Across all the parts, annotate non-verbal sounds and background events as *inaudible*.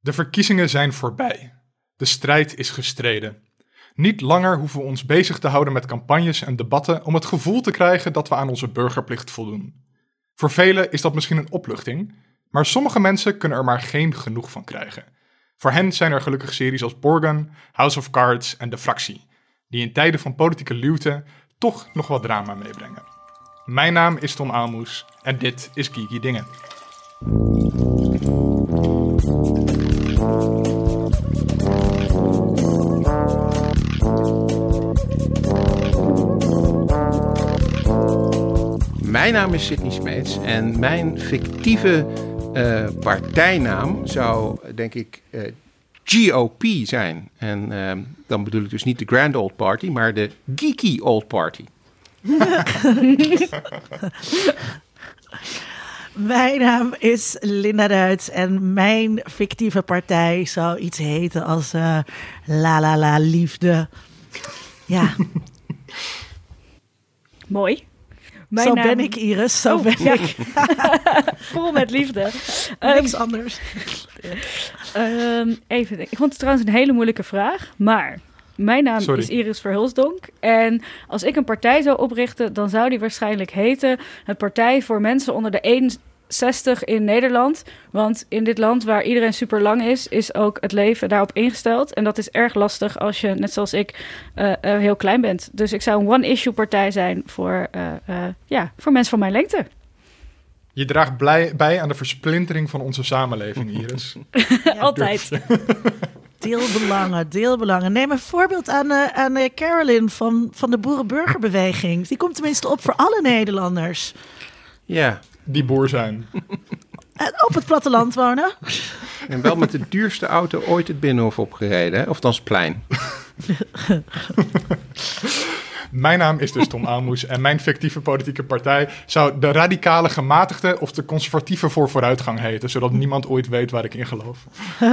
De verkiezingen zijn voorbij. De strijd is gestreden. Niet langer hoeven we ons bezig te houden met campagnes en debatten om het gevoel te krijgen dat we aan onze burgerplicht voldoen. Voor velen is dat misschien een opluchting, maar sommige mensen kunnen er maar geen genoeg van krijgen. Voor hen zijn er gelukkig series als Borgen, House of Cards en De Fractie, die in tijden van politieke luwte toch nog wat drama meebrengen. Mijn naam is Tom Aalmoes en dit is Geeky Dingen. Mijn naam is Sidney Smeets en mijn fictieve uh, partijnaam zou, denk ik, uh, eh, GOP zijn. En uh, dan bedoel ik dus niet de Grand Old Party, maar de Geeky Old Party. *laughs* Mijn naam is Linda Duits en mijn fictieve partij zou iets heten als uh, La La La Liefde. Ja. *laughs* Mooi. Mijn zo ben ik, Iris. Zo oh, ben ik. *laughs* Vol met liefde. Niks um, anders. Um, even Ik vond het trouwens een hele moeilijke vraag. Maar mijn naam is Iris Verhulsdonk. En als ik een partij zou oprichten, dan zou die waarschijnlijk heten... het Partij voor Mensen onder de 61 in Nederland. Want in dit land waar iedereen super lang is, is ook het leven daarop ingesteld. En dat is erg lastig als je, net zoals ik, uh, uh, heel klein bent. Dus ik zou een one-issue partij zijn voor, uh, ja, voor mensen van mijn lengte. Je draagt blij, bij aan de versplintering van onze samenleving, Iris. *laughs* Altijd. *laughs* Deelbelangen, deelbelangen. Neem een voorbeeld aan, uh, aan uh, Carolyn van, van de Boerenburgerbeweging. Die komt tenminste op voor alle Nederlanders. Ja, die boer zijn. *laughs* op het platteland wonen. En wel met de duurste auto ooit het Binnenhof opgereden, hè? of dan plein. *laughs* Mijn naam is dus Tom Aalmoes en mijn fictieve politieke partij zou de radicale gematigde of de conservatieve voor vooruitgang heten, zodat niemand ooit weet waar ik in geloof.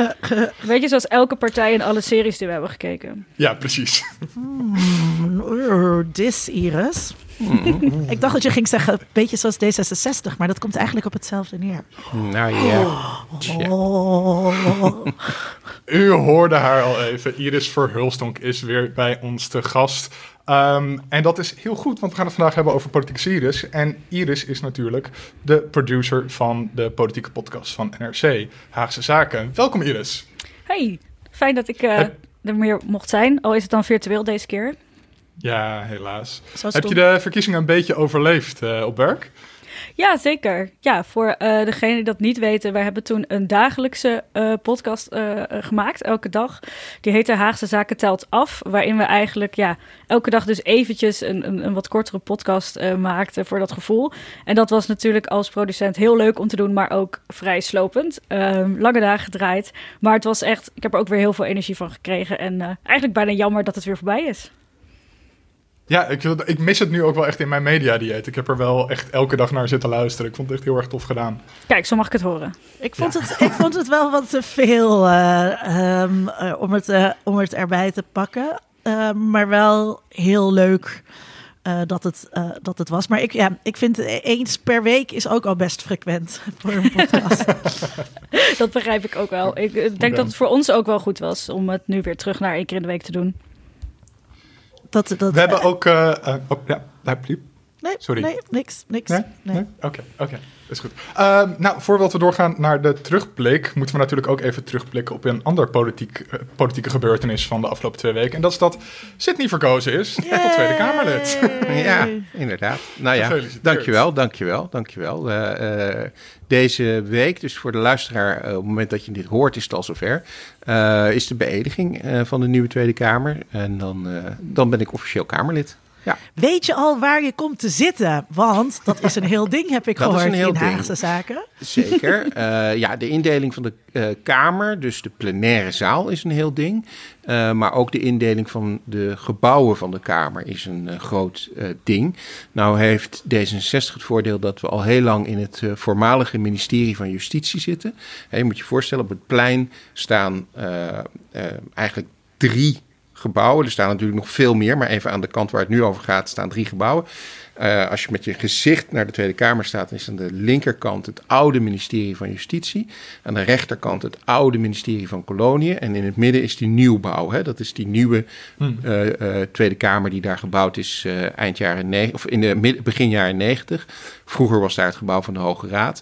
*laughs* Weet je, zoals elke partij in alle series die we hebben gekeken. Ja, precies. Hmm, dis, Iris. Mm. Ik dacht dat je ging zeggen, een beetje zoals D66, maar dat komt eigenlijk op hetzelfde neer. Nou ja. Oh. U hoorde haar al even. Iris Verhulstonk is weer bij ons te gast. Um, en dat is heel goed, want we gaan het vandaag hebben over politieke series. En Iris is natuurlijk de producer van de politieke podcast van NRC, Haagse Zaken. Welkom Iris. Hey, fijn dat ik uh, er meer mocht zijn, al is het dan virtueel deze keer. Ja, helaas. Heb je de verkiezingen een beetje overleefd uh, op werk? Ja, zeker. Ja, voor uh, degenen die dat niet weten, wij hebben toen een dagelijkse uh, podcast uh, gemaakt, elke dag. Die heette Haagse Zaken Telt Af, waarin we eigenlijk ja, elke dag dus eventjes een, een, een wat kortere podcast maakten voor dat gevoel. En dat was natuurlijk als producent heel leuk om te doen, maar ook vrij slopend. Ehm, lange dagen gedraaid, maar het was echt, ik heb er ook weer heel veel energie van gekregen. En eigenlijk bijna jammer dat het weer voorbij is. Ja, ik, ik, mis het nu ook wel echt in mijn mediadieet. Ik heb er wel echt elke dag naar zitten luisteren. Ik vond het echt heel erg tof gedaan. Kijk, zo mag ik het horen. Ik vond, het, ik vond het wel wat te veel uh, um, uh, om, het, uh, om het erbij te pakken. Ehm, maar wel heel leuk dat, het, dat het was. Maar ik, ja, ik vind eens per week is ook al best frequent *laughs* voor een podcast. *laughs* dat begrijp ik ook wel. Ik denk dat het voor ons ook wel goed was om het nu weer terug naar één keer in de week te doen. Dat, dat, we hebben ook... Uh, oh, ja, Nee, Sorry. nee, niks. niks. Nee? nee. Oké, oké. Is goed. Uh, nou, voordat we doorgaan naar de terugblik, moeten we natuurlijk ook even terugblikken op een ander politiek, uh, politieke gebeurtenis van de afgelopen twee weken. En dat is dat Sydney verkozen is Yay! tot Tweede Kamerlid. *laughs* ja, inderdaad. Nou ja, dankjewel, dankjewel, dankjewel. Uh, deze week, dus voor de luisteraar, op het moment dat je dit hoort, is het al zover, is de beëdiging van de nieuwe Tweede Kamer. En dan, dan ben ik officieel Kamerlid. Ja. Weet je al waar je komt te zitten? Want dat is een heel ding, heb ik gehoord in Haagse zaken. Zeker. Uh, ja, de indeling van de uh, Kamer, dus de plenaire zaal, is een heel ding. Uh, maar ook de indeling van de gebouwen van de Kamer is een groot ding. Nou heeft D66 het voordeel dat we al heel lang in het voormalige ministerie van Justitie zitten. je moet je voorstellen, op het plein staan eigenlijk drie gebouwen. Er staan natuurlijk nog veel meer, maar even aan de kant waar het nu over gaat staan drie gebouwen. Uh, als je met je gezicht naar de Tweede Kamer staat, is aan de linkerkant het oude ministerie van Justitie. Aan de rechterkant het oude ministerie van Koloniën. En in het midden is die nieuwbouw. Hè? Dat is die nieuwe hmm. uh, uh, Tweede Kamer die daar gebouwd is eind jaren 90, of in de begin jaren 90. Vroeger was daar het gebouw van de Hoge Raad.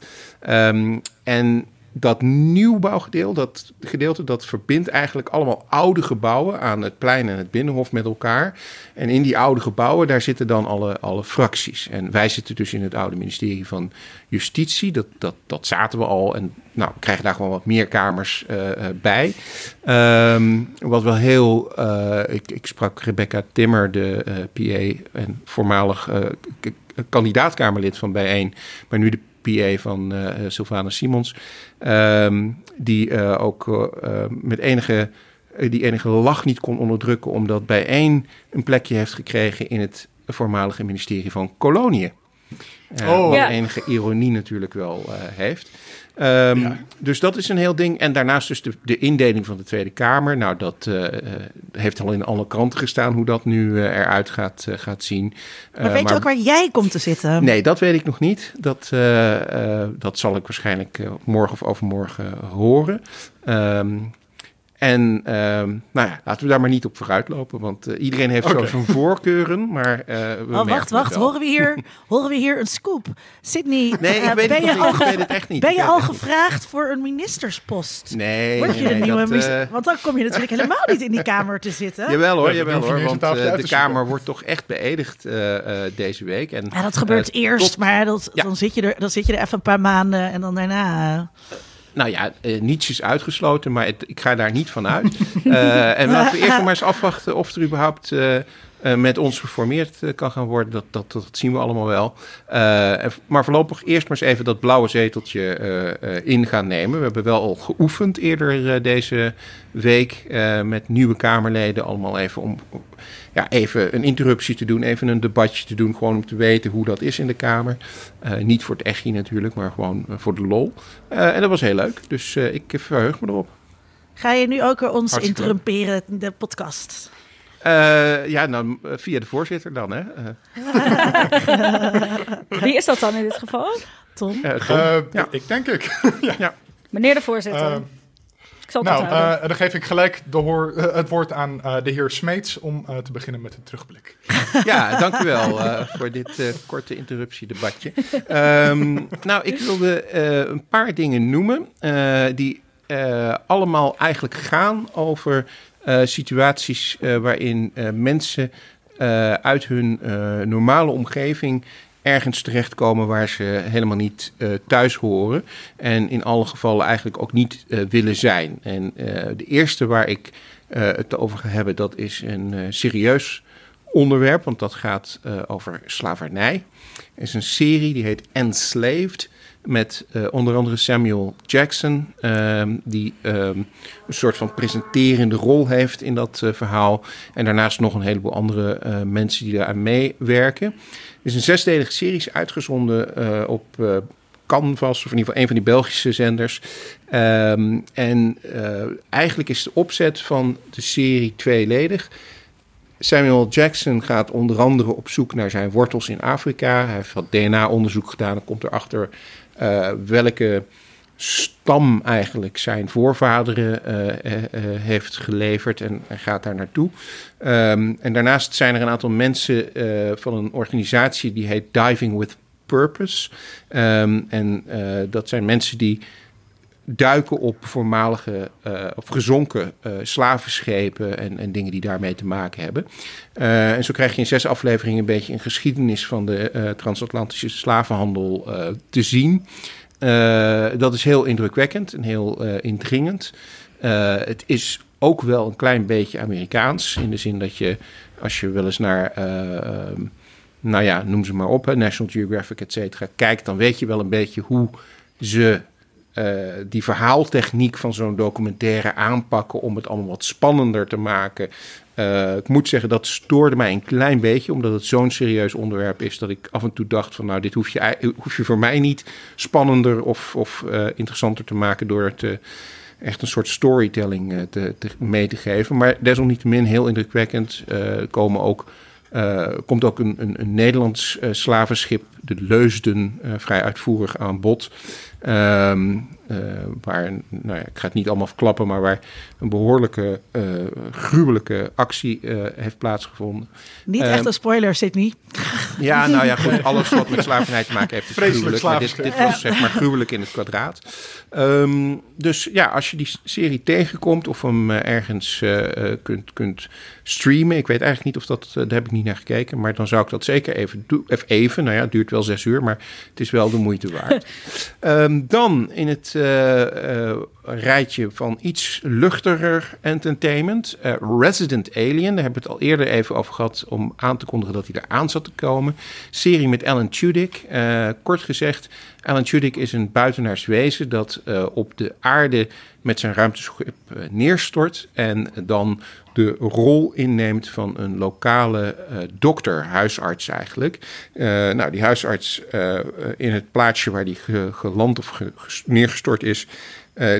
Um, en dat nieuwbouwgedeelte, dat gedeelte, dat verbindt eigenlijk allemaal oude gebouwen aan het plein en het binnenhof met elkaar. En in die oude gebouwen, daar zitten dan alle, alle fracties. En wij zitten dus in het oude ministerie van Justitie. Dat, dat, dat zaten we al. En nou, we krijgen daar gewoon wat meer kamers uh, bij. Um, wat wel heel. Uh, ik, ik sprak Rebecca Timmer, de PA en voormalig kandidaatkamerlid van Bijeen, maar nu de PA van uh, Sylvana Simons. Um, die uh, ook uh, met enige, die enige lach niet kon onderdrukken, omdat bijeen een plekje heeft gekregen in het voormalige ministerie van Koloniën. oh. Wat enige ironie natuurlijk wel heeft. Um, Dus dat is een heel ding. En daarnaast dus de, de indeling van de Tweede Kamer. Nou, dat uh, heeft al in alle kranten gestaan hoe dat nu uh, eruit gaat, uh, gaat zien. Maar weet maar, je ook waar jij komt te zitten? Nee, dat weet ik nog niet. Dat, dat zal ik waarschijnlijk morgen of overmorgen horen. Um, en ehm, nou ja, laten we daar maar niet op vooruit lopen, want uh, iedereen heeft okay. zo zijn voorkeuren. Maar, uh, we oh, wacht, wacht. Horen we, hier, horen we hier een scoop? Sydney, nee, ik, weet, ben je al, ik weet het echt niet. Ben je al gevraagd voor een ministerspost? Nee. Word je nee, de nieuwe dat, minister? Uh... Want dan kom je natuurlijk helemaal niet in die kamer te zitten. Jawel hoor, jawel hoor. Want de Kamer wordt toch echt beëdigd deze week. En, ja, dat gebeurt eerst, tot... maar dat, ja. dan, zit je er, dan zit je er even een paar maanden en dan daarna... Nou ja, uh, niets is uitgesloten, maar ik ga daar niet van uit. uh, *laughs* en laten we eerst maar eens afwachten of er überhaupt uh, met ons geformeerd kan gaan worden. Dat, dat, dat, zien we allemaal wel. maar voorlopig eerst maar eens even dat blauwe zeteltje in gaan nemen. We hebben wel al geoefend eerder deze week met nieuwe Kamerleden. Allemaal even om ja, even een interruptie te doen, even een debatje te doen, gewoon om te weten hoe dat is in de Kamer. Uh, niet voor het echtje natuurlijk, maar gewoon voor de lol. Uh, en dat was heel leuk, dus ik verheug me erop. Ga je nu ook ons Hartstikke interrumperen, de podcast? Ja, nou, via de voorzitter dan, hè. *laughs* Wie is dat dan in dit geval? Tom? Tom. Ja. Ik denk ik. *laughs* ja. ja. Meneer de voorzitter nou, uh, dan geef ik gelijk de hoor, uh, het woord aan uh, de heer Smeets om te beginnen met het terugblik. *laughs* Ja, dank u wel voor dit korte interruptiedebatje. Um, nou, ik wilde een paar dingen noemen die allemaal eigenlijk gaan over situaties waarin mensen uit hun normale omgeving ergens terechtkomen waar ze helemaal niet thuis horen. En in alle gevallen eigenlijk ook niet willen zijn. En de eerste waar ik het over ga hebben, dat is een serieus onderwerp, want dat gaat over slavernij. Er is een serie die heet Enslaved. Met onder andere Samuel Jackson, ehm, die ehm, een soort van presenterende rol heeft in dat verhaal. En daarnaast nog een heleboel andere mensen die daaraan meewerken is een zesdelige serie uitgezonden uh, op Canvas, of in ieder geval een van die Belgische zenders. Um, en eigenlijk is de opzet van de serie tweeledig. Samuel Jackson gaat onder andere op zoek naar zijn wortels in Afrika. Hij heeft wat DNA-onderzoek gedaan en komt erachter welke stam eigenlijk zijn voorvaderen uh, uh, heeft geleverd en, gaat daar naartoe. Um, en daarnaast zijn er een aantal mensen van een organisatie die heet Diving with Purpose. Um, en dat zijn mensen die duiken op voormalige of gezonken slavenschepen en, en, dingen die daarmee te maken hebben. en zo krijg je in zes afleveringen een beetje een geschiedenis van de transatlantische slavenhandel te zien. Dat is heel indrukwekkend en heel indringend. Het is ook wel een klein beetje Amerikaans. In de zin dat je, als je wel eens naar, ehm, nou ja, noem ze maar op, National Geographic, et cetera, kijkt, dan weet je wel een beetje hoe ze die verhaaltechniek van zo'n documentaire aanpakken om het allemaal wat spannender te maken. Uh, ik moet zeggen, dat stoorde mij een klein beetje, omdat het zo'n serieus onderwerp is dat ik af en toe dacht van nou, dit hoef je, voor mij niet spannender of, of uh, interessanter te maken door het echt een soort storytelling te, te, mee te geven. Maar desalniettemin heel indrukwekkend. komen ook, komt ook een, een, een Nederlands slavenschip, de Leusden, vrij uitvoerig aan bod. Um, uh, waar, nou ja, ik ga het niet allemaal verklappen, maar waar een behoorlijke, uh, gruwelijke actie uh, heeft plaatsgevonden. Niet um, echt een spoiler, Sydney. *laughs* Ja, nou ja, goed, *laughs* alles wat met slavernij te maken heeft is gruwelijk. Maar dit, dit, was zeg maar gruwelijk in het kwadraat. Um, dus ja, als je die serie tegenkomt of hem ergens kunt, kunt streamen. Ik weet eigenlijk niet of dat, daar heb ik niet naar gekeken. Maar dan zou ik dat zeker even doen. Even, even, nou ja, het duurt wel zes uur, maar het is wel de moeite waard. um, *laughs* dan in het rijtje van iets luchtiger entertainment. Uh, Resident Alien, daar hebben we het al eerder even over gehad om aan te kondigen dat hij eraan zat te komen. Serie met Alan Tudyk. kort gezegd, Alan Tudyk is een buitenaars wezen dat op de aarde met zijn ruimteschip neerstort en dan de rol inneemt van een lokale uh, dokter, huisarts eigenlijk. Uh, nou, die huisarts uh, in het plaatsje waar die ge geland of ge neergestort is,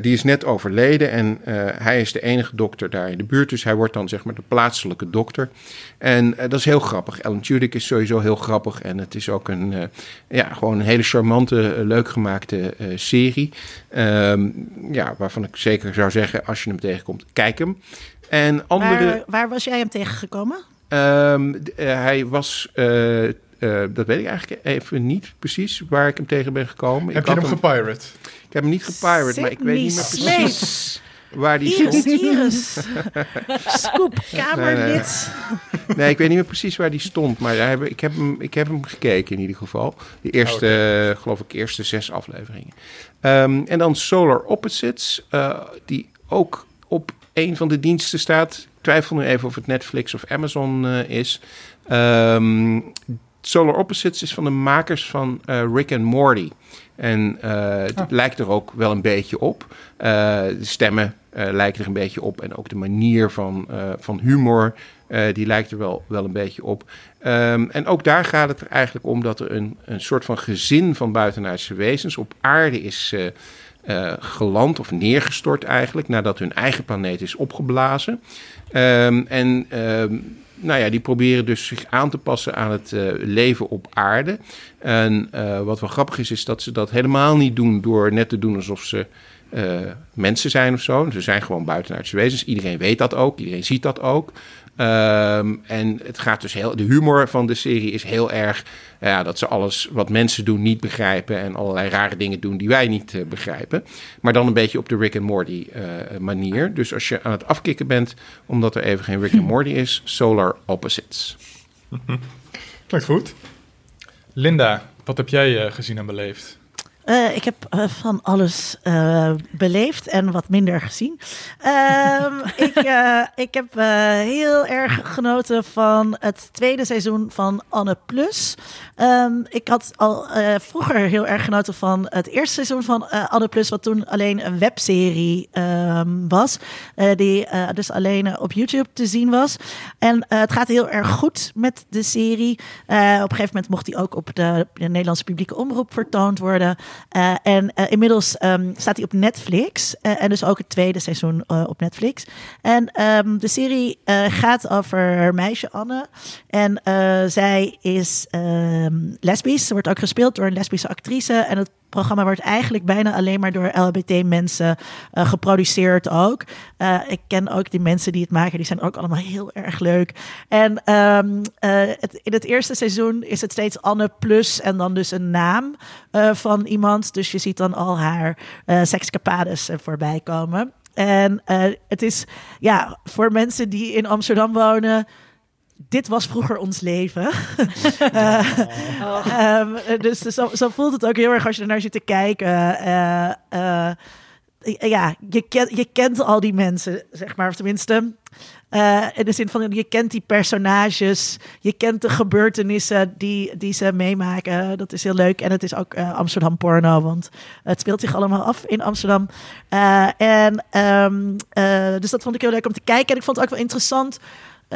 die is net overleden en hij is de enige dokter daar in de buurt. Dus hij wordt dan zeg maar de plaatselijke dokter. En dat is heel grappig. Alan Tudyk is sowieso heel grappig. En het is ook een, ja, gewoon een hele charmante, leuk gemaakte serie. Um, ja, waarvan ik zeker zou zeggen, als je hem tegenkomt, kijk hem. En andere... waar, waar was jij hem tegengekomen? Um, hij was uh, dat weet ik eigenlijk even niet precies waar ik hem tegen ben gekomen. Heb ik je hem gepirate? Ik heb hem niet gepirate, maar ik weet niet meer precies waar die Iris, stond. Iris, Scoop, kamerlid. Nee, nee, ik weet niet meer precies waar die stond, maar ik heb hem, ik heb hem gekeken in ieder geval. De eerste, okay. geloof ik, eerste zes afleveringen. Um, en dan Solar Opposites, uh, die ook een van de diensten staat. Ik twijfel nu even of het Netflix of Amazon uh, is. Um, Solar Opposites is van de makers van uh, Rick and Morty. En uh, het oh. lijkt er ook wel een beetje op. Uh, de stemmen lijken er een beetje op. En ook de manier van, van humor, die lijkt er wel, wel een beetje op. Um, en ook daar gaat het er eigenlijk om dat er een, een soort van gezin van buitenaardse wezens op aarde is geland of neergestort eigenlijk. Nadat hun eigen planeet is opgeblazen. Um, en um, nou ja, die proberen dus zich aan te passen aan het uh, leven op aarde. En uh, wat wel grappig is, is dat ze dat helemaal niet doen door net te doen alsof ze mensen zijn of zo. Ze zijn gewoon buitenaardse wezens. Iedereen weet dat ook, iedereen ziet dat ook. Um, en het gaat dus heel. De humor van de serie is heel erg. Ja, dat ze alles wat mensen doen niet begrijpen. En allerlei rare dingen doen die wij niet uh, begrijpen. Maar dan een beetje op de Rick and Morty uh, manier. Dus als je aan het afkicken bent, omdat er even geen Rick and Morty is, Solar Opposites. *laughs* Klinkt goed. Linda, wat heb jij gezien en beleefd? Uh, ik heb uh, van alles uh, beleefd en wat minder gezien. Ehm, *laughs* ik, ik heb heel erg genoten van het tweede seizoen van Anne Plus. Um, ik had al vroeger heel erg genoten van het eerste seizoen van Anne Plus, wat toen alleen een webserie um, was, die dus alleen op YouTube te zien was. En het gaat heel erg goed met de serie. op een gegeven moment mocht die ook op de, de Nederlandse publieke omroep vertoond worden. En inmiddels um, staat hij op Netflix. En dus ook het tweede seizoen op Netflix. En de serie gaat over meisje Anne. En zij is um, lesbisch. Ze wordt ook gespeeld door een lesbische actrice. En het programma wordt eigenlijk bijna alleen maar door LHBT-mensen uh, geproduceerd ook. Uh, ik ken ook die mensen die het maken, die zijn ook allemaal heel erg leuk. En uh, het, in het eerste seizoen is het steeds Anne Plus en dan dus een naam van iemand. Dus je ziet dan al haar sekscapades voorbij komen. En het is ja, voor mensen die in Amsterdam wonen dit was vroeger ons leven. uh, *laughs* oh. um, dus zo, zo, voelt het ook heel erg als je er naar zit te kijken. Uh, uh, ja, je, ken, je kent al die mensen, zeg maar. Of tenminste, in de zin van je kent die personages. Je kent de gebeurtenissen die, die ze meemaken. Dat is heel leuk. En het is ook Amsterdam porno, want het speelt zich allemaal af in Amsterdam. en um, dus dat vond ik heel leuk om te kijken. En ik vond het ook wel interessant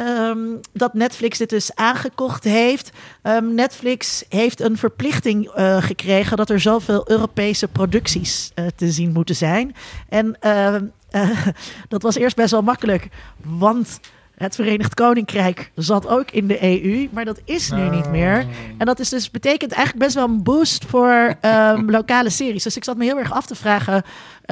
Um, dat Netflix dit dus aangekocht heeft. Um, Netflix heeft een verplichting uh, gekregen dat er zoveel Europese producties uh, te zien moeten zijn. En uh, *laughs* dat was eerst best wel makkelijk, want het Verenigd Koninkrijk zat ook in de EU, maar dat is nu niet meer. Oh. En dat is dus, betekent eigenlijk best wel een boost voor um, *laughs* lokale series. Dus ik zat me heel erg af te vragen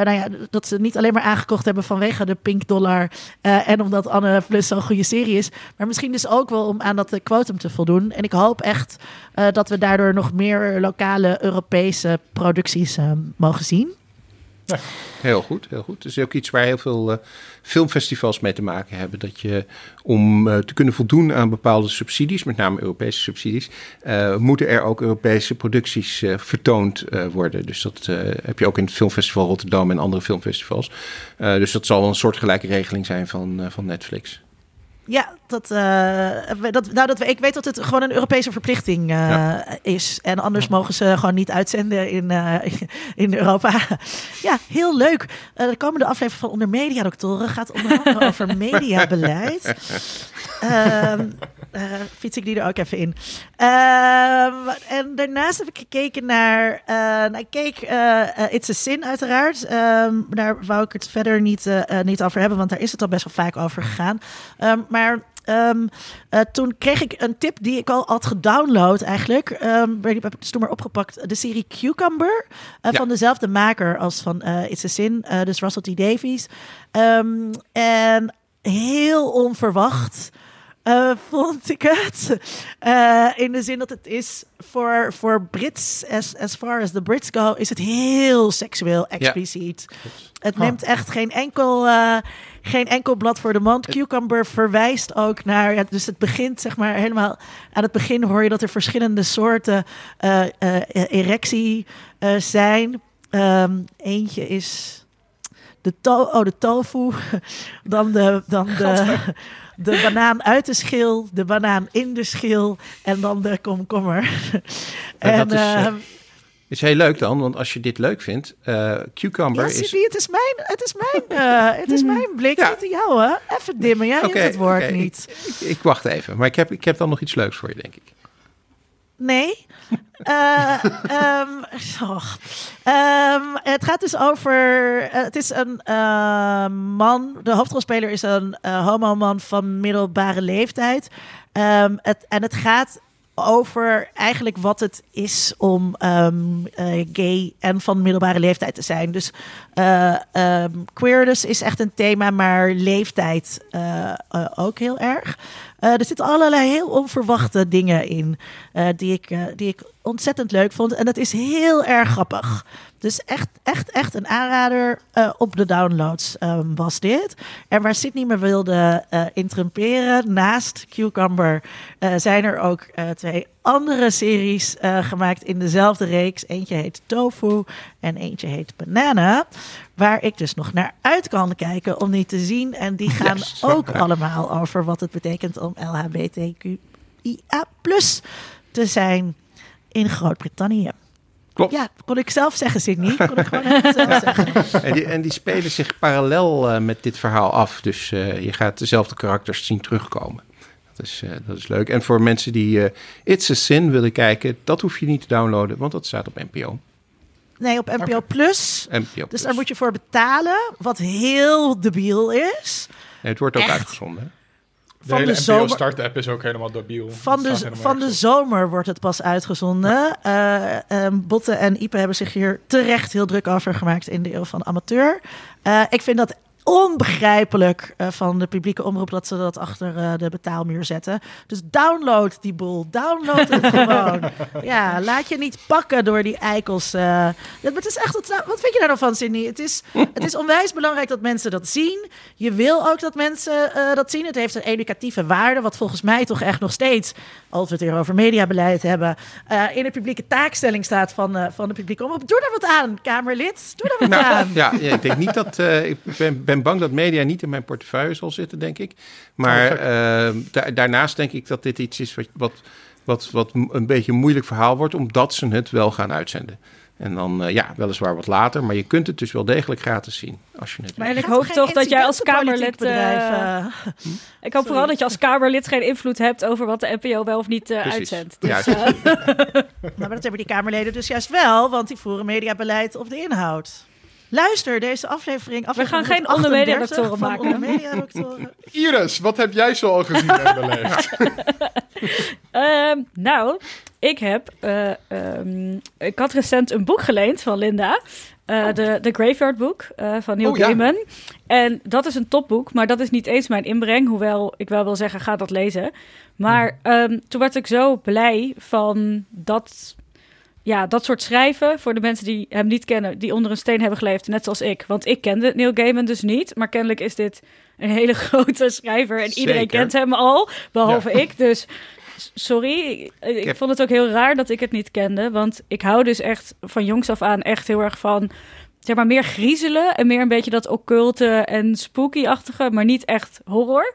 nou ja, dat ze niet alleen maar aangekocht hebben vanwege de pink dollar uh, en omdat Anne Plus zo'n goede serie is, maar misschien dus ook wel om aan dat quotum te voldoen. En ik hoop echt dat we daardoor nog meer lokale Europese producties mogen zien. Ja. Heel goed, heel goed. Het is ook iets waar heel veel uh, filmfestivals mee te maken hebben. Dat je om uh, te kunnen voldoen aan bepaalde subsidies, met name Europese subsidies, uh, moeten er ook Europese producties vertoond worden. Dus dat heb je ook in het Filmfestival Rotterdam en andere filmfestivals. dus dat zal een soortgelijke regeling zijn van, van Netflix. Ja, dat, uh, dat, nou, dat, ik weet dat het gewoon een Europese verplichting uh, is. En anders mogen ze gewoon niet uitzenden in, uh, *laughs* in Europa. *laughs* ja, heel leuk. de komende aflevering van Onder Media Doctoren gaat onder andere over *laughs* mediabeleid. Ehm, fiets ik die er ook even in. Ehm, en daarnaast heb ik gekeken naar... nou, ik keek It's a Sin uiteraard. Ehm, daar wou ik het verder niet, niet over hebben, want daar is het al best wel vaak over gegaan. maar maar ehm, eh, toen kreeg ik een tip die ik al had gedownload eigenlijk. Um, heb ik dus toen maar opgepakt. De serie Cucumber. Uh, Van dezelfde maker als van uh, It's a Sin. dus Russell T. Davies. Um, en heel onverwacht. Vond ik het. in de zin dat het is voor, voor Brits, as, as far as the Brits go, is het heel seksueel expliciet. Het neemt echt geen enkel geen enkel blad voor de mand. Cucumber verwijst ook naar. Ja, dus het begint zeg maar helemaal. Aan het begin hoor je dat er verschillende soorten uh, erectie uh, zijn. Um, eentje is. De, to oh, de tofu. *laughs* Dan de. Dan de *laughs* de banaan uit de schil, de banaan in de schil en dan de komkommer. *laughs* en, en is heel leuk dan, want als je dit leuk vindt, uh, Cucumber ja, is... het is mijn, het is mijn, uh, het is mijn blik, ja. niet jou hè. Even dimmen, jij okay, het woord okay. niet. Ik, ik, wacht even, maar ik heb, ik heb dan nog iets leuks voor je, denk ik. Nee. Uh, um, um, het gaat dus over. Uh, het is een uh, man. De hoofdrolspeler is een homo-man van middelbare leeftijd. Het, en het gaat over eigenlijk wat het is om gay en van middelbare leeftijd te zijn. Dus queerness is echt een thema, maar leeftijd ook heel erg. Er zitten allerlei heel onverwachte dingen in die, ik, die ik ontzettend leuk vond. En dat is heel erg grappig. Dus echt, echt, echt een aanrader uh, op de downloads um, was dit. En waar Sydney me wilde uh, intrumperen, naast Cucumber, uh, zijn er ook twee andere series gemaakt in dezelfde reeks. Eentje heet Tofu en eentje heet Banana. Waar ik dus nog naar uit kan kijken om die te zien. En die *laughs* gaan yes. ook allemaal over wat het betekent om LHBTQIA te zijn in Groot-Brittannië. Klopt. Ja, kon ik zelf zeggen, Sidney. *laughs* Kon ik gewoon zelf zeggen. En die, en die spelen zich parallel uh, met dit verhaal af. Dus uh, je gaat dezelfde karakters zien terugkomen. Dat is, uh, dat is leuk. En voor mensen die It's a Sin willen kijken, dat hoef je niet te downloaden, want dat staat op NPO. Nee, op NPO okay. Plus. NPO Plus. Dus daar moet je voor betalen, wat heel debiel is. Het wordt ook Echt. uitgezonden van de, zomer. Start-app is ook helemaal debiel. Van de, van de zomer wordt het pas uitgezonden. Ja. Uh, um, Botte en Ipe hebben zich hier terecht heel druk over gemaakt in de eeuw van amateur. Uh, ik vind dat onbegrijpelijk uh, van de publieke omroep dat ze dat achter uh, de betaalmuur zetten. Dus download die boel. Download het *laughs* gewoon. Ja, laat je niet pakken door die eikels. Uh, het is echt, wat vind je daar dan van, Cindy? Het is, het is onwijs belangrijk dat mensen dat zien. Je wil ook dat mensen dat zien. Het heeft een educatieve waarde, wat volgens mij toch echt nog steeds, als we het hier over mediabeleid hebben, in de publieke taakstelling staat van, van de publieke omroep. Doe daar wat aan, Kamerlid. Doe daar wat nou, aan. Ja, ja, ik denk niet dat, ik ben, ben bang dat media niet in mijn portefeuille zal zitten, denk ik. Maar oh, uh, daarnaast denk ik dat dit iets is wat, wat, wat, wat een beetje een moeilijk verhaal wordt, omdat ze het wel gaan uitzenden. En dan, uh, ja, weliswaar wat later, maar je kunt het dus wel degelijk gratis zien. Als je het maar ik hoop toch dat jij als Kamerlid. Uh, hm? *laughs* Ik hoop vooral dat je als Kamerlid geen invloed hebt over wat de NPO wel of niet uh, uitzendt. Dus, ja, *laughs* *laughs* maar dat hebben die Kamerleden dus juist wel, want die voeren mediabeleid op de inhoud. Luister deze aflevering. We gaan geen ondermediadoctoren maken. Ondermediadoctoren. *laughs* Iris, wat heb jij zo al gezien en beleefd? um, *laughs* *laughs* nou, ik heb... Uh, um, ik had recent een boek geleend van Linda. Uh, oh. de, de Graveyard Book uh, van Neil oh, Gaiman. Ja. En dat is een topboek, maar dat is niet eens mijn inbreng. Hoewel ik wel wil zeggen, ga dat lezen. Maar um, toen werd ik zo blij van dat ja, dat soort schrijven voor de mensen die hem niet kennen, die onder een steen hebben geleefd, net zoals ik. Want ik kende Neil Gaiman dus niet, maar kennelijk is dit een hele *laughs* grote schrijver en iedereen kent hem al, behalve ik. Dus sorry, ik, vond het ook heel raar dat ik het niet kende, want ik hou dus echt van jongs af aan echt heel erg van zeg maar meer griezelen en meer een beetje dat occulte en spooky-achtige, maar niet echt horror.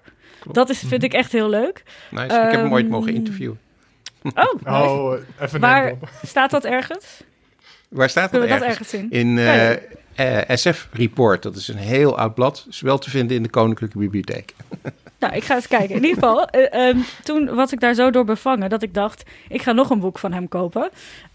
Dat is, vind mhm. ik echt heel leuk. Nice. ik heb hem ooit mogen ehm, interviewen. Oh, oh even Waar staat dat ergens? Waar staat dat, ergens? dat ergens in? In uh, uh, SF Report. Dat is een heel oud blad. Is wel te vinden in de Koninklijke Bibliotheek. *laughs* Nou, ik ga eens kijken. In ieder geval, uh, *laughs* um, toen was ik daar zo door bevangen dat ik dacht, ik ga nog een boek van hem kopen.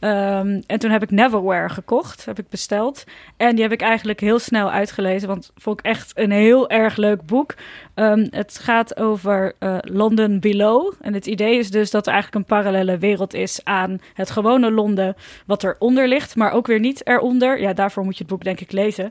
Um, en toen heb ik Neverwhere gekocht, heb ik besteld. En die heb ik eigenlijk heel snel uitgelezen, want vond ik echt een heel erg leuk boek. Um, het gaat over uh, London Below. En het idee is dus dat er eigenlijk een parallele wereld is aan het gewone Londen, wat eronder ligt, maar ook weer niet eronder. Ja, daarvoor moet je het boek denk ik lezen.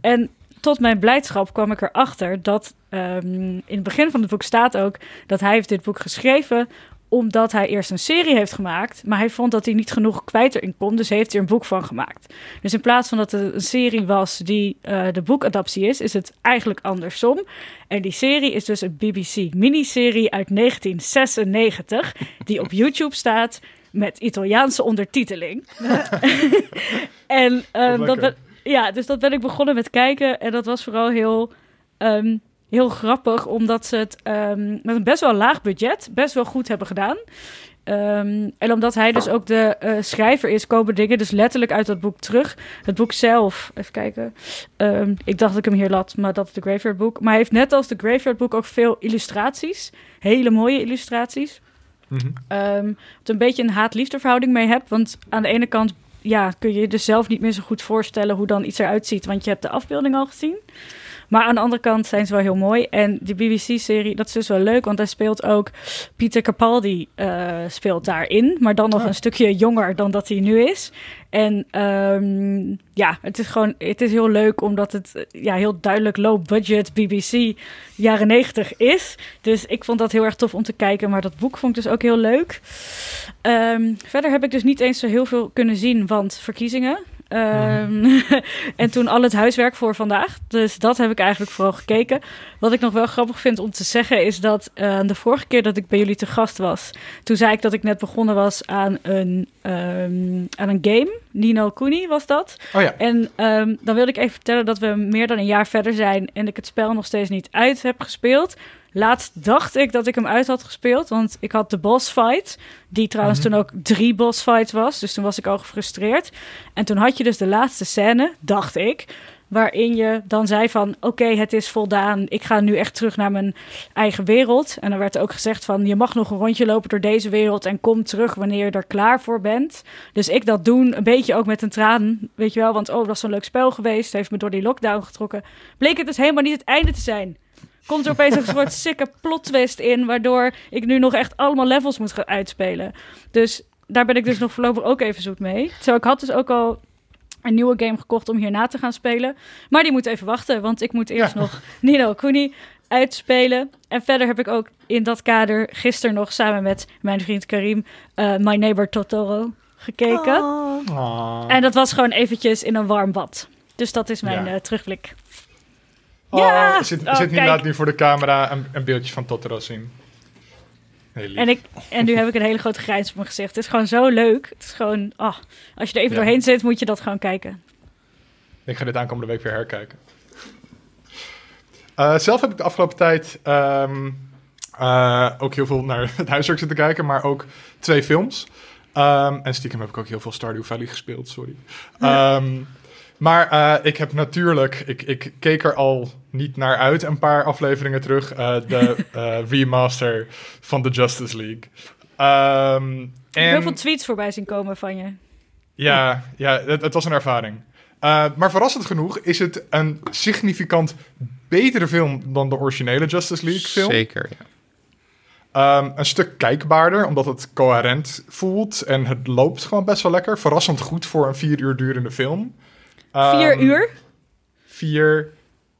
En tot mijn blijdschap kwam ik erachter dat um, in het begin van het boek staat ook dat hij heeft dit boek geschreven omdat hij eerst een serie heeft gemaakt, maar hij vond dat hij niet genoeg kwijt erin kon, dus heeft hij er een boek van gemaakt. Dus in plaats van dat het een serie was die uh, de boekadaptie is, is het eigenlijk andersom. En die serie is dus een BBC miniserie uit 1996, die op YouTube staat met Italiaanse ondertiteling. *laughs* *laughs* en um, dat, ja, dus dat ben ik begonnen met kijken. En dat was vooral heel, um, heel grappig, omdat ze het um, met een best wel laag budget best wel goed hebben gedaan. Um, en omdat hij dus ook de uh, schrijver is, komen dingen dus letterlijk uit dat boek terug. Het boek zelf, even kijken. Um, ik dacht dat ik hem hier lat, maar dat is de Graveyard boek. Maar hij heeft net als de Graveyard boek ook veel illustraties. Hele mooie illustraties. Mm -hmm. um, wat een beetje een haat-liefde verhouding mee heb. Want aan de ene kant ja, kun je je dus zelf niet meer zo goed voorstellen hoe dan iets eruit ziet, want je hebt de afbeelding al gezien. Maar aan de andere kant zijn ze wel heel mooi. En die BBC-serie, dat is dus wel leuk, want hij speelt ook... Peter Capaldi uh, speelt daarin, maar dan nog oh. een stukje jonger dan dat hij nu is. En um, ja, het is gewoon, het is heel leuk omdat het ja, heel duidelijk low budget BBC jaren 90 is. Dus ik vond dat heel erg tof om te kijken, maar dat boek vond ik dus ook heel leuk. Um, verder heb ik dus niet eens zo heel veel kunnen zien, want verkiezingen. Um, *laughs* en toen al het huiswerk voor vandaag. Dus dat heb ik eigenlijk vooral gekeken. Wat ik nog wel grappig vind om te zeggen is dat uh, de vorige keer dat ik bij jullie te gast was, toen zei ik dat ik net begonnen was aan een, um, aan een game. Nino Kuni was dat. Oh ja. En um, dan wilde ik even vertellen dat we meer dan een jaar verder zijn en ik het spel nog steeds niet uit heb gespeeld. Laatst dacht ik dat ik hem uit had gespeeld, want ik had de boss fight, die trouwens mhm. toen ook drie boss fights was, dus toen was ik al gefrustreerd. En toen had je dus de laatste scène, dacht ik, waarin je dan zei van oké, het is voldaan, ik ga nu echt terug naar mijn eigen wereld. En dan werd er ook gezegd van je mag nog een rondje lopen door deze wereld en kom terug wanneer je er klaar voor bent. Dus ik dat doen, een beetje ook met een traan, weet je wel, want oh, dat was zo'n leuk spel geweest, heeft me door die lockdown getrokken. Bleek het dus helemaal niet het einde te zijn komt er opeens een *laughs* soort sikke plot twist in, waardoor ik nu nog echt allemaal levels moet gaan uitspelen. Dus daar ben ik dus nog voorlopig ook even zoet mee. Zo, ik had dus ook al een nieuwe game gekocht om hierna te gaan spelen. Maar die moet even wachten, want ik moet eerst nog Nino Kuni uitspelen. En verder heb ik ook in dat kader gisteren nog samen met mijn vriend Karim uh, My Neighbor Totoro gekeken. Oh. En dat was gewoon eventjes in een warm bad. Dus dat is mijn ja. uh, terugblik. Oh, ja! Zit, oh, zit inderdaad nu voor de camera een, een beeldje van Totoro zien. En, ik, en nu heb ik een hele grote grijns op mijn gezicht. Het is gewoon zo leuk. Het is gewoon, oh, als je er even doorheen zit, moet je dat gewoon kijken. Ik ga dit aankomende week weer herkijken. Uh, zelf heb ik de afgelopen tijd um, uh, ook heel veel naar *laughs* het huiswerk zitten kijken, maar ook twee films. Um, en stiekem heb ik ook heel veel Stardew Valley gespeeld, sorry. Um, maar uh, ik heb natuurlijk, ik, ik keek er al niet naar uit een paar afleveringen terug, uh, de uh, *laughs* remaster van de Justice League. Um, ik heb heel veel tweets voorbij zien komen van je. Ja, ja het, het was een ervaring. maar verrassend genoeg is het een significant betere film dan de originele Justice League film. Zeker, ja. Ehm, een stuk kijkbaarder, omdat het coherent voelt en het loopt gewoon best wel lekker. Verrassend goed voor een vier uur durende film. Vier ehm, uur? Vier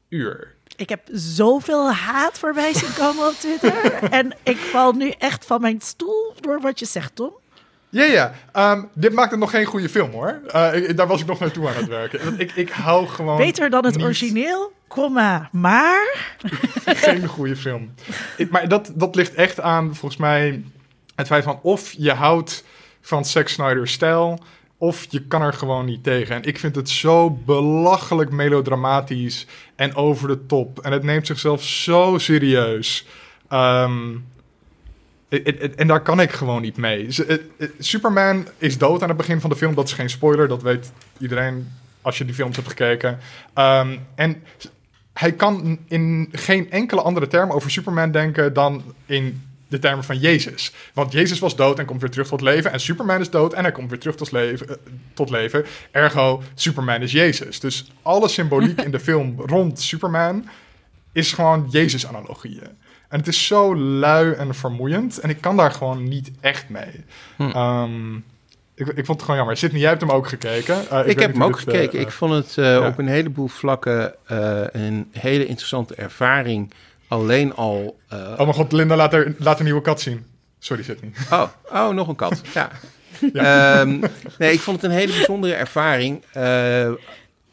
uur. Ik heb zoveel haat voorbij zien komen op Twitter. *laughs* en ik val nu echt van mijn stoel door wat je zegt, Tom. Ja, ja. Ehm, dit maakt het nog geen goede film, hoor. Uh, daar was ik nog naartoe aan het werken. Ik, ik hou gewoon... Beter dan het origineel, komma, maar... *laughs* geen goede film. Ik, maar dat, dat ligt echt aan, volgens mij, het feit van... of je houdt van Zack Snyder's stijl... of je kan er gewoon niet tegen. En ik vind het zo belachelijk melodramatisch en over de top. En het neemt zichzelf zo serieus. Um, en daar kan ik gewoon niet mee. Superman is dood aan het begin van de film. Dat is geen spoiler. Dat weet iedereen als je die films hebt gekeken. Um, en hij kan in geen enkele andere term over Superman denken dan in de termen van Jezus. Want Jezus was dood en komt weer terug tot leven. En Superman is dood en hij komt weer terug tot leven. Eh, tot leven. Ergo, Superman is Jezus. Dus alle symboliek *laughs* in de film rond Superman is gewoon Jezus-analogieën. En het is zo lui en vermoeiend. En ik kan daar gewoon niet echt mee. Hm. Ehm, ik, ik, vond het gewoon jammer. Sidney, jij hebt hem ook gekeken. Uh, ik, ik heb hem ook gekeken. Uh, ik vond het op een heleboel vlakken een hele interessante ervaring. Alleen al... oh mijn god, Linda, laat, er, laat een nieuwe kat zien. Sorry, Sidney. Oh, oh nog een kat. ja. *laughs* ja. Um, nee, ik vond het een hele bijzondere ervaring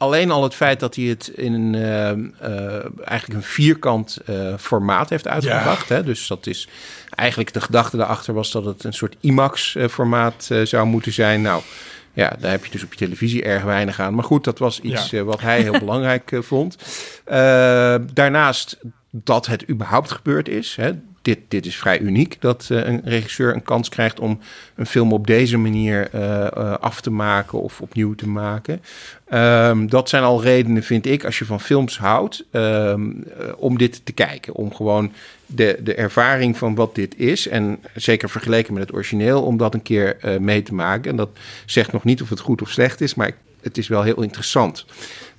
alleen al het feit dat hij het in een, uh, eigenlijk een vierkant uh, formaat heeft uitgebracht. Hè? Dus dat is eigenlijk de gedachte daarachter was dat het een soort IMAX-formaat zou moeten zijn. Nou, ja, daar heb je dus op je televisie erg weinig aan. Maar goed, dat was iets wat hij heel *laughs* belangrijk vond. daarnaast dat het überhaupt gebeurd is. Hè? dit, dit is vrij uniek dat uh, een regisseur een kans krijgt om een film op deze manier uh, uh, af te maken of opnieuw te maken. Um, dat zijn al redenen, vind ik, als je van films houdt, um, om dit te kijken. Om gewoon de, de ervaring van wat dit is, en zeker vergeleken met het origineel, om dat een keer mee te maken. En dat zegt nog niet of het goed of slecht is, maar het is wel heel interessant.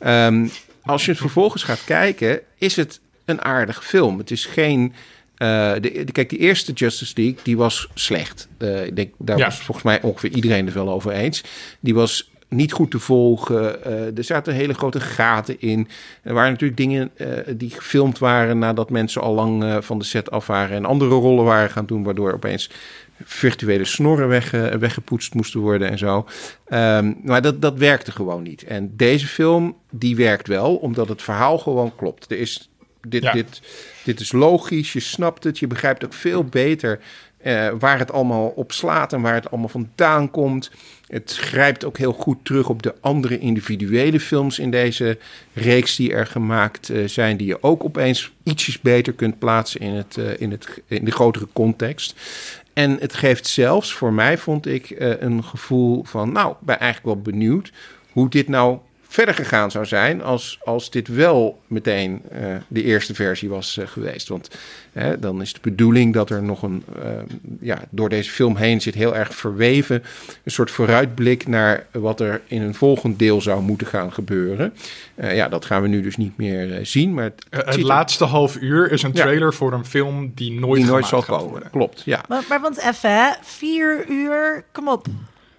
Um, als je het vervolgens gaat kijken, is het een aardige film. Het is geen uh, de, kijk, die eerste Justice League, die was slecht. Uh, ik denk, daar was volgens mij ongeveer iedereen het wel over eens. Die was niet goed te volgen. Uh, er zaten hele grote gaten in. Er waren natuurlijk dingen die gefilmd waren nadat mensen al lang van de set af waren en andere rollen waren gaan doen, waardoor opeens virtuele snorren weg, weggepoetst moesten worden en zo. Um, maar dat, dat werkte gewoon niet. En deze film, die werkt wel, omdat het verhaal gewoon klopt. Er is dit, dit, dit is logisch, je snapt het, je begrijpt ook veel beter uh, waar het allemaal op slaat en waar het allemaal vandaan komt. Het grijpt ook heel goed terug op de andere individuele films in deze reeks die er gemaakt uh, zijn, die je ook opeens ietsjes beter kunt plaatsen in, het, uh, in, het, in de grotere context. En het geeft zelfs voor mij, vond ik, een gevoel van, nou, ben eigenlijk wel benieuwd hoe dit nou verder gegaan zou zijn als, als dit wel meteen uh, de eerste versie was uh, geweest. Want dan is de bedoeling dat er nog een, uh, ja, door deze film heen zit heel erg verweven, een soort vooruitblik naar wat er in een volgend deel zou moeten gaan gebeuren. ja, dat gaan we nu dus niet meer zien. Maar het, het laatste half uur is een trailer voor een film die nooit, die nooit zal komen. Worden. Klopt, ja. Maar, maar want even, vier uur, kom op.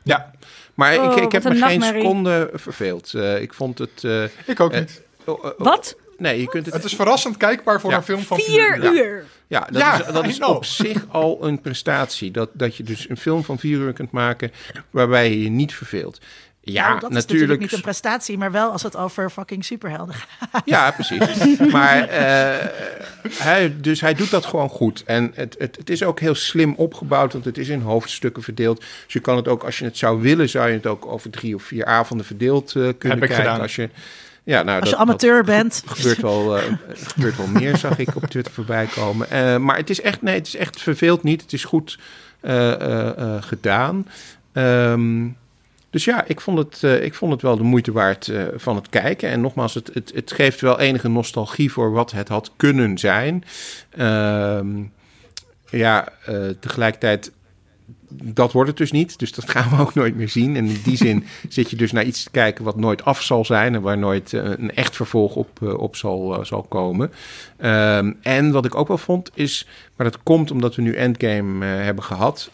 Ja. Maar ik, ik oh, heb me geen seconde verveeld. Uh, ik vond het... Uh, ik ook niet. Uh, Wat? Nee, je kunt het... Het is verrassend kijkbaar voor een film van vier uur. uur. Ja, dat ja, is, dat is op zich al een prestatie. Dat, dat je dus een film van vier uur kunt maken waarbij je je niet verveelt. Ja, nou, dat natuurlijk. is natuurlijk niet een prestatie, maar wel als het over fucking superhelden gaat. Ja, precies. *laughs* maar uh, hij, dus hij doet dat gewoon goed. En het, het, het is ook heel slim opgebouwd, want het is in hoofdstukken verdeeld. Dus je kan het ook, als je het zou willen, zou je het ook over drie of vier avonden verdeeld uh, kunnen Heb kijken. Als je, ja, nou, als je amateur bent. Gebeurt wel, uh, gebeurt wel meer, zag ik op Twitter voorbij komen. Uh, maar het is echt, nee, het is echt verveeld niet. Het is goed gedaan. Um, dus ja, ik vond het, uh, ik vond het wel de moeite waard uh, van het kijken. En nogmaals, het, het, het geeft wel enige nostalgie voor wat het had kunnen zijn. Uh, ja, uh, tegelijkertijd dat wordt het dus niet. Dus dat gaan we ook nooit meer zien. En in die zin *laughs* zit je dus naar iets te kijken wat nooit af zal zijn en waar nooit eh, een echt vervolg op, eh, op zal, zal komen. Ehm, en wat ik ook wel vond is, maar dat komt omdat we nu Endgame hebben gehad,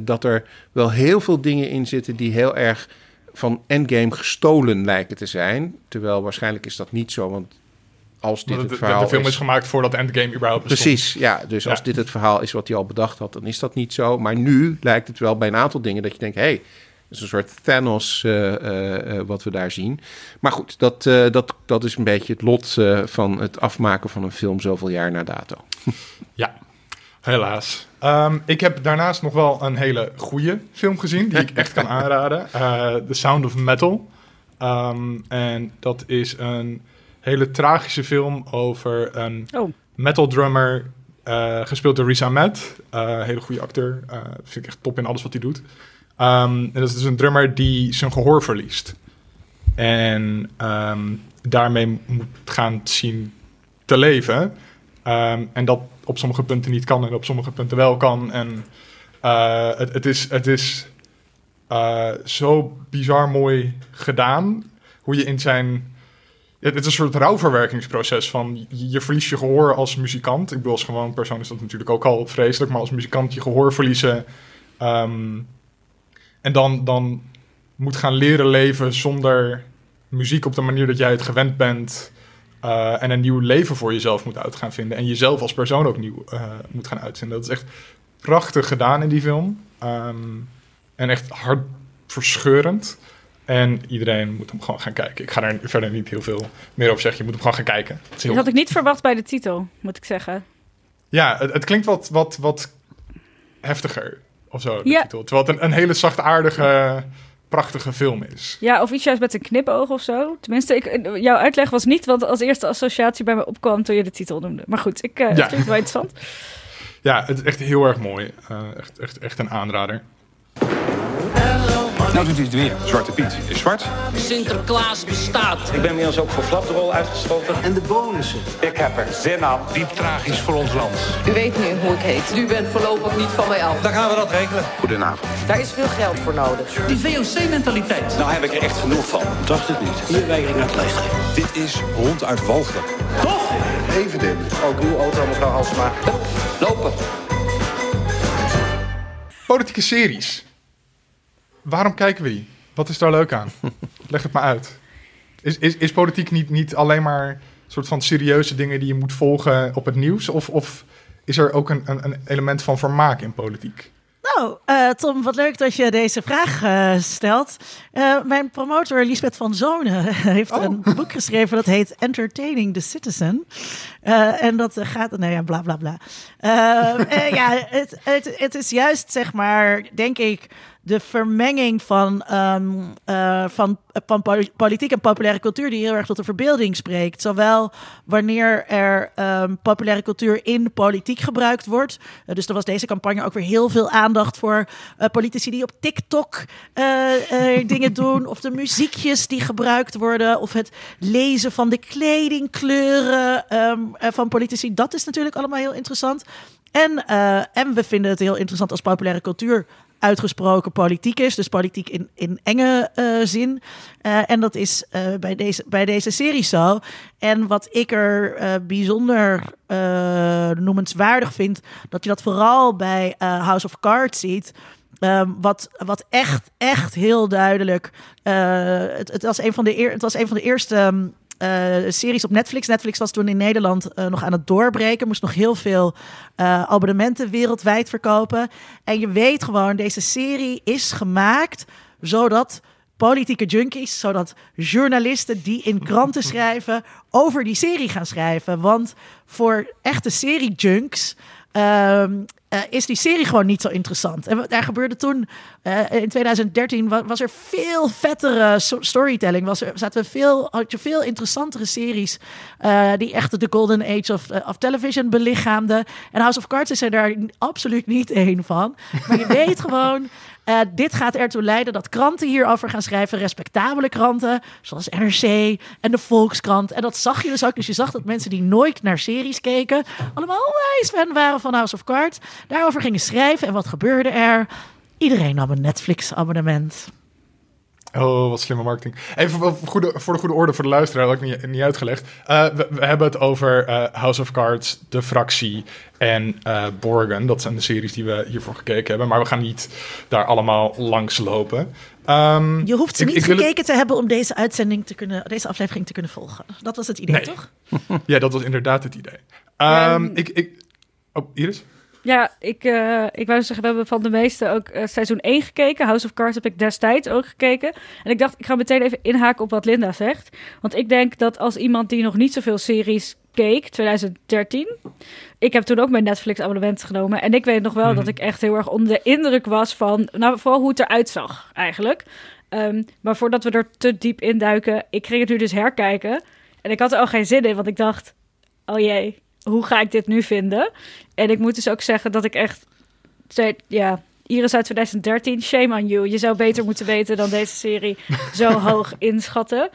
dat er wel heel veel dingen in zitten die heel erg van Endgame gestolen lijken te zijn. Terwijl waarschijnlijk is dat niet zo, want als dit het verhaal de, film is, gemaakt voordat Endgame überhaupt bestond. Precies, ja. Dus als dit het verhaal is wat hij al bedacht had, dan is dat niet zo. Maar nu lijkt het wel bij een aantal dingen dat je denkt... hé, hey, is een soort Thanos uh, wat we daar zien. Maar goed, dat, dat, dat is een beetje het lot van het afmaken van een film zoveel jaar na dato. *laughs* ja, helaas. Um, ik heb daarnaast nog wel een hele goede film gezien die ik echt kan *laughs* aanraden. The Sound of Metal. Um, en dat is een hele tragische film over een oh. metal drummer, uh, gespeeld door Riz Ahmed. Uh, hele goede acteur. Uh, vind ik echt top in alles wat hij doet. Um, en dat is dus een drummer die zijn gehoor verliest. En um, daarmee moet gaan zien te leven. Um, en dat op sommige punten niet kan en op sommige punten wel kan. En het, het, is, het is zo bizar mooi gedaan. Hoe je in zijn het is een soort rouwverwerkingsproces van je verliest je gehoor als muzikant. Ik bedoel, als gewoon persoon is dat natuurlijk ook al vreselijk, maar als muzikant je gehoor verliezen ehm, en dan, dan moet gaan leren leven zonder muziek op de manier dat jij het gewend bent. Uh, en een nieuw leven voor jezelf moet uit gaan vinden. En jezelf als persoon ook nieuw uh, moet gaan uitvinden. Dat is echt prachtig gedaan in die film. Um, en echt hartverscheurend. En iedereen moet hem gewoon gaan kijken. Ik ga er verder niet heel veel meer over zeggen. Je moet hem gewoon gaan kijken. Dat had ik niet verwacht bij de titel, moet ik zeggen. Ja, het, het klinkt wat, wat, wat heftiger of zo, de ja. titel. Terwijl het een, een hele zachtaardige, prachtige film is. Ja, of iets juist met een knipoog of zo. Tenminste, ik, jouw uitleg was niet wat als eerste associatie bij me opkwam toen je de titel noemde. Maar goed, ik, uh, ja. het klinkt wel interessant. *laughs* Ja, het is echt heel erg mooi. Uh, echt, echt, echt een aanrader. Nou doet hij het weer. Zwarte Piet is zwart. Sinterklaas bestaat. Ik ben inmiddels ook voor flapdrol uitgesloten. En de bonussen. Ik heb er zin aan. Diep tragisch voor ons land. U weet nu hoe ik heet. U bent voorlopig niet van mij af. Dan gaan we dat regelen. Goedenavond. Daar is veel geld voor nodig. Die VOC-mentaliteit. Nou heb ik er echt genoeg van. Dacht het niet. Hier weigering uit leeftijd. Dit is ronduit walgelijk. Toch? Even dit. Ook uw auto, mevrouw Halsema. Lopen. Politieke series. Waarom kijken we die? Wat is daar leuk aan? *laughs* Leg het maar uit. Is, is, is politiek niet, niet alleen maar een soort van serieuze dingen die je moet volgen op het nieuws? Of, of is er ook een, een, een element van vermaak in politiek? Nou, uh, Tom, wat leuk dat je deze vraag uh, stelt. Uh, mijn promotor Lisbeth van Zonen *laughs* heeft oh. een boek geschreven dat heet Entertaining the Citizen. en dat gaat, nou ja, bla bla bla. ja, het, het, het is juist, zeg maar, denk ik de vermenging van, um, uh, van, van politiek en populaire cultuur die heel erg tot de verbeelding spreekt. Zowel wanneer er um, populaire cultuur in politiek gebruikt wordt. Uh, dus er was deze campagne ook weer heel veel aandacht voor politici die op TikTok *laughs* dingen doen. Of de muziekjes die gebruikt worden. Of het lezen van de kledingkleuren um, van politici. Dat is natuurlijk allemaal heel interessant. En, en we vinden het heel interessant als populaire cultuur uitgesproken politiek is. Dus politiek in, in enge uh, zin. Uh, en dat is uh, bij, deze, bij deze serie zo. En wat ik er bijzonder noemenswaardig vind, dat je dat vooral bij House of Cards ziet. Um, wat, wat echt, echt heel duidelijk. het, het, was een van de eer, het was een van de eerste um, uh, series op Netflix. Netflix was toen in Nederland uh, nog aan het doorbreken. Moest nog heel veel uh, abonnementen wereldwijd verkopen. En je weet gewoon, deze serie is gemaakt zodat politieke junkies, zodat journalisten die in kranten schrijven over die serie gaan schrijven. Want voor echte serie-junks um, uh, is die serie gewoon niet zo interessant. En daar gebeurde toen, uh, in 2013, was, was, er veel vettere storytelling. Was er, zaten veel, had je veel interessantere series uh, die echt de golden age of, of television belichaamden. En House of Cards is er daar absoluut niet één van. Maar je *laughs* weet gewoon... Uh, dit gaat ertoe leiden dat kranten hierover gaan schrijven, respectabele kranten, zoals NRC en de Volkskrant. En dat zag je dus ook. Dus je zag dat mensen die nooit naar series keken, allemaal onwijs waren van House of Cards, daarover gingen schrijven. En wat gebeurde er? Iedereen nam een Netflix-abonnement. Oh, wat slimme marketing. Even voor, goede, voor de goede orde voor de luisteraar, dat ik niet, niet uitgelegd. Uh, we, we, hebben het over uh, House of Cards, De Fractie en uh, Borgen. Dat zijn de series die we hiervoor gekeken hebben. Maar we gaan niet daar allemaal langs lopen. Um, je hoeft ze niet gekeken te hebben om deze uitzending te kunnen, deze aflevering te kunnen volgen. Dat was het idee, nee. toch? *laughs* ja, dat was inderdaad het idee. Um, um, ik, ik, oh, Iris? Ja, ik, uh, ik wou zeggen, we hebben van de meeste ook uh, seizoen 1 gekeken. House of Cards heb ik destijds ook gekeken. En ik dacht, ik ga meteen even inhaken op wat Linda zegt. Want ik denk dat als iemand die nog niet zoveel series keek, 2013. Ik heb toen ook mijn Netflix abonnement genomen. En ik weet nog wel mm. dat ik echt heel erg onder de indruk was van, nou vooral hoe het eruit zag eigenlijk. Um, maar voordat we er te diep induiken, ik ging het nu dus herkijken. En ik had er al geen zin in, want ik dacht, oh jee, hoe ga ik dit nu vinden? En ik moet dus ook zeggen dat ik echt... Ja, Iris uit 2013, shame on you. Je zou beter moeten weten dan deze serie *laughs* zo hoog inschatten.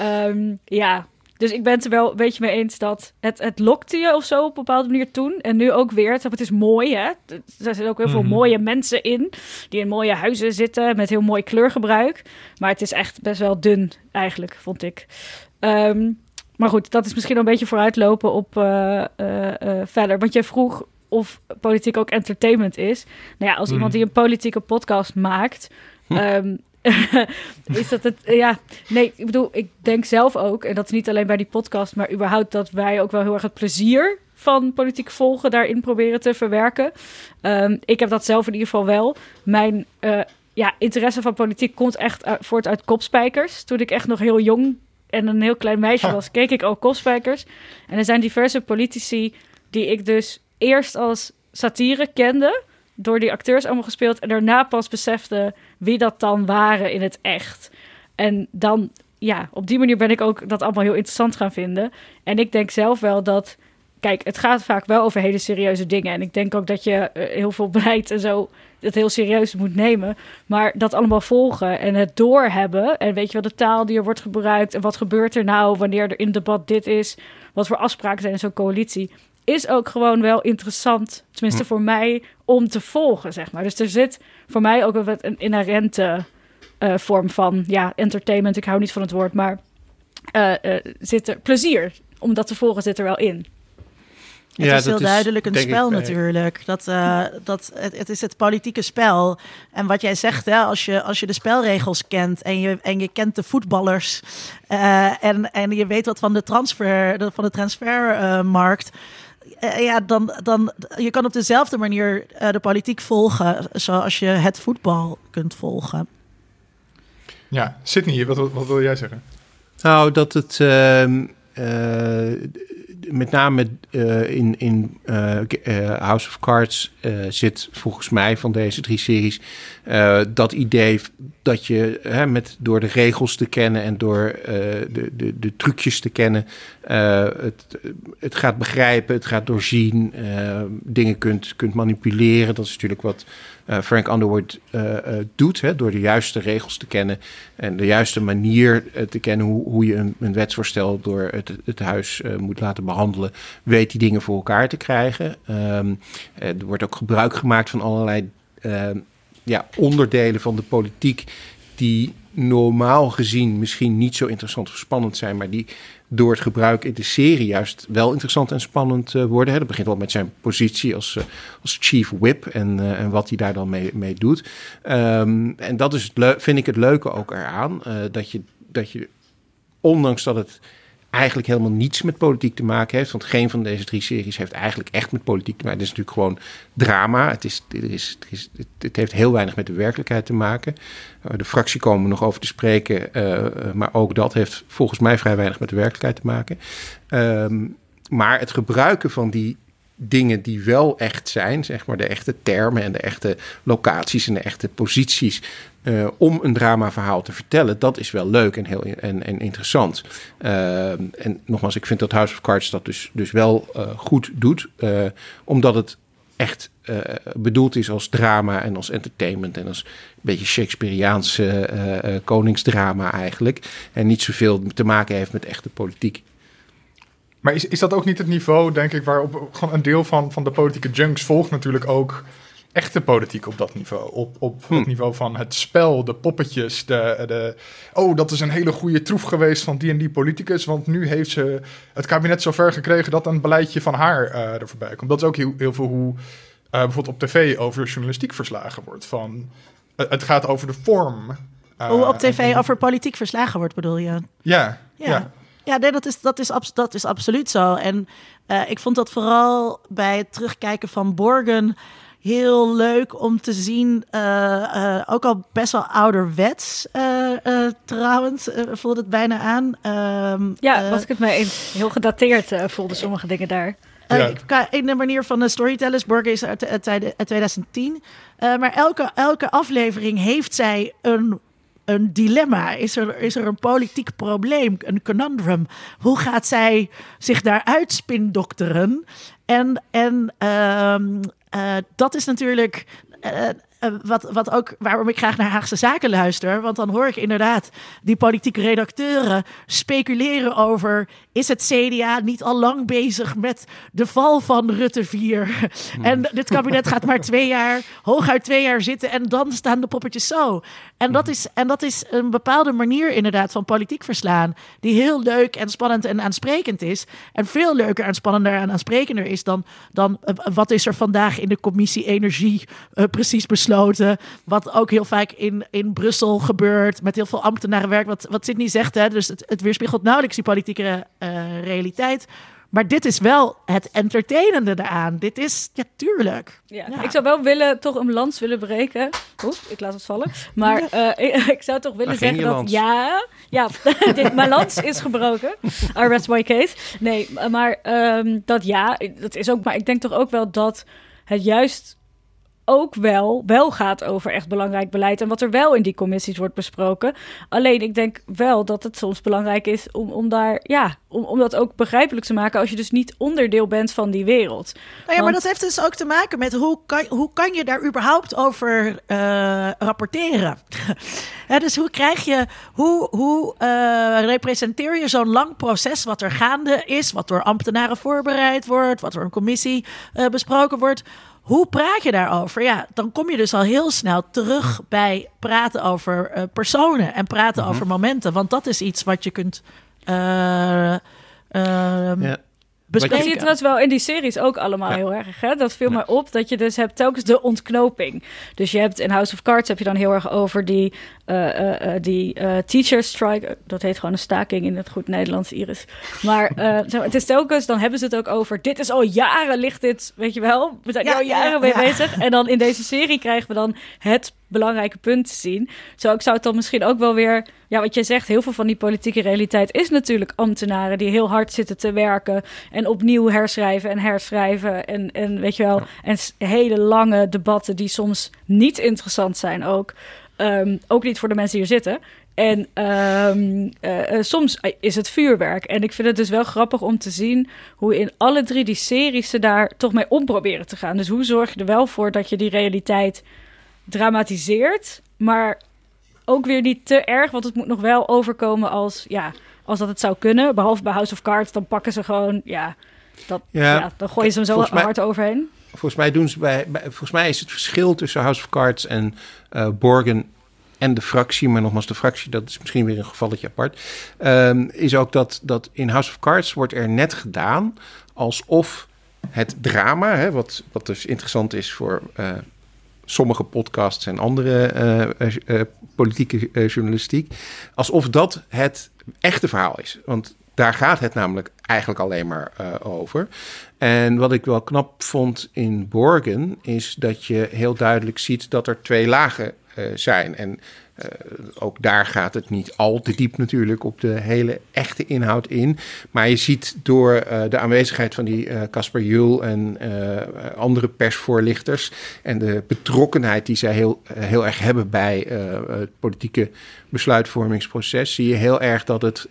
Um, ja, dus ik ben het er wel een beetje mee eens dat het, het lokte je of zo op een bepaalde manier toen. En nu ook weer. Het is mooi, hè. Er zitten ook heel veel mhm. mooie mensen in. Die in mooie huizen zitten met heel mooi kleurgebruik. Maar het is echt best wel dun, eigenlijk, vond ik. Um, maar goed, dat is misschien een beetje vooruitlopen op uh, uh, verder. Want jij vroeg of politiek ook entertainment is. Nou ja, als iemand mhm. die een politieke podcast maakt... Um, *laughs* is dat het, ja, nee, ik bedoel, ik denk zelf ook, en dat is niet alleen bij die podcast, maar überhaupt dat wij ook wel heel erg het plezier van politiek volgen daarin proberen te verwerken. Um, ik heb dat zelf in ieder geval wel. Mijn uh, ja, interesse van politiek komt echt voort uit kopspijkers. Toen ik echt nog heel jong en een heel klein meisje was, keek ik ook Kopspijkers. En er zijn diverse politici die ik dus eerst als satire kende, door die acteurs allemaal gespeeld, en daarna pas besefte wie dat dan waren in het echt. En dan, ja, op die manier ben ik ook dat allemaal heel interessant gaan vinden. En ik denk zelf wel dat, kijk, het gaat vaak wel over hele serieuze dingen. En ik denk ook dat je eh, heel veel beleid en zo het heel serieus moet nemen. Maar dat allemaal volgen en het doorhebben. En weet je wel, de taal die er wordt gebruikt. En wat gebeurt er nou wanneer er in debat dit is. Wat voor afspraken zijn in zo'n coalitie. Is ook gewoon wel interessant, tenminste hm. voor mij, om te volgen, zeg maar. Dus er zit voor mij ook wel een inherente uh, vorm van, ja, entertainment. Ik hou niet van het woord, maar uh, uh, zit er plezier om dat te volgen zit er wel in. Het ja, is heel duidelijk een spel natuurlijk. Dat, uh, dat, het, het, is het politieke spel. En wat jij zegt, hè, als, je, als je de spelregels kent en je, en je kent de voetballers uh, en, en je weet wat van de transfer, van de transfermarkt. Uh, ja, dan, dan je kan op dezelfde manier de politiek volgen zoals je het voetbal kunt volgen. Ja, Sydney, wat, wat wil jij zeggen? Nou, dat het ehm, met name uh, in, in uh, House of Cards zit volgens mij van deze drie series dat idee dat je hè, met, door de regels te kennen en door de, de, de trucjes te kennen, het, het gaat begrijpen, het gaat doorzien, dingen kunt, kunt manipuleren. Dat is natuurlijk wat Frank Underwood uh, uh, doet. Hè, door de juiste regels te kennen en de juiste manier te kennen hoe, hoe je een, een, wetsvoorstel door het, het huis moet laten behandelen, weet die dingen voor elkaar te krijgen. Um, er wordt ook gebruik gemaakt van allerlei ehm, ja, onderdelen van de politiek die normaal gezien misschien niet zo interessant of spannend zijn, maar die door het gebruik in de serie juist wel interessant en spannend uh, worden. Hè. Dat begint al met zijn positie als, uh, als chief whip en, uh, en wat hij daar dan mee, mee doet. Um, en dat is vind ik het leuke ook eraan, dat, je, dat je, ondanks dat het eigenlijk helemaal niets met politiek te maken heeft. Want geen van deze drie series heeft eigenlijk echt met politiek te maken. Het is natuurlijk gewoon drama. Het, is, het, is, het, is, het heeft heel weinig met de werkelijkheid te maken. Uh, de fractie komen nog over te spreken. Uh, maar ook dat heeft volgens mij vrij weinig met de werkelijkheid te maken. Um, maar het gebruiken van die dingen die wel echt zijn, zeg maar de echte termen en de echte locaties en de echte posities, uh, om een dramaverhaal te vertellen, dat is wel leuk en heel en, en interessant. Uh, en nogmaals, ik vind dat House of Cards dat dus, dus wel uh, goed doet, omdat het echt bedoeld is als drama en als entertainment en als een beetje Shakespeareaanse koningsdrama eigenlijk. En niet zoveel te maken heeft met echte politiek. Maar is, is dat ook niet het niveau, denk ik, waarop gewoon een deel van, van de politieke junks volgt natuurlijk ook echte politiek op dat niveau. Op, op het hm. niveau van het spel, de poppetjes, de, de... Oh, dat is een hele goede troef geweest van die en die politicus, want nu heeft ze het kabinet zover gekregen dat een beleidje van haar uh, er voorbij komt. Dat is ook heel, heel veel hoe uh, bijvoorbeeld op tv over journalistiek verslagen wordt. Van, uh, het gaat over de vorm. hoe op tv over politiek verslagen wordt, bedoel je? Ja, ja. ja. Ja, nee, dat is, dat, is dat is absoluut zo. En uh, ik vond dat vooral bij het terugkijken van Borgen heel leuk om te zien. Uh, uh, ook al best wel ouderwets trouwens, voelde het bijna aan. Ehm, ja, was ik het mee eens. Heel gedateerd voelden sommige dingen daar. Ja. in de manier van de storytellers, Borgen is uit, uit, uit 2010. maar elke, elke aflevering heeft zij een een dilemma? Is er, is er een politiek probleem, een conundrum? Hoe gaat zij zich daaruit spindokteren? En, en uh, uh, dat is natuurlijk. Eh, wat, wat ook waarom ik graag naar Haagse Zaken luister. Want dan hoor ik inderdaad die politieke redacteuren speculeren over... is het CDA niet al lang bezig met de val van Rutte 4? Hmm. en dit kabinet gaat maar twee jaar, hooguit twee jaar zitten... en dan staan de poppetjes zo. En dat is, en dat is een bepaalde manier inderdaad van politiek verslaan... die heel leuk en spannend en aansprekend is. En veel leuker en spannender en aansprekender is dan... dan uh, wat is er vandaag in de commissie Energie uh, precies besloten wat ook heel vaak in, in Brussel gebeurt. Met heel veel ambtenarenwerk. Wat, wat Sydney zegt. Hè, dus het, het weerspiegelt nauwelijks die politieke uh, realiteit. Maar dit is wel het entertainende eraan. Dit is, ja, tuurlijk. Ja, Ik zou wel willen, toch een lans willen breken. Oeh, ik laat het vallen. Maar uh, ik, *laughs* ik, zou toch willen zeggen dat ja, ja *laughs* dit, mijn lans is gebroken. I rest my case. Nee, maar um, dat ja, dat is ook. Maar ik denk toch ook wel dat het juist ook wel, wel gaat over echt belangrijk beleid en wat er wel in die commissies wordt besproken. Alleen ik denk wel dat het soms belangrijk is om, om daar, ja, om, om dat ook begrijpelijk te maken als je dus niet onderdeel bent van die wereld. Nou ja, maar dat heeft dus ook te maken met hoe kan, hoe kan je daar überhaupt over uh, rapporteren? *laughs* dus hoe krijg je, hoe, hoe uh, representeer je zo'n lang proces wat er gaande is, wat door ambtenaren voorbereid wordt, wat door een commissie uh, besproken wordt? Hoe praat je daarover? Ja, dan kom je dus al heel snel terug bij praten over uh, personen en praten mm -hmm. over momenten. Want dat is iets wat je kunt. Uh, uh, ja bespreken. Dat zie je trouwens wel in die series ook allemaal heel erg. Hè? Dat viel ja. mij op dat je dus hebt telkens de ontknoping. Dus je hebt in House of Cards heb je dan heel erg over die, die uh, teacher strike. Dat heet gewoon een staking in het goed Nederlands, Iris. *laughs* Maar het is telkens, dan hebben ze het ook over... dit is al jaren ligt dit, weet je wel? We zijn ja, al jaren mee bezig. En dan in deze serie krijgen we dan het belangrijke punt te zien. Zo ik zou het dan misschien ook wel weer... Ja, wat je zegt, heel veel van die politieke realiteit is natuurlijk ambtenaren... die heel hard zitten te werken en opnieuw herschrijven en herschrijven. En, en weet je wel, en hele lange debatten die soms niet interessant zijn ook. Um, ook niet voor de mensen hier zitten. En um, uh, soms is het vuurwerk. En ik vind het dus wel grappig om te zien hoe in alle drie die series ze daar toch mee om proberen te gaan. Dus hoe zorg je er wel voor dat je die realiteit dramatiseert, maar ook weer niet te erg, want het moet nog wel overkomen als, ja, als dat het zou kunnen. Behalve bij House of Cards, dan pakken ze gewoon, ja, dat, ja, dan gooien ze hem zo hard overheen. Volgens mij doen ze bij, volgens mij is het verschil tussen House of Cards en uh, Borgen en de fractie, maar nogmaals, de fractie, dat is misschien weer een gevalletje apart, um, is ook dat, dat in House of Cards wordt er net gedaan alsof het drama, hè, wat, wat dus interessant is voor uh, sommige podcasts en andere uh, politieke journalistiek, alsof dat het echte verhaal is. Want daar gaat het namelijk eigenlijk alleen maar over. En wat ik wel knap vond in Borgen is dat je heel duidelijk ziet dat er twee lagen zijn. En uh, ook daar gaat het niet al te diep natuurlijk op de hele echte inhoud in. Maar je ziet door uh, de aanwezigheid van die Casper uh, Jul en andere persvoorlichters en de betrokkenheid die zij heel, heel erg hebben bij het politieke besluitvormingsproces, zie je heel erg dat, het,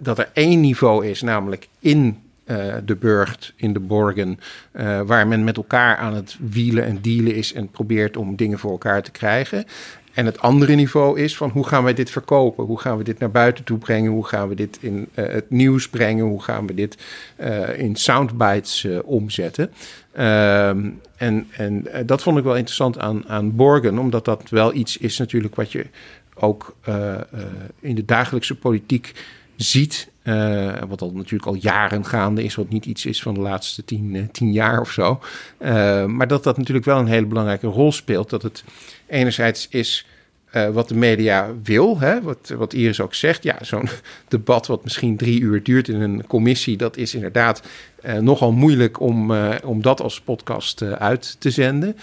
dat er één niveau is, namelijk in de Burgt, in de Borgen, waar men met elkaar aan het wielen en dealen is en probeert om dingen voor elkaar te krijgen. En het andere niveau is van hoe gaan wij dit verkopen? Hoe gaan we dit naar buiten toe brengen? Hoe gaan we dit in het nieuws brengen? Hoe gaan we dit in soundbites omzetten? Ehm, en en dat vond ik wel interessant aan, aan Borgen, omdat dat wel iets is natuurlijk wat je ook in de dagelijkse politiek ziet. Uh, wat al natuurlijk al jaren gaande is, wat niet iets is van de laatste tien, tien jaar of zo. maar dat dat natuurlijk wel een hele belangrijke rol speelt. Dat het enerzijds is wat de media wil, hè? Wat, wat Iris ook zegt. Ja, zo'n *laughs* debat wat misschien drie uur duurt in een commissie, dat is inderdaad nogal moeilijk om, om dat als podcast uit te zenden.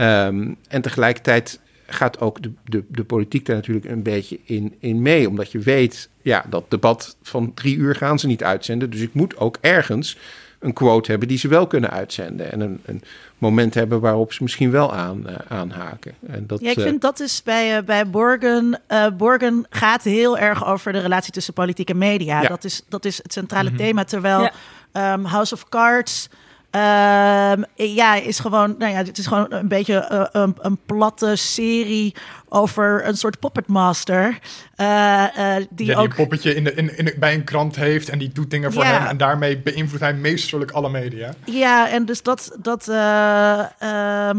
Um, en tegelijkertijd gaat ook de, de, de politiek daar natuurlijk een beetje in, in mee. Omdat je weet, ja, dat debat van drie uur gaan ze niet uitzenden. Dus ik moet ook ergens een quote hebben die ze wel kunnen uitzenden. En een, een moment hebben waarop ze misschien wel aan, uh, aanhaken. En dat, ja, ik vind dat is bij, uh, bij Borgen. Uh, Borgen gaat heel erg over de relatie tussen politiek en media. Ja. Dat, is, dat is het centrale mm -hmm. thema. Terwijl ja. um, House of Cards ja, is gewoon, nou ja, het is gewoon een beetje uh, een, een, platte serie over een soort puppetmaster. Uh, uh, die, ja, ook... een poppetje in de, in, in, bij een krant heeft en die doet dingen voor ja. hem. En daarmee beïnvloedt hij meesterlijk alle media. Ja, en dus dat. dat uh,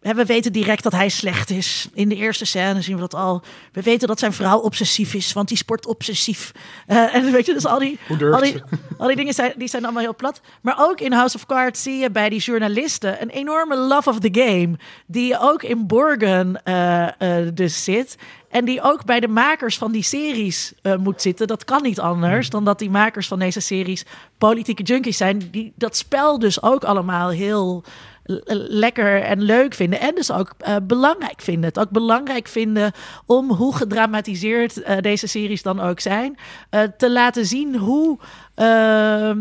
we weten direct dat hij slecht is. In de eerste scène zien we dat al. We weten dat zijn vrouw obsessief is, want die sport obsessief. Uh, *laughs* en weet je, dus al die, al die, *laughs* al die dingen zijn, die zijn allemaal heel plat. Maar ook in House of Cards zie je bij die journalisten een enorme love of the game. Die ook in Borgen uh, uh, dus zit. En die ook bij de makers van die series uh, moet zitten. Dat kan niet anders dan dat die makers van deze series politieke junkies zijn. Die dat spel dus ook allemaal heel lekker en leuk vinden. En dus ook uh, belangrijk vinden. Het ook belangrijk vinden om hoe gedramatiseerd uh, deze series dan ook zijn. Te laten zien hoe. Ehm,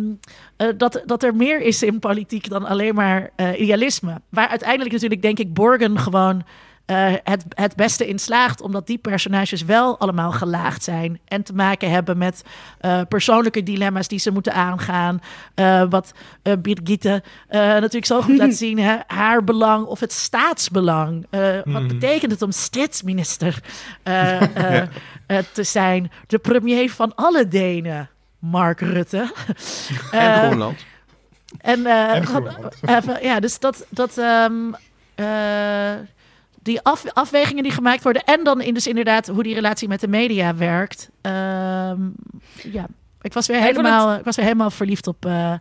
dat, dat er meer is in politiek dan alleen maar idealisme. Waar uiteindelijk natuurlijk, denk ik, Borgen gewoon uh, het, het beste in slaagt. Omdat die personages wel allemaal gelaagd zijn. En te maken hebben met uh, persoonlijke dilemma's die ze moeten aangaan. Uh, wat Birgitte natuurlijk zo goed laat *laughs* zien. Hè? Haar belang of het staatsbelang. Mm. Wat betekent het om statsminister *laughs* ja. te zijn? De premier van alle Denen. Mark Rutte. *laughs* en Groenland. En, en Groenland. ja, dus dat... dat um, die af, afwegingen die gemaakt worden. En dan in dus inderdaad hoe die relatie met de media werkt. Um, ja, ik was weer helemaal, ik was weer helemaal verliefd op, uh,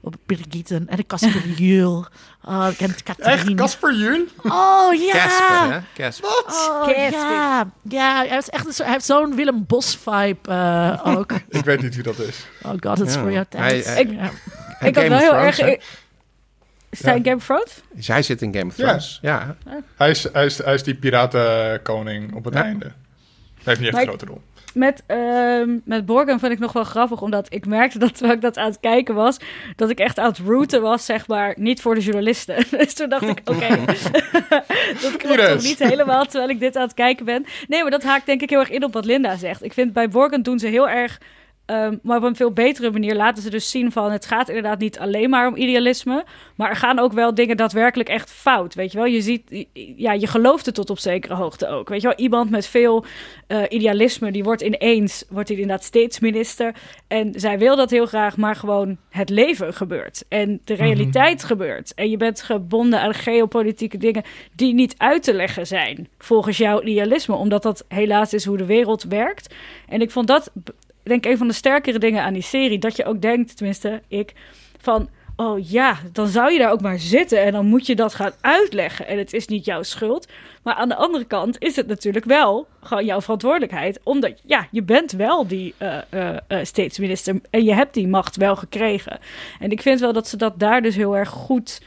op Birgitten en de Casper *laughs* Juul. Oh, ik ken Echt, Casper Juul? Oh ja. Casper, hè? Casper. Oh, ja. ja, hij, is echt een, hij heeft zo'n Willem Bos vibe uh, ook. *laughs* ik weet niet wie dat is. Oh god, het is voor jou tijd. Ik, ja. ik had wel heel erg... Is hij in Game of Thrones? Zij zit in Game of Thrones, ja. ja. Hij, is, hij, is, hij is die piratenkoning op het ja. einde. Hij heeft niet echt een grote rol. Met, uh, met Borgen vond ik nog wel grappig, omdat ik merkte dat terwijl ik dat aan het kijken was, dat ik echt aan het routen was, zeg maar, niet voor de journalisten. *laughs* dus toen dacht ik, oké, okay. *laughs* *laughs* dat klopt toch niet helemaal terwijl ik dit aan het kijken ben. Nee, maar dat haakt denk ik heel erg in op wat Linda zegt. Ik vind bij Borgen doen ze heel erg Um, maar op een veel betere manier laten ze dus zien van... het gaat inderdaad niet alleen maar om idealisme... maar er gaan ook wel dingen daadwerkelijk echt fout, weet je wel. Je ziet, ja, je gelooft het tot op zekere hoogte ook, weet je wel. Iemand met veel uh, idealisme, die wordt ineens... wordt hij inderdaad steeds minister. En zij wil dat heel graag, maar gewoon het leven gebeurt. En de realiteit mm-hmm. gebeurt. En je bent gebonden aan geopolitieke dingen... die niet uit te leggen zijn volgens jouw idealisme. Omdat dat helaas is hoe de wereld werkt. En ik vond dat denk een van de sterkere dingen aan die serie. Dat je ook denkt, tenminste ik, van... Oh ja, dan zou je daar ook maar zitten en dan moet je dat gaan uitleggen. En het is niet jouw schuld. Maar aan de andere kant is het natuurlijk wel gewoon jouw verantwoordelijkheid. Omdat, ja, je bent wel die uh, uh, uh, staatsminister en je hebt die macht wel gekregen. En ik vind wel dat ze dat daar dus heel erg goed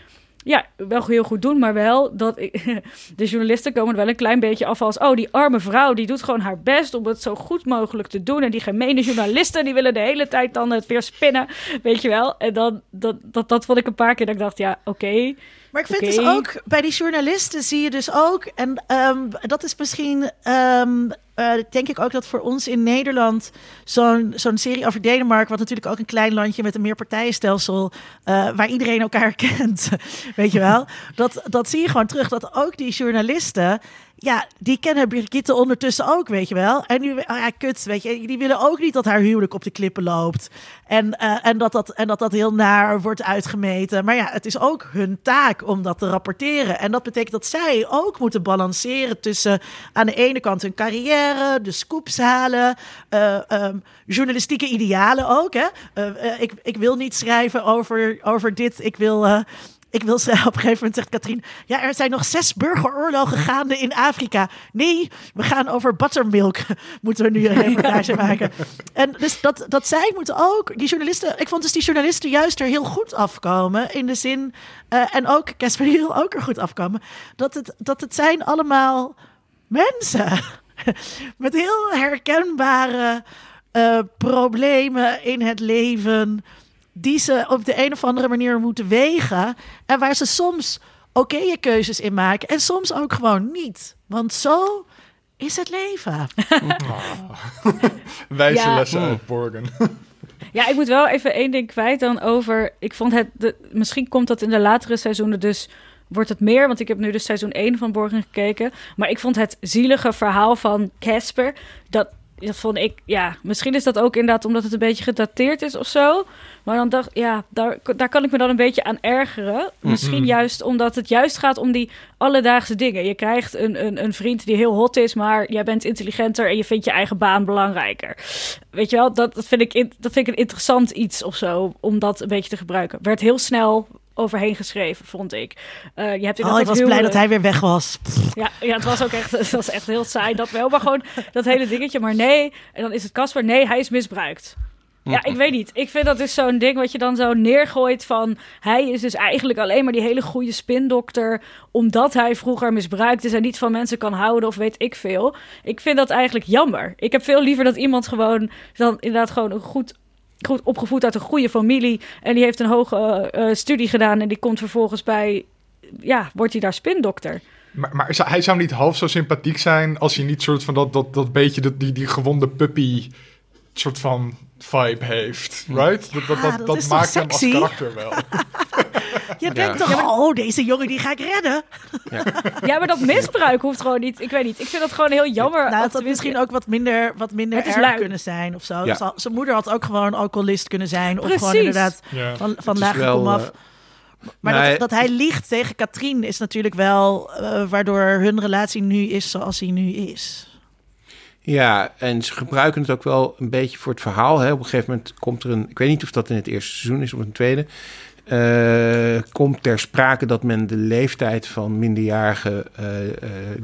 ja, wel heel goed doen, maar wel dat ik, *laughs* de journalisten komen er wel een klein beetje af als, oh, die arme vrouw, die doet gewoon haar best om het zo goed mogelijk te doen. En die gemene journalisten, die willen de hele tijd dan het weer spinnen, weet je wel. En dan, dat, dat, dat vond ik een paar keer dat ik dacht, ja, oké. Maar ik vind okay. dus ook, bij die journalisten zie je dus ook, en um, dat is misschien... Um, uh, denk ik ook dat voor ons in Nederland zo'n zo'n serie over Denemarken, wat natuurlijk ook een klein landje met een meerpartijenstelsel, uh, waar iedereen elkaar *laughs* kent, weet je wel, dat, dat zie je gewoon terug. Dat ook die journalisten ja, die kennen Brigitte ondertussen ook, weet je wel. En nu, oh ja, kut, weet je. Die willen ook niet dat haar huwelijk op de klippen loopt. En, uh, en, dat, dat, en dat dat heel naar wordt uitgemeten. Maar ja, het is ook hun taak om dat te rapporteren. En dat betekent dat zij ook moeten balanceren tussen aan de ene kant hun carrière, de scoops halen, uh, um, journalistieke idealen ook. Hè? Uh, ik, ik wil niet schrijven over, over dit. Ik wil ik wil ze *laughs* op een gegeven moment zegt Katrien, ja, er zijn nog zes burgeroorlogen gaande in Afrika. Nee, we gaan over buttermilk. *laughs* Moeten we nu een reportage maken. En dus dat, dat zij moeten ook, die journalisten, ik vond dus die journalisten juist er heel goed afkomen. In de zin, uh, en ook Casper Hill ook er goed afkomen. Dat het, dat het zijn allemaal mensen *laughs* met heel herkenbare uh, problemen in het leven die ze op de een of andere manier moeten wegen. En waar ze soms oké keuzes in maken en soms ook gewoon niet. Want zo is het leven. *laughs* Wijze ja. lessen uit Borgen. Ja, ik moet wel even één ding kwijt dan over. Ik vond het. De, misschien komt dat in de latere seizoenen dus. Wordt het meer, want ik heb nu dus seizoen 1 van Borgen gekeken. Maar ik vond het zielige verhaal van Casper. Dat, dat vond ik, ja, misschien is dat ook inderdaad omdat het een beetje gedateerd is of zo. Maar dan dacht ja, daar, daar kan ik me dan een beetje aan ergeren. Misschien juist omdat het juist gaat om die alledaagse dingen. Je krijgt een, een, een vriend die heel hot is, maar jij bent intelligenter en je vindt je eigen baan belangrijker. Weet je wel, dat, dat, vind, ik dat vind ik een interessant iets of zo, om dat een beetje te gebruiken. Werd heel snel overheen geschreven, vond ik. Uh, je hebt oh, ik was blij dat hij weer weg was. Ja, ja het was ook echt, het was echt heel saai dat wel. Maar gewoon dat hele dingetje. Maar nee, en dan is het Casper. Nee, hij is misbruikt. Ja, ik weet niet. Ik vind dat is zo'n ding wat je dan zo neergooit van... hij is dus eigenlijk alleen maar die hele goede spindokter... omdat hij vroeger misbruikt is en niet van mensen kan houden of weet ik veel. Ik vind dat eigenlijk jammer. Ik heb veel liever dat iemand gewoon... dan inderdaad gewoon een goed goed opgevoed uit een goede familie. En die heeft een hoge uh, studie gedaan. En die komt vervolgens bij. Ja, wordt hij daar spindokter. Maar, maar hij zou niet half zo sympathiek zijn. als hij niet soort van dat, dat, dat beetje die, die gewonde puppy. soort van vibe heeft. Right? dat, dat, dat, dat maakt hem als karakter wel. *laughs* Je denkt toch, oh, deze jongen die ga ik redden. Ja. *laughs* ja. maar dat misbruik hoeft gewoon niet. Ik weet niet. Ik vind dat gewoon heel jammer. Nou, dat had misschien ook wat minder, wat minder erg kunnen zijn of zo. Ja. Zijn moeder had ook gewoon alcoholist kunnen zijn. Of gewoon inderdaad van, van lage komaf. Uh, maar dat, dat, hij liegt tegen Katrien is natuurlijk wel uh, waardoor hun relatie nu is zoals hij nu is. Ja, en ze gebruiken het ook wel een beetje voor het verhaal. Hè. Op een gegeven moment komt er een, ik weet niet of dat in het eerste seizoen is of een tweede, uh, komt ter sprake dat men de leeftijd van minderjarige uh, uh,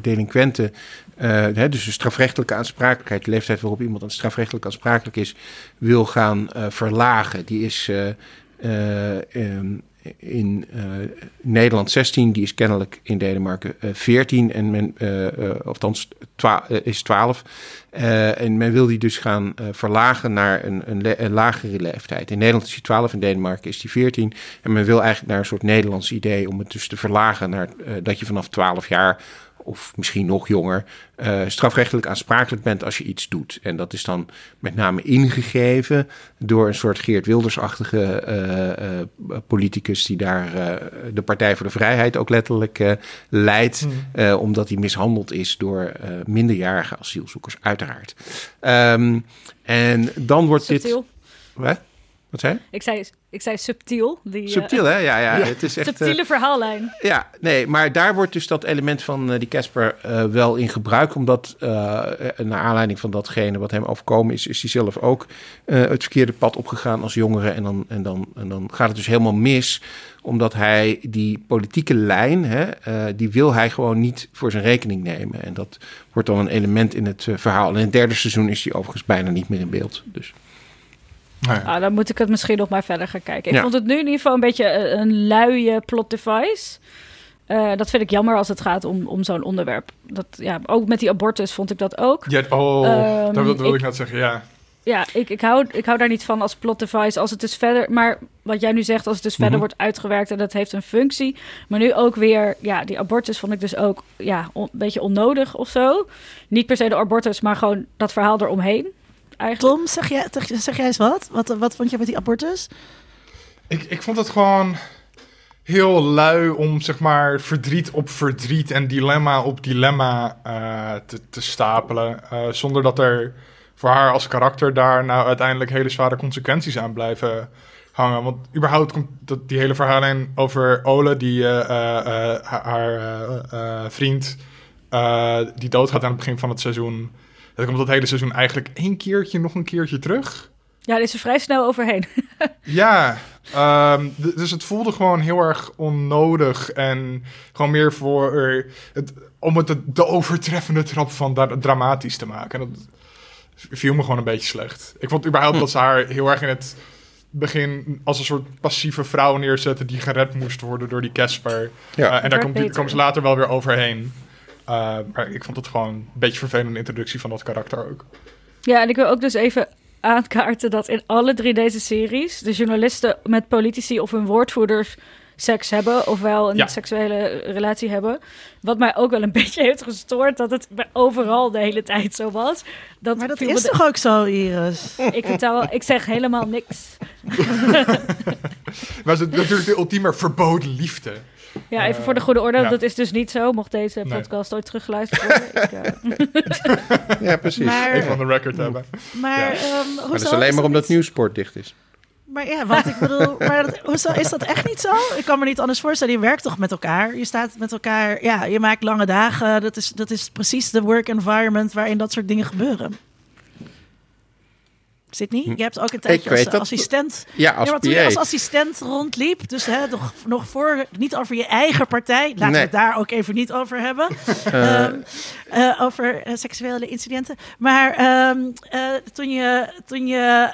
delinquenten, hè, dus de strafrechtelijke aansprakelijkheid, de leeftijd waarop iemand aan strafrechtelijk aansprakelijk is, wil gaan verlagen. Die is um, in uh, Nederland 16, die is kennelijk in Denemarken uh, 14 en men, uh, althans is 12. en men wil die dus gaan verlagen naar een, een, een, lagere leeftijd. In Nederland is die 12, in Denemarken is die 14. En men wil eigenlijk naar een soort Nederlands idee om het dus te verlagen naar dat je vanaf 12 jaar of misschien nog jonger, uh, strafrechtelijk aansprakelijk bent als je iets doet. En dat is dan met name ingegeven door een soort Geert Wilders-achtige uh, uh, politicus die daar de Partij voor de Vrijheid ook letterlijk leidt, mm. omdat hij mishandeld is door minderjarige asielzoekers, uiteraard. Um, en dan wordt dit. Wat? Wat zei? Ik zei, ik zei subtiel. Die, subtiel, hè? Ja, *laughs* ja, Het is echt, Subtiele uh, verhaallijn. Ja, nee, maar daar wordt dus dat element van uh, die Casper wel in gebruikt. Omdat, naar aanleiding van datgene wat hem overkomen is, is hij zelf ook het verkeerde pad opgegaan als jongere. En dan, en, dan, en dan gaat het dus helemaal mis. Omdat hij die politieke lijn, hè, die wil hij gewoon niet voor zijn rekening nemen. En dat wordt dan een element in het verhaal. En in het derde seizoen is hij overigens bijna niet meer in beeld. Dus. Ah, dan moet ik het misschien nog maar verder gaan kijken. Ik vond het nu in ieder geval een beetje een, een luie plot device. Uh, dat vind ik jammer als het gaat om, om zo'n onderwerp. Dat, ja, ook met die abortus vond ik dat ook. Ja, oh, um, dat, wil, ik, ik net zeggen, ja. ja, ik, ik, hou, ik hou daar niet van als plot device. Als het dus verder. Maar wat jij nu zegt, als het dus verder Mhm. wordt uitgewerkt en dat heeft een functie. Maar nu ook weer, ja, die abortus vond ik dus ook ja, on- een beetje onnodig of zo. Niet per se de abortus, maar gewoon dat verhaal eromheen. Eigenlijk. Tom, zeg jij, zeg, jij eens wat? wat? Wat vond je met die abortus? Ik, ik vond het gewoon heel lui om zeg maar verdriet op verdriet en dilemma op dilemma eh, te, te stapelen. eh, zonder dat er voor haar als karakter daar nou uiteindelijk hele zware consequenties aan blijven hangen. Want überhaupt komt dat, die hele verhaallijn over Ole, die eh, haar- eh, eh, vriend, eh, die doodgaat aan het begin van het seizoen. Dat komt dat hele seizoen eigenlijk één keertje, nog een keertje terug. Ja, daar is er vrij snel overheen. *laughs* Ja, ehm, dus het voelde gewoon heel erg onnodig en gewoon meer voor het, om het de, de overtreffende trap van da- dramatisch te maken. En dat viel me gewoon een beetje slecht. Ik vond überhaupt dat ze haar heel erg in het begin als een soort passieve vrouw neerzetten die gered moest worden door die Casper. Ja. Eh, en daar komt, komen ze later wel weer overheen. Eh, maar ik vond het gewoon een beetje vervelende introductie van dat karakter ook. Ja, en ik wil ook dus even aankaarten dat in alle drie deze series de journalisten met politici of hun woordvoerders seks hebben, ofwel een Ja. seksuele relatie hebben. Wat mij ook wel een *laughs* beetje heeft gestoord, dat het overal de hele tijd zo was. Dat Maar dat is de- toch ook zo, Iris? *laughs* Ik vertel, ik zeg helemaal niks. *laughs* Maar het is natuurlijk de ultieme verboden liefde. Ja, even Eh, voor de goede orde, ja. dat is dus niet zo. Mocht deze Nee. podcast ooit teruggeluisterd worden. ik, eh, *laughs* Ja, precies. Maar- Even van de record hebben. Maar, Ja. ehm, hoezo? Maar dat is alleen maar omdat Nieuwsport dicht is. Maar ja, wat ik bedoel, *laughs* maar dat, hoezo, is dat echt niet zo? Ik kan me niet anders voorstellen. Je werkt toch met elkaar? Je staat met elkaar, ja, je maakt lange dagen. Dat is, dat is precies de work environment waarin dat soort dingen gebeuren. Sydney, je hebt ook een tijdje als dat- assistent. Ja, als ja, toen je als assistent rondliep, dus hè, nog, nog voor, niet over je eigen partij, laten we het daar ook even niet over hebben, *laughs* Eh, eh, over eh, seksuele incidenten. Maar ehm, eh, toen, je, toen, je,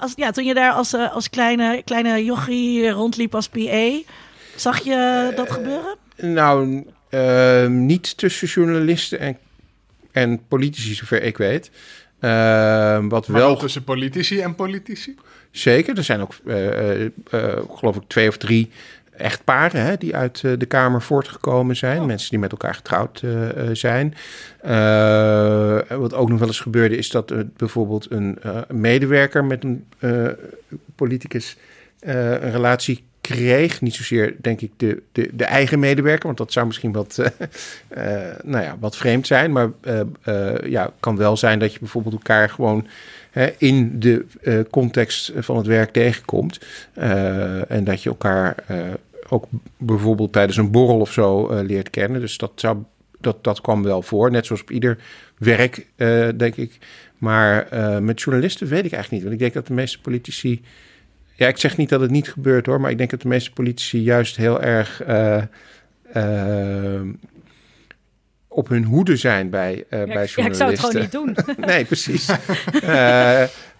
als, ja, toen je daar als, als kleine, kleine jochie rondliep als PA, zag je dat gebeuren? Nou, niet tussen journalisten en, en politici, zover ik weet. Eh, wat Maar wel tussen politici en politici. zeker, er zijn ook, eh, eh, eh, geloof ik, twee of drie echtparen hè, die uit de Kamer voortgekomen zijn. Mensen die met elkaar getrouwd zijn. Wat ook nog wel eens gebeurde, is dat bijvoorbeeld een medewerker met een politicus een relatie kreeg. Niet zozeer, denk ik, de, de, de eigen medewerker, want dat zou misschien wat, eh, eh, nou ja, wat vreemd zijn. Maar eh ja, kan wel zijn dat je bijvoorbeeld elkaar gewoon in de context van het werk tegenkomt. En dat je elkaar ook bijvoorbeeld tijdens een borrel of zo leert kennen. Dus dat, zou, dat, dat kwam wel voor, net zoals op ieder werk, denk ik. Maar met journalisten weet ik eigenlijk niet. Want ik denk dat de meeste politici. Ja, ik zeg niet dat het niet gebeurt hoor, maar ik denk dat de meeste politici juist heel erg eh, eh, op hun hoede zijn bij, ja, bij ik- ja, ik zou het journalisten. gewoon niet doen. *laughs* Nee, precies. *laughs*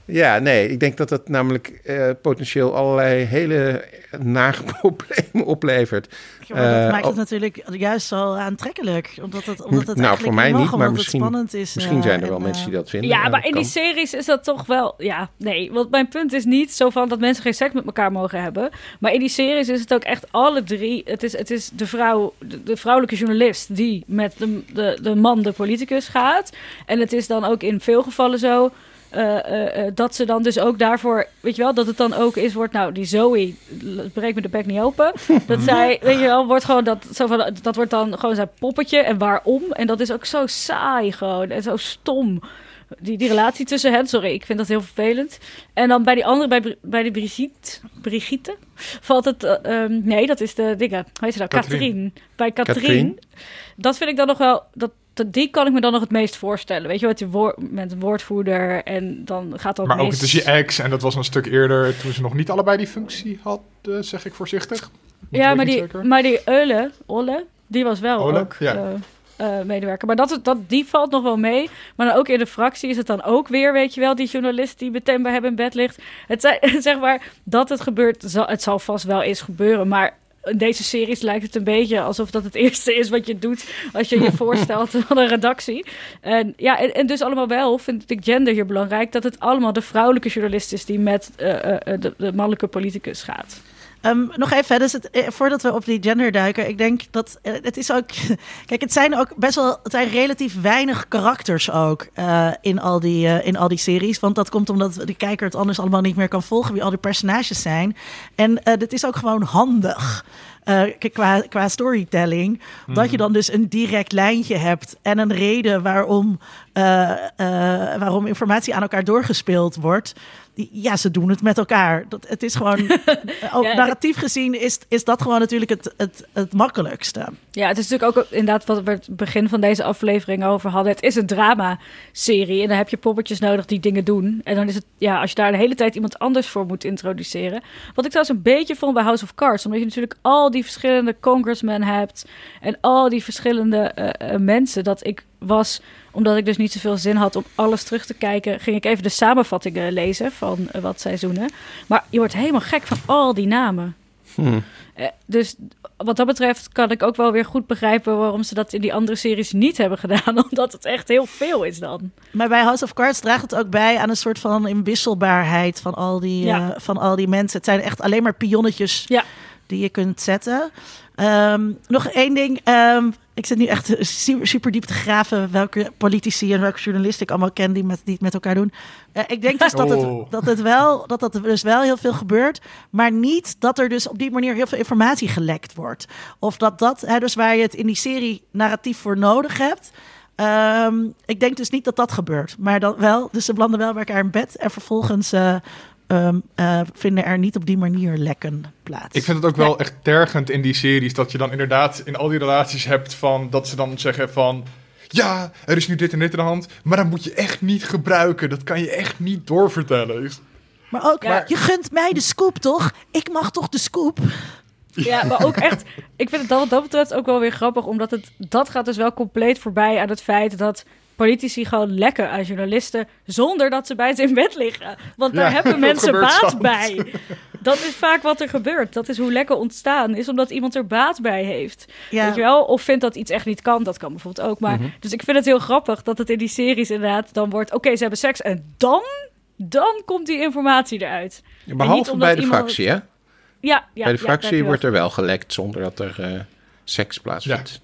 Ja, nee, ik denk dat dat namelijk eh, potentieel allerlei hele nare problemen *laughs* oplevert. Ja, maar dat Eh, maakt het oh. natuurlijk juist zo aantrekkelijk. Omdat het, omdat het Nou, eigenlijk voor mij mag, niet, maar omdat misschien- het spannend is. Misschien eh, zijn er en, wel mensen die dat vinden. Ja, maar in die series is dat toch wel... Ja, nee. Want mijn punt is niet zo van dat mensen geen seks met elkaar mogen hebben. Maar in die series is het ook echt alle drie... Het is, het is de, vrouw, de, de vrouwelijke journalist die met de, de, de man, de politicus, gaat. En het is dan ook in veel gevallen zo... eh, eh, eh, dat ze dan dus ook daarvoor, weet je wel, dat het dan ook is, wordt nou, die Zoe, l- breek me de bek niet open. *laughs* Dat zij, weet je wel, wordt gewoon dat, zo van, dat wordt dan gewoon zijn poppetje en waarom. En dat is ook zo saai gewoon en zo stom. Die, die relatie tussen hen, sorry, ik vind dat heel vervelend. En dan bij die andere, bij, bij de Brigitte, Brigitte, valt het, eh, ehm, nee, dat is de dingen, hoe heet ze nou, Katrien. Bij Katrien, dat vind ik dan nog wel, dat, die kan ik me dan nog het meest voorstellen. Weet je, met, die woord, met een woordvoerder en dan gaat dat Maar ook het is je ex en dat was een stuk eerder toen ze nog niet allebei die functie hadden, zeg ik voorzichtig. Ja, maar die, zeker. maar die Eulen, Olle, die was wel ook ja. eh, eh, medewerker. Maar dat, dat, die valt nog wel mee. Maar dan ook in de fractie is het dan ook weer, weet je wel, die journalist die meteen bij hem in bed ligt. Het zijn, *laughs* zeg maar, dat het gebeurt, zal, het zal vast wel eens gebeuren. Maar deze series lijkt het een beetje alsof dat het *laughs* eerste is wat je doet als je je *laughs* voorstelt van een redactie. En ja, en, dus allemaal wel vind ik gender hier belangrijk dat het allemaal de vrouwelijke journalist is die met de, de mannelijke politicus gaat. Um, nog even, dus het, eh, voordat we op die gender duiken. Ik denk dat uh, het is ook. *laughs* Kijk, het zijn ook best wel. Het zijn relatief weinig karakters ook uh, in, al die, in al die series. Want dat komt omdat de kijker het anders allemaal niet meer kan volgen. Wie al die personages zijn. En dit is ook gewoon handig. qua, qua storytelling. Dat je mhm. dan dus een direct lijntje hebt. En een reden waarom, waarom informatie aan elkaar doorgespeeld wordt ja, ze doen het met elkaar. Dat, het is gewoon, *laughs* ook narratief gezien, is, is dat gewoon natuurlijk het, het, het makkelijkste. Ja, het is natuurlijk ook inderdaad wat we het begin van deze aflevering over hadden. Het is een drama-serie en dan heb je poppetjes nodig die dingen doen. En dan is het, ja, als je daar de hele tijd iemand anders voor moet introduceren. Wat ik trouwens een beetje vond bij House of Cards, omdat je natuurlijk al die verschillende congressmen hebt en al die verschillende eh, eh, mensen, dat ik was omdat ik dus niet zoveel zin had om alles terug te kijken, ging ik even de samenvattingen lezen van uh, wat seizoenen. Maar je wordt helemaal gek van al die namen. Hmm. dus wat dat betreft kan ik ook wel weer goed begrijpen waarom ze dat in die andere series niet hebben gedaan. *laughs* Omdat het echt heel veel is dan. Maar bij House of Cards draagt het ook bij aan een soort van inwisselbaarheid van al die, eh, van al die mensen. Het zijn echt alleen maar pionnetjes ja. die je kunt zetten. Ehm, nog één ding. Um, ik zit nu echt super, super, diep te graven welke politici en welke journalisten ik allemaal ken die, met, die het met elkaar doen. Uh, ik denk dus dat, het, oh. dat, het wel, dat, dat er dus wel heel veel gebeurt, maar niet dat er dus op die manier heel veel informatie gelekt wordt. Of dat dat, hè, dus waar je het in die serie narratief voor nodig hebt. Um, ik denk dus niet dat dat gebeurt, maar dat wel. Dus ze blanden wel bij elkaar in bed en vervolgens uh, um, uh, vinden er niet op die manier lekken plaats. Ik vind het ook wel echt tergend in die series dat je dan inderdaad in al die relaties hebt van dat ze dan zeggen van ja, er is nu dit en dit in de hand, maar dat moet je echt niet gebruiken. Dat kan je echt niet doorvertellen. Maar ook, je gunt mij de scoop toch? Ik mag toch de scoop? Ja, maar ook echt, ik vind het dat wat dat betreft ook wel weer grappig, omdat het, dat gaat dus wel compleet voorbij aan het feit dat politici gewoon lekken aan journalisten zonder dat ze bij ze in bed liggen. Want daar hebben *laughs* mensen baat bij. Dat is vaak wat er gebeurt. Dat is hoe lekken ontstaan, is omdat iemand er baat bij heeft. Ja. Weet je wel? Of vindt dat iets echt niet kan. Dat kan bijvoorbeeld ook. Maar, mhm. Dus ik vind het heel grappig dat het in die series inderdaad dan wordt... Oké, ze hebben seks en dan, dan komt die informatie eruit. behalve bij de fractie, hè? Ja, ja, bij de fractie wordt er wel gelekt zonder dat er uh, seks plaatsvindt.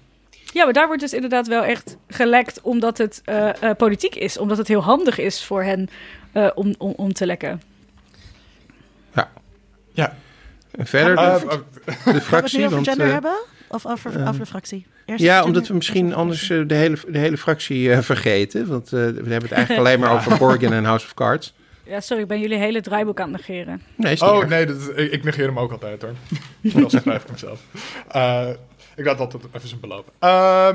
Ja, maar daar wordt dus inderdaad wel echt gelekt omdat het uh, uh, politiek is. Omdat het heel handig is voor hen uh, om, om, om te lekken. Ja. Ja. En verder de, de fractie. Gaan we het gender hebben? Of over, over de fractie? Eerst ja, omdat we misschien anders de, hele, de hele fractie vergeten. Want we hebben het eigenlijk *laughs* alleen maar over Borgen en House of Cards. Ja, sorry, ik ben jullie hele draaiboek aan het negeren. Nee, oh, nee, dat, ik, ik, negeer hem ook altijd hoor. *laughs* dat schrijf ik hem zelf. Uh, ik laat dat even zijn belopen. Uh,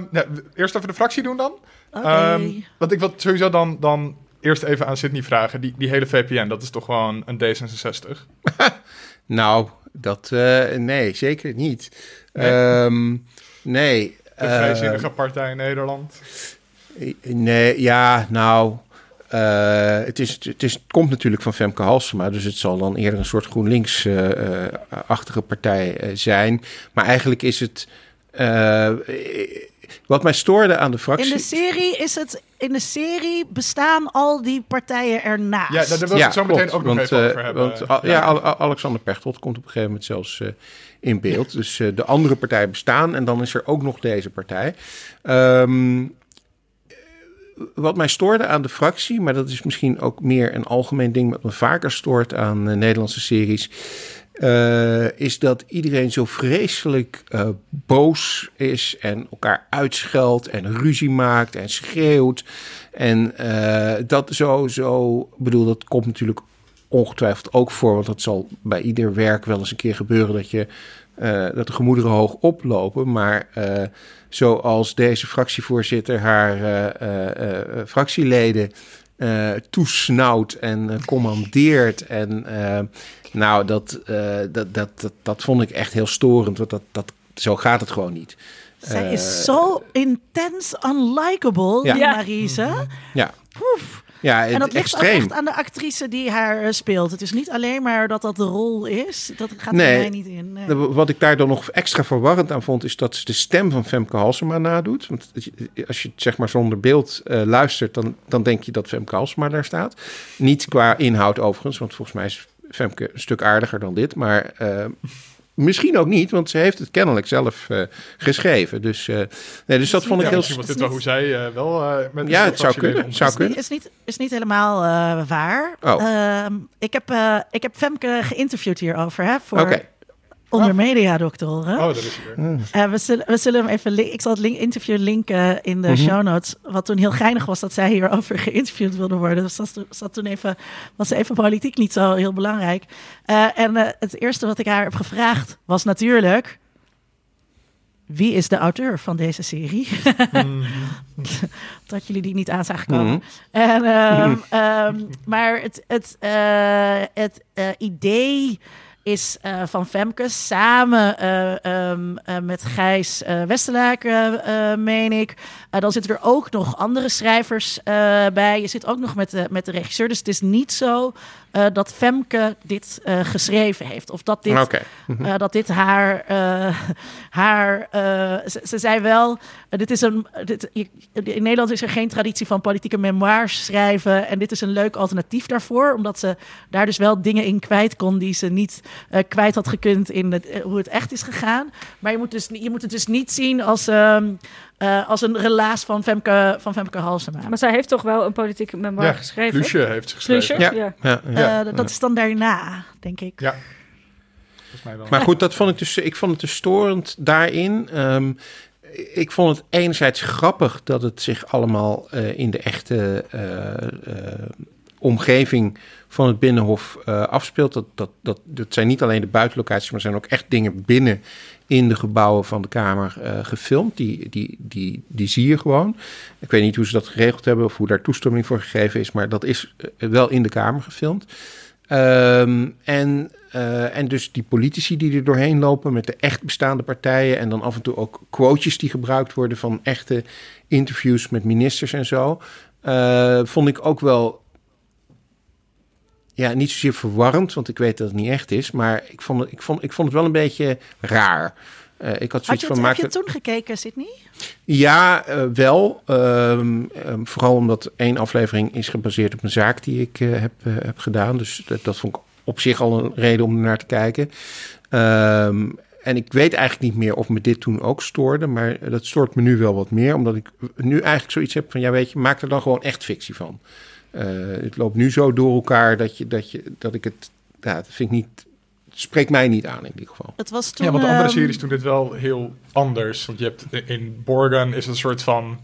eerst even de fractie doen dan. Okay. Um, want ik wil sowieso dan, dan eerst even aan Sydney vragen. Die, die hele VPN, dat is toch gewoon een D66? *laughs* nou, dat... Uh, nee, zeker niet. Nee. Um, nee de vrijzinnige uh, partij in Nederland? Nee, ja, nou... Uh, het, is, het, is, het komt natuurlijk van Femke Halsema, dus het zal dan eerder een soort GroenLinks-achtige uh, partij zijn. Maar eigenlijk is het uh, wat mij stoorde aan de fractie. In de serie is het. In de serie bestaan al die partijen ernaast. Ja, daar wil ik ja, zo meteen ook nog even over hebben. Want, ja, ja Alexander Pechtold komt op een gegeven moment zelfs uh, in beeld. Dus uh, de andere partijen bestaan en dan is er ook nog deze partij. Um, wat mij stoorde aan de fractie, maar dat is misschien ook meer een algemeen ding wat me vaker stoort aan Nederlandse series uh, is dat iedereen zo vreselijk uh, boos is en elkaar uitscheldt en ruzie maakt en schreeuwt. En uh, dat zo, zo, bedoel, dat komt natuurlijk ongetwijfeld ook voor, want dat zal bij ieder werk wel eens een keer gebeuren dat je dat de gemoederen hoog oplopen. Maar zoals deze fractievoorzitter haar fractieleden toesnauwt en commandeert en nou, dat, uh, dat, dat, dat, dat, vond ik echt heel storend. Want dat, dat, zo gaat het gewoon niet. Zij is uh, zo intens unlikable, ja. die Marise. Ja. Oef. Ja, en dat ligt extreem. ook echt aan de actrice die haar eh, speelt. Het is niet alleen maar dat dat de rol is. Dat gaat nee, er mij niet in. Nee. Wat ik daar dan nog extra verwarrend aan vond, is dat ze de stem van Femke Halsema nadoet. Want als je zeg maar zonder beeld uh, luistert, dan, dan denk je dat Femke Halsema daar staat. Niet qua inhoud overigens, want volgens mij is Femke een stuk aardiger dan dit. Maar uh, Misschien ook niet, want ze heeft het kennelijk zelf uh, geschreven. Dus, uh, nee, dus dat vond ik ja, heel... Misschien was dit wel hoe zij uh, wel met Ja, het zou kunnen. Het zou is, kunnen. Niet, is, niet, is niet helemaal waar. Oh. Ehm, ik, heb, ik heb Femke geïnterviewd hierover, hè, voor... Okay. Onder mediadoktoren. Oh, dat is hij weer. Mm. Uh, we, zullen, we zullen hem even... Ik zal het link, interview linken in de mm -hmm. show notes. Wat toen heel geinig was dat zij hierover *laughs* geïnterviewd wilde worden. Dus dat zat toen even, was even politiek niet zo heel belangrijk. Uh, en uh, het eerste wat ik haar heb gevraagd was natuurlijk... Wie is de auteur van deze serie? *laughs* Mm. dat jullie die niet aan zagen komen. Mhm. En, um, um, maar het, het, het idee is uh, van Femke samen uh, um, uh, met Gijs Westerlaken, meen ik. dan zitten er ook nog andere schrijvers bij. Je zit ook nog met de, met de regisseur. Dus het is niet zo dat Femke dit geschreven heeft. Of dat dit, okay. mm-hmm. dat dit haar... haar ze, ze, zei wel... dit is een, dit, in Nederland is er geen traditie van politieke memoires schrijven. En dit is een leuk alternatief daarvoor. Omdat ze daar dus wel dingen in kwijt kon die ze niet kwijt had gekund in het, hoe het echt is gegaan. Maar je moet, dus, je moet het dus niet zien als, uh, als een relaas van Femke, van Femke Halsema. Maar zij heeft toch wel een politieke memoire ja, geschreven? Plusje heeft geschreven. Ja. Ja. ja. dat is dan daarna, denk ik. Ja. Maar goed, dat vond ik dus. Ik vond het dus storend daarin. Um, ik vond het enerzijds grappig dat het zich allemaal uh, in de echte uh, uh, omgeving van het Binnenhof afspeelt. Dat, dat, dat, dat zijn niet alleen de buitenlocaties, maar zijn ook echt dingen binnen in de gebouwen van de Kamer gefilmd. Die, die, die, die zie je gewoon. Ik weet niet hoe ze dat geregeld hebben of hoe daar toestemming voor gegeven is, maar dat is wel in de Kamer gefilmd. Um, en, uh, en dus die politici die er doorheen lopen met de echt bestaande partijen. En dan af en toe ook quotejes die gebruikt worden van echte interviews met ministers en zo. Vond ik ook wel. Ja, niet zozeer verwarrend, want ik weet dat het niet echt is. Maar ik vond het, ik vond, ik vond het wel een beetje raar. Uh, ik had, had je, van, heb je toen gekeken, Sydney? Ja, uh, wel. Um, um, vooral omdat één aflevering is gebaseerd op een zaak die ik uh, heb, heb gedaan. Dus dat, dat, vond ik op zich al een reden om naar te kijken. Um, en ik weet eigenlijk niet meer of me dit toen ook stoorde. Maar dat stoort me nu wel wat meer. Omdat ik nu eigenlijk zoiets heb van... Ja, weet je, maak er dan gewoon echt fictie van. Het loopt nu zo door elkaar dat, je, dat, je, dat ik het... Ja, dat vind ik niet spreekt mij niet aan in ieder geval. Het was toen, ja, want de andere um, series doen dit wel heel anders. Want je hebt in Borgen is het een soort van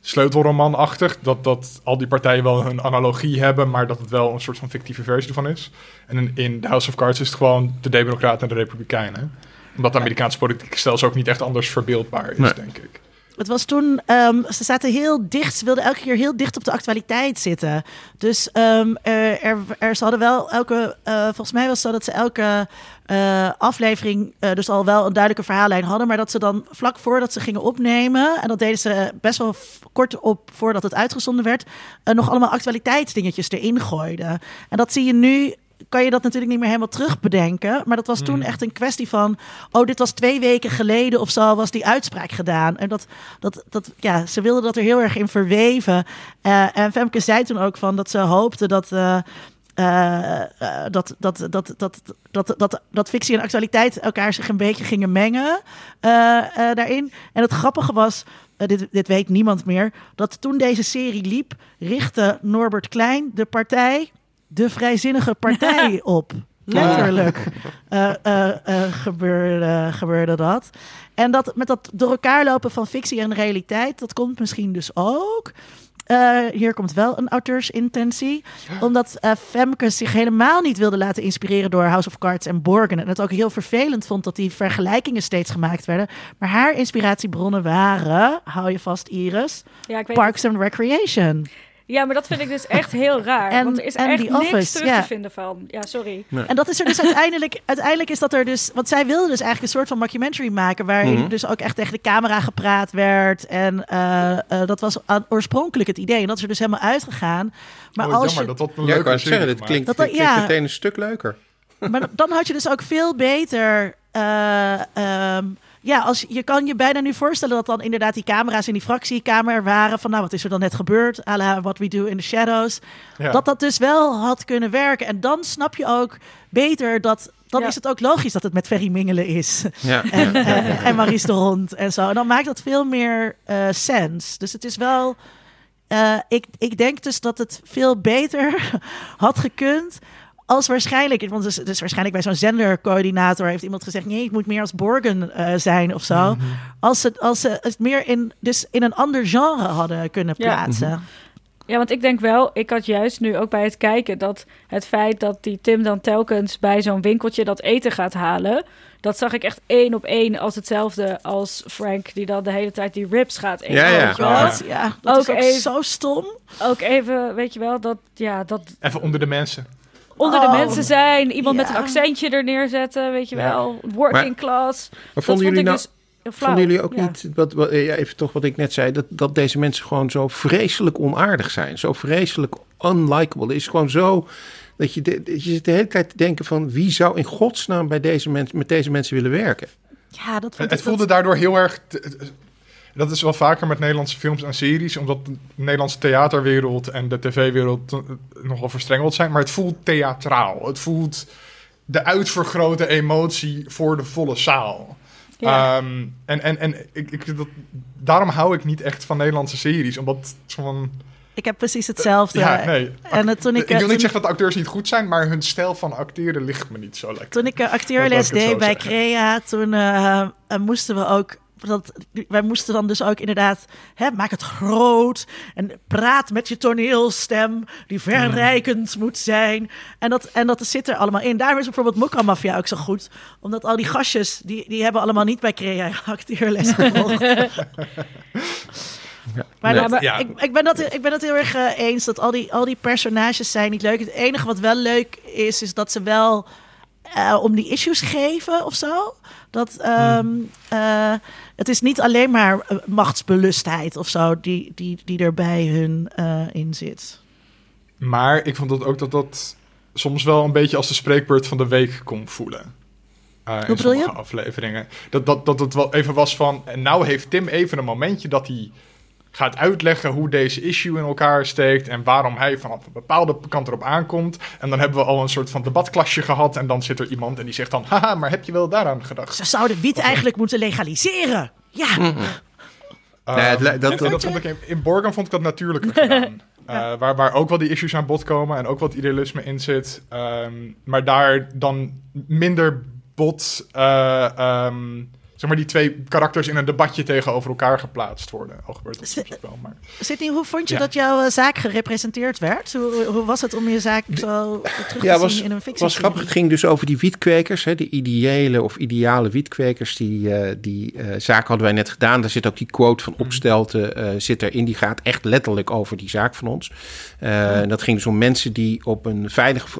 sleutelromanachtig. Dat, dat al die partijen wel een analogie hebben, maar dat het wel een soort van fictieve versie ervan is. En in, in The House of Cards is het gewoon de Democraten en de Republikeinen. Omdat de Amerikaanse politieke stelsel ook niet echt anders verbeeldbaar is, Nee. denk ik. Het was toen, um, ze zaten heel dicht, ze wilden elke keer heel dicht op de actualiteit zitten. Dus um, er, er, er, ze hadden wel elke, uh, volgens mij was het zo dat ze elke uh, aflevering uh, dus al wel een duidelijke verhaallijn hadden. Maar dat ze dan vlak voordat ze gingen opnemen, en dat deden ze best wel kort op voordat het uitgezonden werd, nog allemaal actualiteitsdingetjes erin gooiden. En dat zie je nu kan je dat natuurlijk niet meer helemaal terugbedenken. Maar dat was toen echt een kwestie van... oh, dit was twee weken geleden of zo was die uitspraak gedaan. En dat, dat, dat ja, ze wilden dat er heel erg in verweven. Uh, en Femke zei toen ook van dat ze hoopte dat... Uh, uh, dat, dat, dat, dat, dat, dat, dat, dat fictie en actualiteit elkaar zich een beetje gingen mengen daarin. En het grappige was, dit, dit weet niemand meer, dat toen deze serie liep, richtte Norbert Klein de partij de vrijzinnige partij *laughs* op. Letterlijk uh, uh, uh, gebeurde, gebeurde dat. En dat met dat door elkaar lopen van fictie en realiteit, dat komt misschien dus ook. hier komt wel een auteursintentie. Omdat Femke zich helemaal niet wilde laten inspireren door House of Cards en Borgen. En het ook heel vervelend vond dat die vergelijkingen steeds gemaakt werden. Maar haar inspiratiebronnen waren, hou je vast Iris, ja, Parks and Recreation. Ja, maar dat vind ik dus echt heel raar. En- want er is en echt niks Office, terug te vinden van. Ja, sorry. En dat is er dus uiteindelijk, uiteindelijk is dat er dus, want zij wilde dus eigenlijk een soort van mockumentary maken, waarin Mhm. dus ook echt tegen de camera gepraat werd. En eh, eh, dat was aan- oorspronkelijk het idee. En dat is er dus helemaal uitgegaan. Maar Oh, als jammer je, dat dat een Ja, ik leuke wou het serie zeggen, dit klinkt, Dat dit klinkt ja. meteen een stuk leuker. Maar dan had je dus ook veel beter. eh, ehm, ja, als, je kan je bijna nu voorstellen dat dan inderdaad die camera's in die fractiekamer waren. Van nou, wat is er dan net gebeurd? à la What We Do in the Shadows. Ja. Dat dat dus wel had kunnen werken. En dan snap je ook beter dat. Dan Ja. is het ook logisch dat het met Ferry Mingelen is. Ja. *laughs* En, en Maurice de Hond en zo. En dan maakt dat veel meer eh sens. Dus het is wel. eh, ik, ik denk dus dat het veel beter *laughs* had gekund. Als waarschijnlijk, want dus, dus waarschijnlijk bij zo'n zendercoördinator heeft iemand gezegd: nee, ik moet meer als Borgen eh, zijn of zo. Mhm. Als ze, als ze het meer in, dus in een ander genre hadden kunnen Ja. plaatsen. Ja, want ik denk wel, ik had juist nu ook bij het kijken dat het feit dat die Tim dan telkens bij zo'n winkeltje dat eten gaat halen, dat zag ik echt één op één als hetzelfde als Frank, die dan de hele tijd die ribs gaat eten. Ja, ja. Oh? Ja, dat Ook is ook even- zo stom. Ook even, weet je wel, dat, ja, dat Even onder de mensen. Onder Oh. de mensen zijn, iemand met een accentje er neerzetten, weet je Ja. wel, working Maar- class. Maar Dat vonden vond jullie ik nou... dus flauw. Vonden jullie ook Ja. niet, wat, wat, ja, even toch wat ik net zei, dat, dat deze mensen gewoon zo vreselijk onaardig zijn? Zo vreselijk unlikable. Het is gewoon zo dat je, de, je zit de hele tijd te denken van wie zou in godsnaam bij deze mensen, met deze mensen willen werken? Ja, dat vond het voelde daardoor heel erg. te- dat is wel vaker met Nederlandse films en series, omdat de Nederlandse theaterwereld en de tv-wereld eh, nogal verstrengeld zijn. Maar het voelt theatraal. Het voelt de uitvergrote emotie voor de volle zaal. Ja. Ehm, en en, en ik, ik, dat, daarom hou ik niet echt van Nederlandse series, omdat van. Ik heb precies hetzelfde. Ja, nee. En het, toen ik, ik wil toen- niet zeggen dat de acteurs niet goed zijn, maar hun stijl van acteren ligt me niet zo lekker. Toen ik eh, zo deed bij zeggen. Crea, toen eh, eh, moesten we ook. Dat, wij moesten dan dus ook inderdaad, hè, maak het groot en praat met je toneelstem die verrijkend moet zijn. En dat, en dat zit er allemaal in. Daarom is bijvoorbeeld Mokka Mafia ook zo goed. Omdat al die gastjes, die, die hebben allemaal niet bij Crea acteerles gevolgd. *laughs* Maar, dat- maar Ja. ik, ik, ben dat, ik ben het heel erg eh, eens dat al die, al die personages zijn niet leuk. Het enige wat wel leuk is, is dat ze wel eh, om die issues geven of zo. Dat ehm, eh, het is niet alleen maar eh, machtsbelustheid of zo die, die, die er bij hun eh, in zit. Maar ik vond dat ook dat dat soms wel een beetje als de spreekbeurt van de week kon voelen. Eh, in bedoel je? sommige afleveringen. Dat, dat, dat het wel even was van. En nou heeft Tim even een momentje dat hij gaat uitleggen hoe deze issue in elkaar steekt. En waarom hij vanaf een bepaalde kant erop aankomt. En dan hebben we al een soort van debatklasje gehad. En dan zit er iemand en die zegt dan: Haha, maar heb je wel daaraan gedacht? Ze zouden wiet eigenlijk moeten legaliseren. Ja, Ja, het li- dat- en dat- dat vond ik in, in Borgen vond ik dat natuurlijker gedaan. Eh, waar, waar ook wel die issues aan bod komen en ook wat idealisme in zit. Ehm, maar daar dan minder bot, eh, ehm, zeg maar, die twee karakters in een debatje tegenover elkaar geplaatst worden. Al gebeurt dat soms wel, maar... Sydney, hoe vond je Ja. dat jouw eh, zaak gerepresenteerd werd? Hoe, hoe was het om je zaak zo terug te Ja, zien was, in een was fictie? grappig. Het ging dus over die wietkwekers, hè, de ideële of ideale wietkwekers. Die, eh, die eh, zaak hadden wij net gedaan. Daar zit ook die quote van Opstelten eh, zit erin. Die gaat echt letterlijk over die zaak van ons. Eh, en dat ging dus om mensen die op een veilig,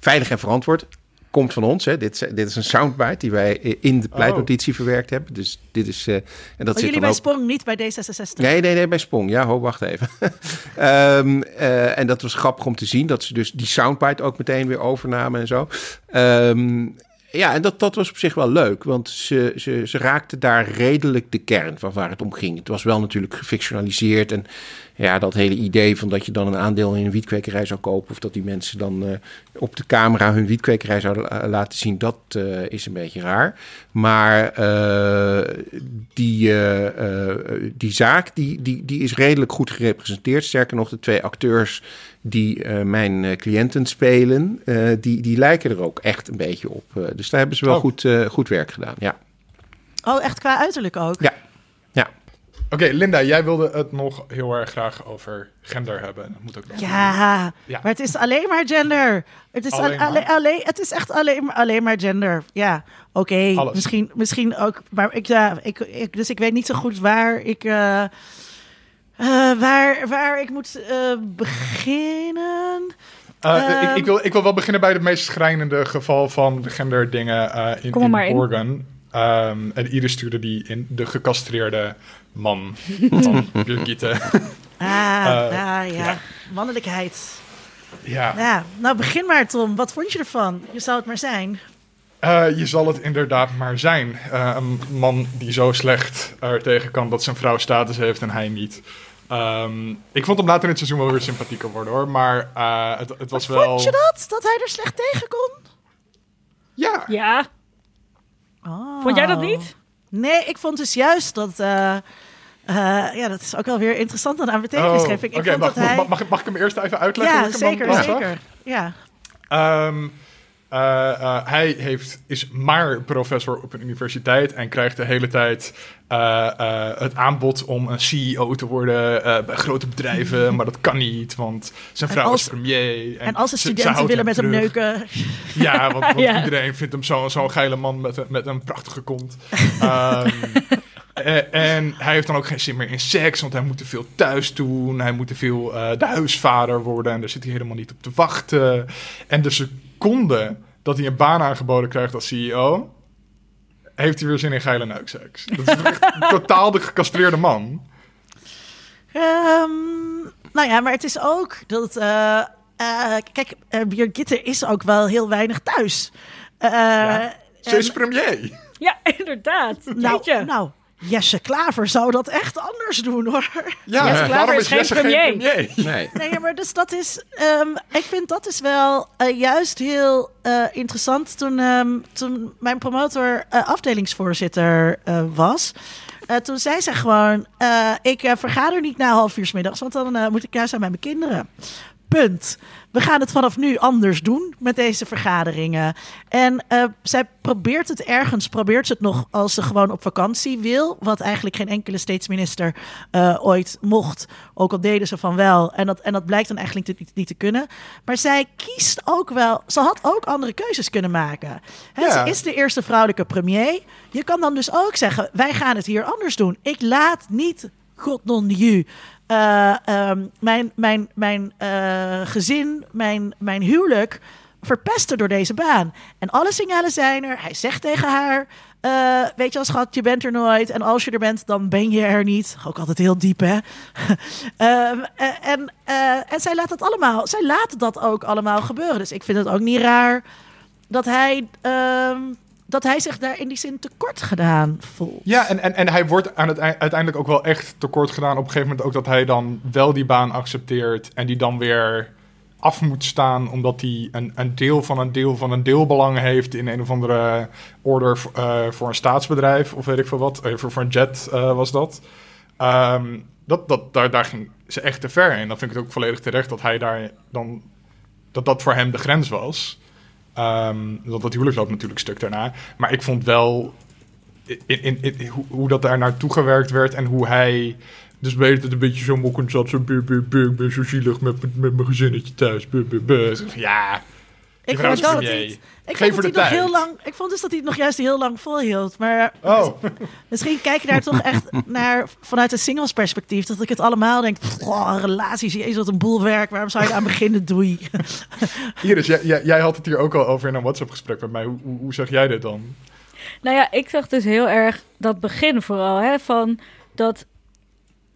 veilig en verantwoord... Komt van ons, hè. Dit, is- dit is een soundbite die wij in de pleitnotitie verwerkt hebben. Dus dit is. eh, en dat zit jullie dan bij ook... Sprong, niet bij D66? Nee, nee, nee, bij Sprong. Ja, ho, wacht even. *laughs* Ehm, eh, en dat was grappig om te zien dat ze dus die soundbite ook meteen weer overnamen en zo. Ehm, ja, en dat, dat was op zich wel leuk, want ze, ze, ze raakten daar redelijk de kern van waar het om ging. Het was wel natuurlijk gefictionaliseerd en ja, dat hele idee van dat je dan een aandeel in een wietkwekerij zou kopen... of dat die mensen dan eh, op de camera hun wietkwekerij zouden la- laten zien... dat eh, is een beetje raar. Maar eh, die, eh, eh, die zaak die, die, die is redelijk goed gerepresenteerd. Sterker nog, de twee acteurs die eh, mijn eh, cliënten spelen... eh, die, die lijken er ook echt een beetje op. Eh, dus daar hebben ze wel Oh. goed, eh, goed werk gedaan, ja. Oh, echt qua uiterlijk ook? Ja. Oké, Linda, jij wilde het nog heel erg graag over gender hebben. Dat moet ook nog. Ja, Ja. maar het is alleen maar gender. Het is, Alleen al- alleen, maar? alleen, het is echt alleen maar, alleen maar gender. Ja, oké. Misschien, misschien ook. Maar ik, ja, ik, ik, dus ik weet niet zo goed waar ik. eh, Uh, waar, waar ik moet uh, beginnen. Uh, ik, ik, wil, ik wil wel beginnen bij het meest schrijnende geval van genderdingen uh, in, in Oregon. Um, en Iris stuurde die in de gecastreerde man *laughs* van Birgitte. Ah, *laughs* ja, ja, mannelijkheid. Ja. ja. Nou, begin maar Tom. Wat vond je ervan? Je zou het maar zijn. Uh, je zal het inderdaad maar zijn. Uh, een man die zo slecht er tegen kan dat zijn vrouw status heeft en hij niet. Um, ik vond hem later in het seizoen wel weer sympathieker worden hoor. Maar uh, het, het was Wat wel. Vond je dat? Dat hij er slecht tegen kon? Ja. Ja. Oh. Vond jij dat niet? Nee, ik vond dus juist dat. Uh, ja, dat is ook wel weer interessant aan betekenisgeving. Oh, okay, mag, hij... mag, mag, mag, ik hem eerst even uitleggen? Ja, zeker, zeker. Ja. Um, uh, uh, hij heeft, is maar professor op een universiteit en krijgt de hele tijd uh, het aanbod om een CEO te worden bij grote bedrijven, *laughs* maar dat kan niet, want zijn vrouw als, is premier. En, en als de studenten ze, willen met hem neuken. Ja, want, want *laughs* ja. iedereen vindt hem zo'n zo geile man met, een, met een prachtige kont. um, *laughs* en hij heeft dan ook geen zin meer in seks, want hij moet te veel thuis doen. Hij moet te veel uh, de huisvader worden en daar zit hij helemaal niet op te wachten. En de seconde dat hij een baan aangeboden krijgt als CEO, heeft hij weer zin in geile neukseks. Dat is echt *laughs* totaal de gecastreerde man. Um, nou ja, maar het is ook dat... Uh, uh, kijk, uh, Birgitte is ook wel heel weinig thuis. Ja, ze is premier. Ja, *laughs* inderdaad. Nou, nou, Jesse Klaver zou dat echt anders doen hoor. Ja, Jesse Klaver is, is geen premier. Geen premier. Nee. nee, maar dus dat is. Um, ik vind dat is wel uh, juist heel uh, interessant. Toen, um, toen mijn promotor uh, afdelingsvoorzitter was. toen zei ze gewoon: Ik vergader niet na half uur s middags, want dan moet ik juist zijn met mijn kinderen. Punt. We gaan het vanaf nu anders doen met deze vergaderingen. En uh, zij probeert het ergens, probeert ze het nog als ze gewoon op vakantie wil. Wat eigenlijk geen enkele staatsminister uh, ooit mocht. Ook al deden ze van wel. En dat, en dat blijkt dan eigenlijk niet, niet, niet, te kunnen. Maar zij kiest ook wel. Ze had ook andere keuzes kunnen maken. Hè, ja. Ze is de eerste vrouwelijke premier. Je kan dan dus ook zeggen: wij gaan het hier anders doen. Ik laat niet. God non you uh, um, mijn, mijn, mijn uh, gezin, mijn, mijn huwelijk verpesten door deze baan. En alle signalen zijn er. Hij zegt tegen haar: uh, Weet je, als schat, je bent er nooit. En als je er bent, dan ben je er niet. Ook altijd heel diep, hè? *laughs* en, en zij laat dat allemaal. Zij laat dat ook allemaal gebeuren. Dus ik vind het ook niet raar dat hij. Dat hij zich daar in die zin tekort gedaan voelt. Ja, en, en, en hij wordt aan het uiteindelijk ook wel echt tekort gedaan. Op een gegeven moment ook dat hij dan wel die baan accepteert en die dan weer af moet staan omdat hij een, een deel van een deel van een deelbelang heeft in een of andere order uh, voor een staatsbedrijf of weet ik veel wat. Uh, voor, voor een jet uh, was dat. Um, dat, dat daar, daar ging ze echt te ver in. Dan vind ik het ook volledig terecht dat hij daar dan dat dat voor hem de grens was. Um, dat, dat huwelijk loopt natuurlijk stuk daarna. Maar ik vond wel in, in, in, hoe, dat daar naartoe gewerkt werd en hoe hij. Dus weet het een beetje zo mokkend zat. Zo, ik ben zo zielig met, met, mijn gezinnetje thuis. Ja. Ik vond, dat niet, ik, vond dat hij nog heel lang, ik vond dus dat hij het nog juist heel lang volhield. Maar oh. *laughs* misschien kijk je daar toch echt naar vanuit een singles perspectief. Dat ik het allemaal denk, oh, relaties, jezus wat een boel werk. Waarom zou je aan beginnen, doei. *laughs* Iris, jij, jij, jij had het hier ook al over in een WhatsApp gesprek met mij. Hoe, hoe, hoe zeg jij dit dan? Nou ja, ik zag dus heel erg dat begin vooral, hè, van dat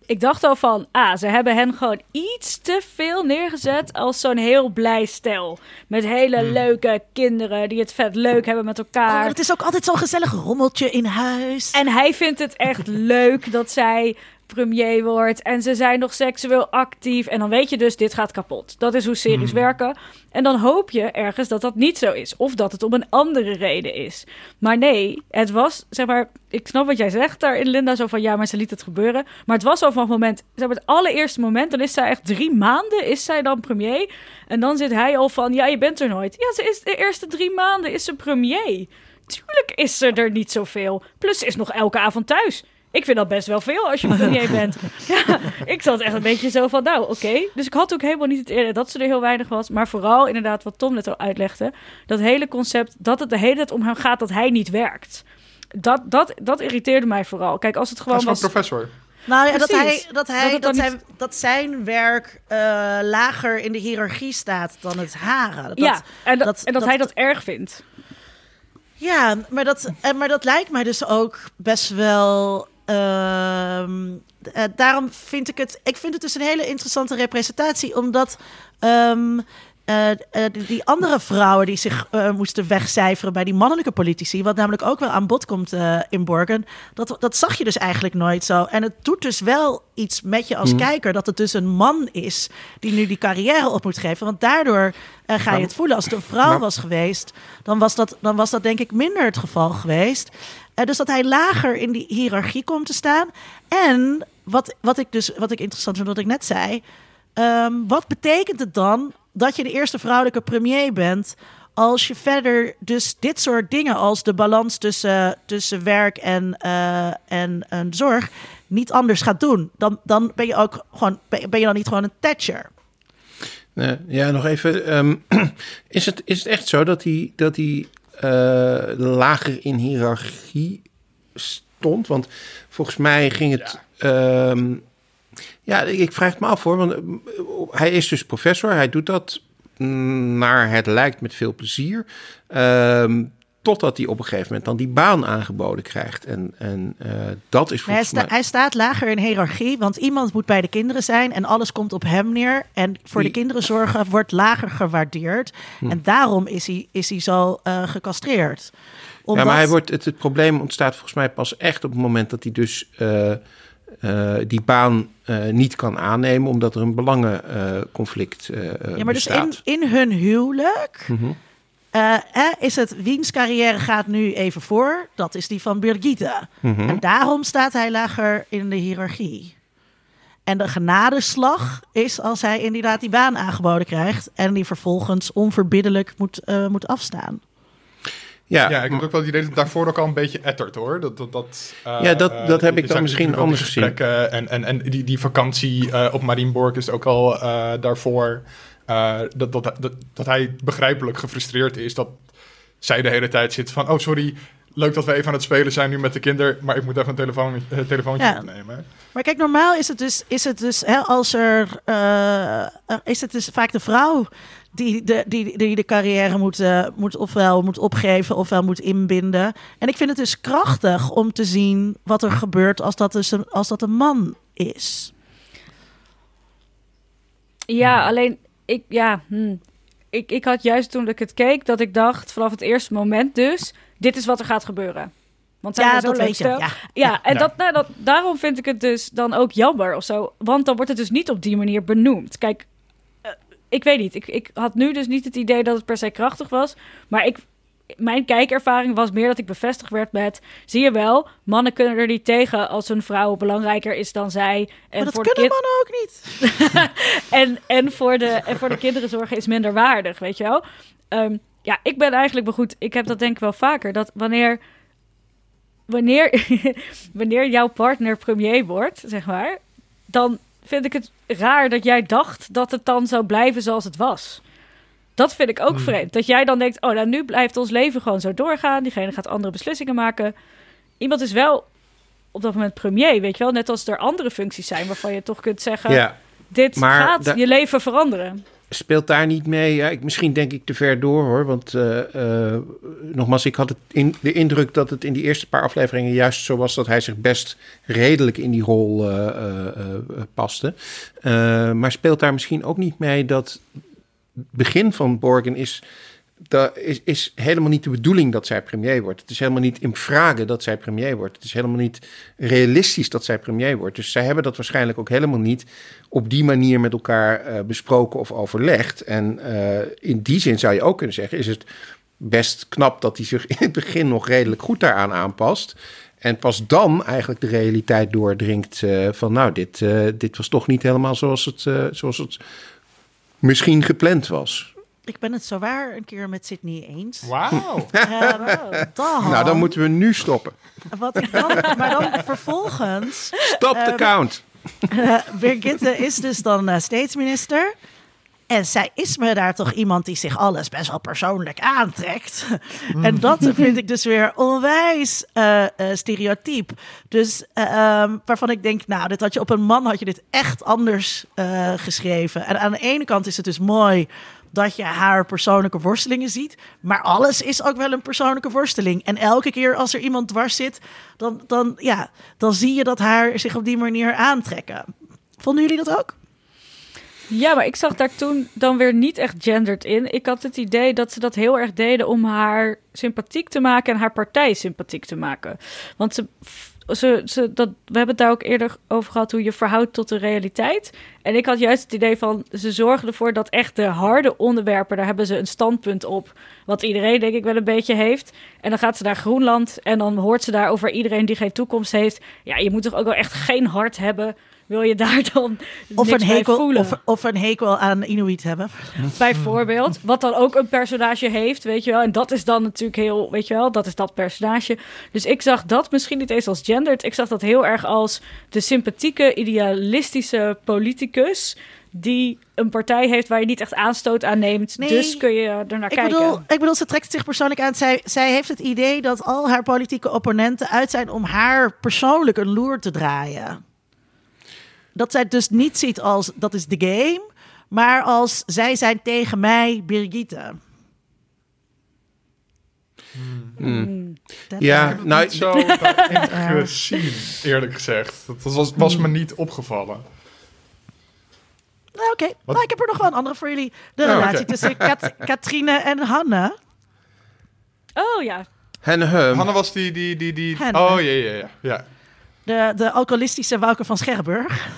ik dacht al van, ah, ze hebben hen gewoon iets te veel neergezet als zo'n heel blij stel. Met hele hmm. leuke kinderen die het vet leuk hebben met elkaar. Oh, het is ook altijd zo'n gezellig rommeltje in huis. En hij vindt het echt leuk dat zij premier wordt en ze zijn nog seksueel actief. En dan weet je dus, dit gaat kapot. Dat is hoe series Hmm. werken. En dan hoop je ergens dat dat niet zo is. Of dat het om een andere reden is. Maar nee, het was, zeg maar, ik snap wat jij zegt daar in Linda, zo van ja, maar ze liet het gebeuren. Maar het was al van het moment, zeg maar, het allereerste moment, dan is zij echt drie maanden, is zij dan premier. En dan zit hij al van, ja, je bent er nooit. Ja, ze is de eerste drie maanden, is ze premier. Tuurlijk is ze er niet zoveel. Plus ze is nog elke avond thuis. Ik vind dat best wel veel als je premier *laughs* bent. Ja, ik zat echt een beetje zo van, nou, oké. Dus ik had ook helemaal niet het eerder dat ze er heel weinig was. Maar vooral inderdaad wat Tom net al uitlegde. Dat hele concept dat het de hele tijd om hem gaat dat hij niet werkt. Dat, dat, dat irriteerde mij vooral. Kijk, als het gewoon was... professor. Nou ja, dat, hij, dat, hij, dat, zijn, dat zijn werk uh, lager in de hiërarchie staat dan het hare. Dat, ja, en dat, en dat, hij dat erg vindt. Ja, maar dat, maar dat lijkt mij dus ook best wel. Uh, daarom vind ik het. Ik vind het dus een hele interessante representatie, omdat. Um, uh, die andere vrouwen die zich uh, moesten wegcijferen bij die mannelijke politici, wat namelijk ook wel aan bod komt in Borgen, dat, dat zag je dus eigenlijk nooit zo. En het doet dus wel iets met je als mhm. kijker dat het dus een man is die nu die carrière op moet geven. Want daardoor ga je het voelen. Als het een vrouw was geweest, dan was, dat, dan was dat denk ik minder het geval geweest. dus dat hij lager in die hiërarchie komt te staan. En wat, wat ik dus wat ik interessant vind, wat ik net zei. Um, wat betekent het dan dat je de eerste vrouwelijke premier bent. Als je verder dus dit soort dingen als de balans tussen, tussen werk en, uh, en, en zorg niet anders gaat doen. Dan, dan ben je ook gewoon, ben je dan niet gewoon een Thatcher. ja, nog even. Um, *clears throat* is, het, is het echt zo dat hij, dat hij uh, lager in hiërarchie stond? Want volgens mij ging het. Ja. Um, ja, ik vraag het me af hoor. Want eh, hij is dus professor. Hij doet dat naar het lijkt met veel plezier. Um, totdat hij op een gegeven moment dan die baan aangeboden krijgt. En, en uh, dat is volgens hij, mij... hij staat lager in hiërarchie, want iemand moet bij de kinderen zijn en alles komt op hem neer. En voor de kinderen zorgen wordt lager gewaardeerd. Hm. En daarom is hij, is hij zo uh, gecastreerd. Omdat... Ja, maar hij wordt, het, het probleem ontstaat volgens mij pas echt op het moment dat hij dus... Uh, die baan uh, niet kan aannemen omdat er een belangenconflict uh, ja, maar bestaat. dus in, in hun huwelijk mm -hmm. is het wiens carrière gaat nu even voor. Dat is die van Birgitte. Mm -hmm. En daarom staat hij lager in de hiërarchie. En de genadeslag is als hij inderdaad die baan aangeboden krijgt en die vervolgens onverbiddelijk moet, moet afstaan. Ja, ja, ik heb ook wel het idee dat het daarvoor ook al een beetje ettert hoor. Dat, dat, dat, uh, ja, dat, dat heb ik dan misschien anders gezien. En, en, en die, die vakantie uh, op Marienborg is ook al uh, daarvoor. dat, dat, dat, dat hij begrijpelijk gefrustreerd is. Dat zij de hele tijd zit van: oh sorry, leuk dat we even aan het spelen zijn nu met de kinderen, maar ik moet even een telefoon, uh, telefoontje ja. opnemen. Maar kijk, normaal is het dus, is het dus hè, als er, uh, is het dus vaak de vrouw die de, die, die de carrière moet, uh, moet ofwel moet opgeven ofwel moet inbinden. En ik vind het dus krachtig om te zien wat er gebeurt als dat, dus een, als dat een man is. Ja, alleen ik, ja, hm. ik, ik had juist toen ik het keek dat ik dacht vanaf het eerste moment dus, dit is wat er gaat gebeuren. Want ja, dat weet je. Ja, ja en Dat, nou, dat, daarom vind ik het dus dan ook jammer of zo. Want dan wordt het dus niet op die manier benoemd. Kijk, ik weet niet. Ik, ik had nu dus niet het idee dat het per se krachtig was. Maar ik, mijn kijkervaring was meer dat ik bevestigd werd met... zie je wel, mannen kunnen er niet tegen als een vrouw belangrijker is dan zij. En maar dat voor kunnen mannen ook niet. *laughs* en, en, voor de, en voor de kinderen zorgen is minder waardig, weet je wel. Um, ja, ik ben eigenlijk wel goed. Ik heb dat denk ik wel vaker. Dat wanneer, wanneer, *laughs* wanneer jouw partner premier wordt, zeg maar... dan vind ik het raar dat jij dacht dat het dan zou blijven zoals het was. Dat vind ik ook hmm. vreemd. Dat jij dan denkt, oh, nou, nu blijft ons leven gewoon zo doorgaan. Diegene gaat andere beslissingen maken. Iemand is wel op dat moment premier, weet je wel. Net als er andere functies zijn waarvan je toch kunt zeggen... Ja, dit gaat je leven veranderen speelt daar niet mee. Ja, misschien denk ik te ver door hoor. Want uh, uh, nogmaals, ik had het in, de indruk dat het in die eerste paar afleveringen juist zo was dat hij zich best redelijk in die rol uh, paste. maar speelt daar misschien ook niet mee dat het begin van Borgen is dat is, helemaal niet de bedoeling dat zij premier wordt. Het is helemaal niet in vragen dat zij premier wordt. Het is helemaal niet realistisch dat zij premier wordt. Dus zij hebben dat waarschijnlijk ook helemaal niet op die manier met elkaar uh, besproken of overlegd. En uh, in die zin zou je ook kunnen zeggen: is het best knap dat hij zich in het begin nog redelijk goed daaraan aanpast. En pas dan eigenlijk de realiteit doordringt uh, van nou, dit, dit was toch niet helemaal zoals het, zoals het misschien gepland was. Ik ben het zo waar een keer met Sydney eens. Wauw. *laughs* dan, nou, dan moeten we nu stoppen. Wat ik dan, maar dan vervolgens... Stop de uh, count. Uh, Birgitte is dus dan uh, staatsminister. En zij is me daar toch iemand die zich alles best wel persoonlijk aantrekt. en dat vind ik dus weer onwijs uh, uh, stereotyp. Dus um, waarvan ik denk, nou, dit had je op een man had je dit echt anders uh, geschreven. En aan de ene kant is het dus mooi dat je haar persoonlijke worstelingen ziet. Maar alles is ook wel een persoonlijke worsteling. En elke keer als er iemand dwars zit, dan, dan, ja, dan zie je dat haar zich op die manier aantrekken. Vonden jullie dat ook? Ja, maar ik zag daar toen dan weer niet echt gendered in. Ik had het idee dat ze dat heel erg deden om haar sympathiek te maken en haar partij sympathiek te maken. Want ze ze, ze, dat, we hebben het daar ook eerder over gehad hoe je verhoudt tot de realiteit. En ik had juist het idee van ze zorgen ervoor dat echt de harde onderwerpen, daar hebben ze een standpunt op. Wat iedereen denk ik wel een beetje heeft. En dan gaat ze naar Groenland en dan hoort ze daar over iedereen die geen toekomst heeft. Ja, je moet toch ook wel echt geen hart hebben wil je daar dan of een hekel, voelen. Of, of, een hekel aan Inuit hebben. Bijvoorbeeld. Wat dan ook een personage heeft, weet je wel. En dat is dan natuurlijk heel, weet je wel, dat is dat personage. Dus ik zag dat misschien niet eens als gendered. Ik zag dat heel erg als de sympathieke, idealistische politicus die een partij heeft waar je niet echt aanstoot aan neemt. Nee, dus kun je er naar kijken. Bedoel, ik bedoel, ze trekt zich persoonlijk aan. Zij, zij heeft het idee dat al haar politieke opponenten uit zijn om haar persoonlijk een loer te draaien dat zij het dus niet ziet als dat is de game, maar als zij zijn tegen mij, Birgitte. Hmm. hmm. Ja, nou, niet zo *laughs* gezien, eerlijk gezegd. Dat was, was me niet opgevallen. Nou, Oké, maar ik heb er nog wel een andere voor jullie. De oh, relatie tussen Kat *laughs* Katrine en Hanne. Oh ja. Hanne Hum. Hanne was die... die, die, die... Oh ja, ja, ja. ja de, de alcoholistische Wouke van Scherburg.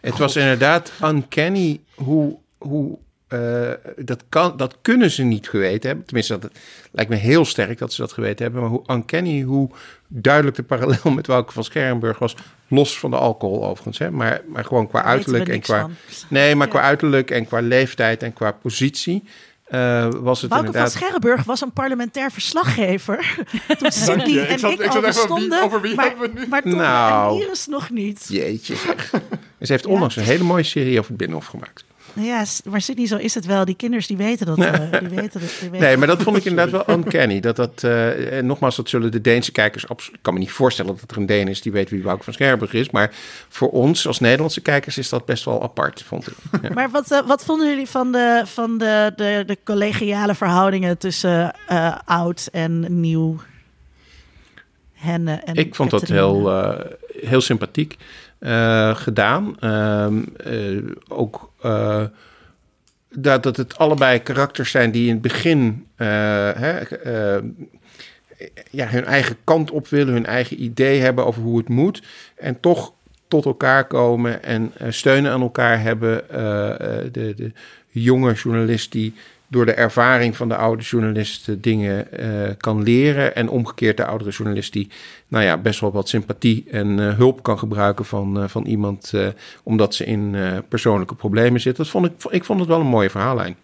Het was inderdaad uncanny hoe, hoe uh, dat, kan, dat kunnen ze niet geweten hebben. Tenminste, dat lijkt me heel sterk dat ze dat geweten hebben. Maar hoe uncanny, hoe duidelijk de parallel met Wouke van Schermburg was. Los van de alcohol overigens. Hè? Maar, maar gewoon qua uiterlijk en qua. Nee, maar qua uiterlijk en qua leeftijd en qua positie. Uh, was het inderdaad... van Scherrenburg was een parlementair verslaggever. *laughs* Toen Cindy en ik, ik, ik al bestonden, over wie maar, we nu? maar toen nou, Iris nog niet. Jeetje zeg. *laughs* Ze heeft onlangs een hele mooie serie over het Binnenhof gemaakt. Ja, maar Sydney, zo is het wel. Die kinders die weten dat. Uh, *laughs* die weten dat die weten nee, maar dat vond ik inderdaad wel uncanny. Dat dat, uh, nogmaals, dat zullen de Deense kijkers absoluut... Ik kan me niet voorstellen dat er een Deen is die weet wie Wouter van Scherburg is. Maar voor ons als Nederlandse kijkers is dat best wel apart, vond ik. *laughs* Ja. Maar wat, uh, wat vonden jullie van de, van de, de, de collegiale verhoudingen tussen oud en nieuw? Henne en ik vond dat heel, heel sympathiek. Uh, gedaan. Uh, uh, ook dat, dat het allebei karakters zijn die in het begin hè, ja, hun eigen kant op willen, hun eigen idee hebben over hoe het moet. En toch tot elkaar komen en steunen aan elkaar hebben. de, de jonge journalist die door de ervaring van de oude journalist dingen uh, kan leren. En omgekeerd de oudere journalist die nou ja, best wel wat sympathie en uh, hulp kan gebruiken van, uh, van iemand. omdat ze in persoonlijke problemen zit. Dat vond ik, ik vond het wel een mooie verhaallijn.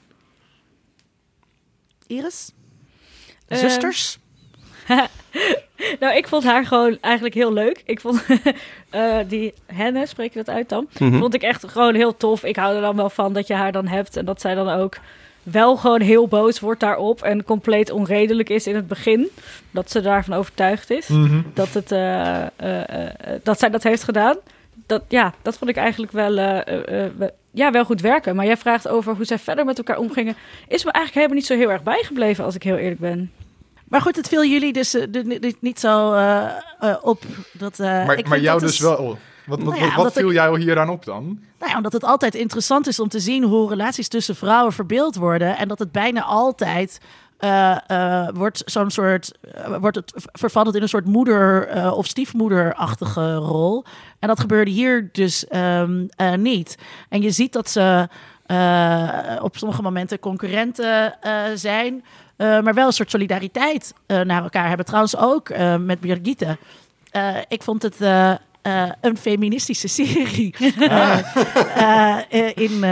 Iris? Zusters? *laughs* nou, ik vond haar gewoon eigenlijk heel leuk. Ik vond *laughs* die Henne, spreek je dat uit dan? Mm Vond ik echt gewoon heel tof. Ik hou er dan wel van dat je haar dan hebt en dat zij dan ook wel gewoon heel boos wordt daarop en compleet onredelijk is in het begin. Dat ze daarvan overtuigd is mhm. dat, het, uh, uh, dat zij dat heeft gedaan. Dat, ja, dat vond ik eigenlijk wel, ja, wel goed werken. Maar jij vraagt over hoe zij verder met elkaar omgingen. Is me eigenlijk helemaal niet zo heel erg bijgebleven, als ik heel eerlijk ben. Maar goed, het viel jullie dus niet zo op. Dat, maar maar jou dus wel. Wat, wat, nou wat viel ik, jou hieraan op dan? Nou ja, omdat het altijd interessant is om te zien hoe relaties tussen vrouwen verbeeld worden. En dat het bijna altijd uh, uh, wordt zo'n soort. Uh, wordt het vervalt in een soort moeder- of stiefmoederachtige rol. En dat gebeurde hier dus um, niet. En je ziet dat ze op sommige momenten concurrenten zijn. maar wel een soort solidariteit naar elkaar hebben. Trouwens ook met Birgitte. ik vond het uh, een feministische serie. uh, *laughs* uh, in,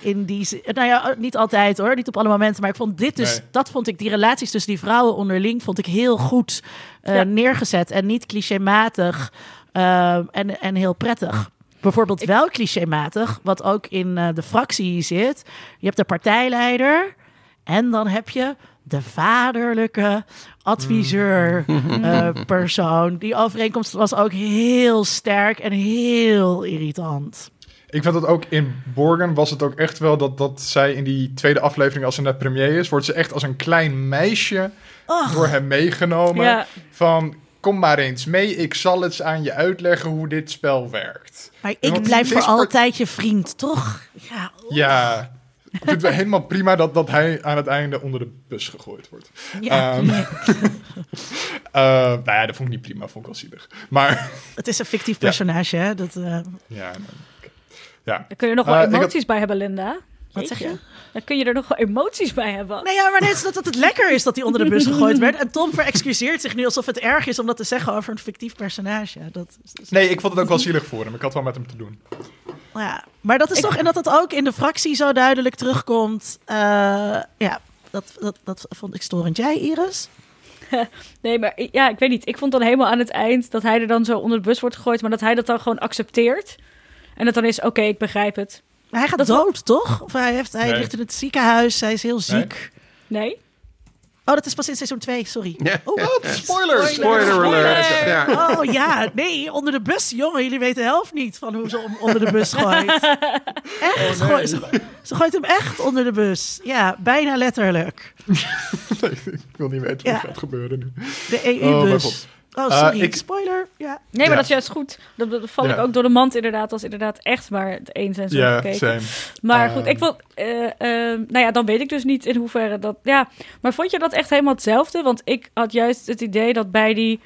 in die. Nou ja, niet altijd hoor, niet op alle momenten. Maar ik vond dit dus. Nee. Dat vond ik, die relaties tussen die vrouwen onderling. vond ik heel goed ja. neergezet. En niet clichématig. en, en heel prettig. bijvoorbeeld wel clichématig, wat ook in uh, de fractie zit. Je hebt de partijleider en dan heb je de vaderlijke adviseur uh, *laughs* persoon. Die overeenkomst was ook heel sterk en heel irritant. Ik vind dat ook in Borgen was het ook echt wel dat, dat zij in die tweede aflevering, als ze net premier is, wordt ze echt als een klein meisje door hem meegenomen. Van kom maar eens mee, ik zal eens aan je uitleggen hoe dit spel werkt. Maar ik blijf voor altijd je vriend, toch? Ja. Ja. Ik vind het helemaal prima dat, dat hij aan het einde onder de bus gegooid wordt. Ja. Um, uh, *laughs* nou ja, dat vond ik niet prima, vond ik wel zielig. Maar... *laughs* Het is een fictief personage, hè? Dat, uh... Ja, ja. Daar kun je nog wel uh, emoties bij hebben, Linda. Wat zeg je? Dan kun je er nog wel emoties bij hebben. Nee, ja, maar net dat het lekker is dat hij onder de bus *laughs* gegooid werd. En Tom verexcuseert zich nu alsof het erg is om dat te zeggen over een fictief personage. Dat, nee, ik vond het ook wel zielig voor hem. Ik had wel met hem te doen. Ja, maar dat is toch, en dat het ook in de fractie zo duidelijk terugkomt. Uh, ja, dat, dat, dat vond ik storend. Jij, Iris? *laughs* nee, maar ja, ik weet niet. Ik vond dan helemaal aan het eind dat hij er dan zo onder de bus wordt gegooid, maar dat hij dat dan gewoon accepteert. En dat dan is, oké, ik begrijp het. Maar hij gaat dood, toch? Of hij, heeft, hij ligt in het ziekenhuis, hij is heel ziek. Nee. Oh, dat is pas in seizoen 2, sorry. Ja. Oh, spoiler. Spoiler alert. Ja. Oh ja, nee, onder de bus. Jongen, jullie weten de helft niet van hoe ze om, onder de bus gooit. *laughs* Echt? Oh, nee. ze, ze, gooit hem echt onder de bus. Ja, bijna letterlijk. *laughs* ik wil niet weten wat gaat gebeuren nu. De EU-bus. Oh, Oh, eh, sorry, ik... spoiler. Ja. Nee, maar dat is juist goed. Dat, dat val ik ook door de mand inderdaad, als inderdaad echt maar het eens en zo ja, gekeken. Maar goed, ik vond, uh, nou ja, dan weet ik dus niet in hoeverre dat, ja. Maar vond je dat echt helemaal hetzelfde? Want ik had juist het idee dat bij die,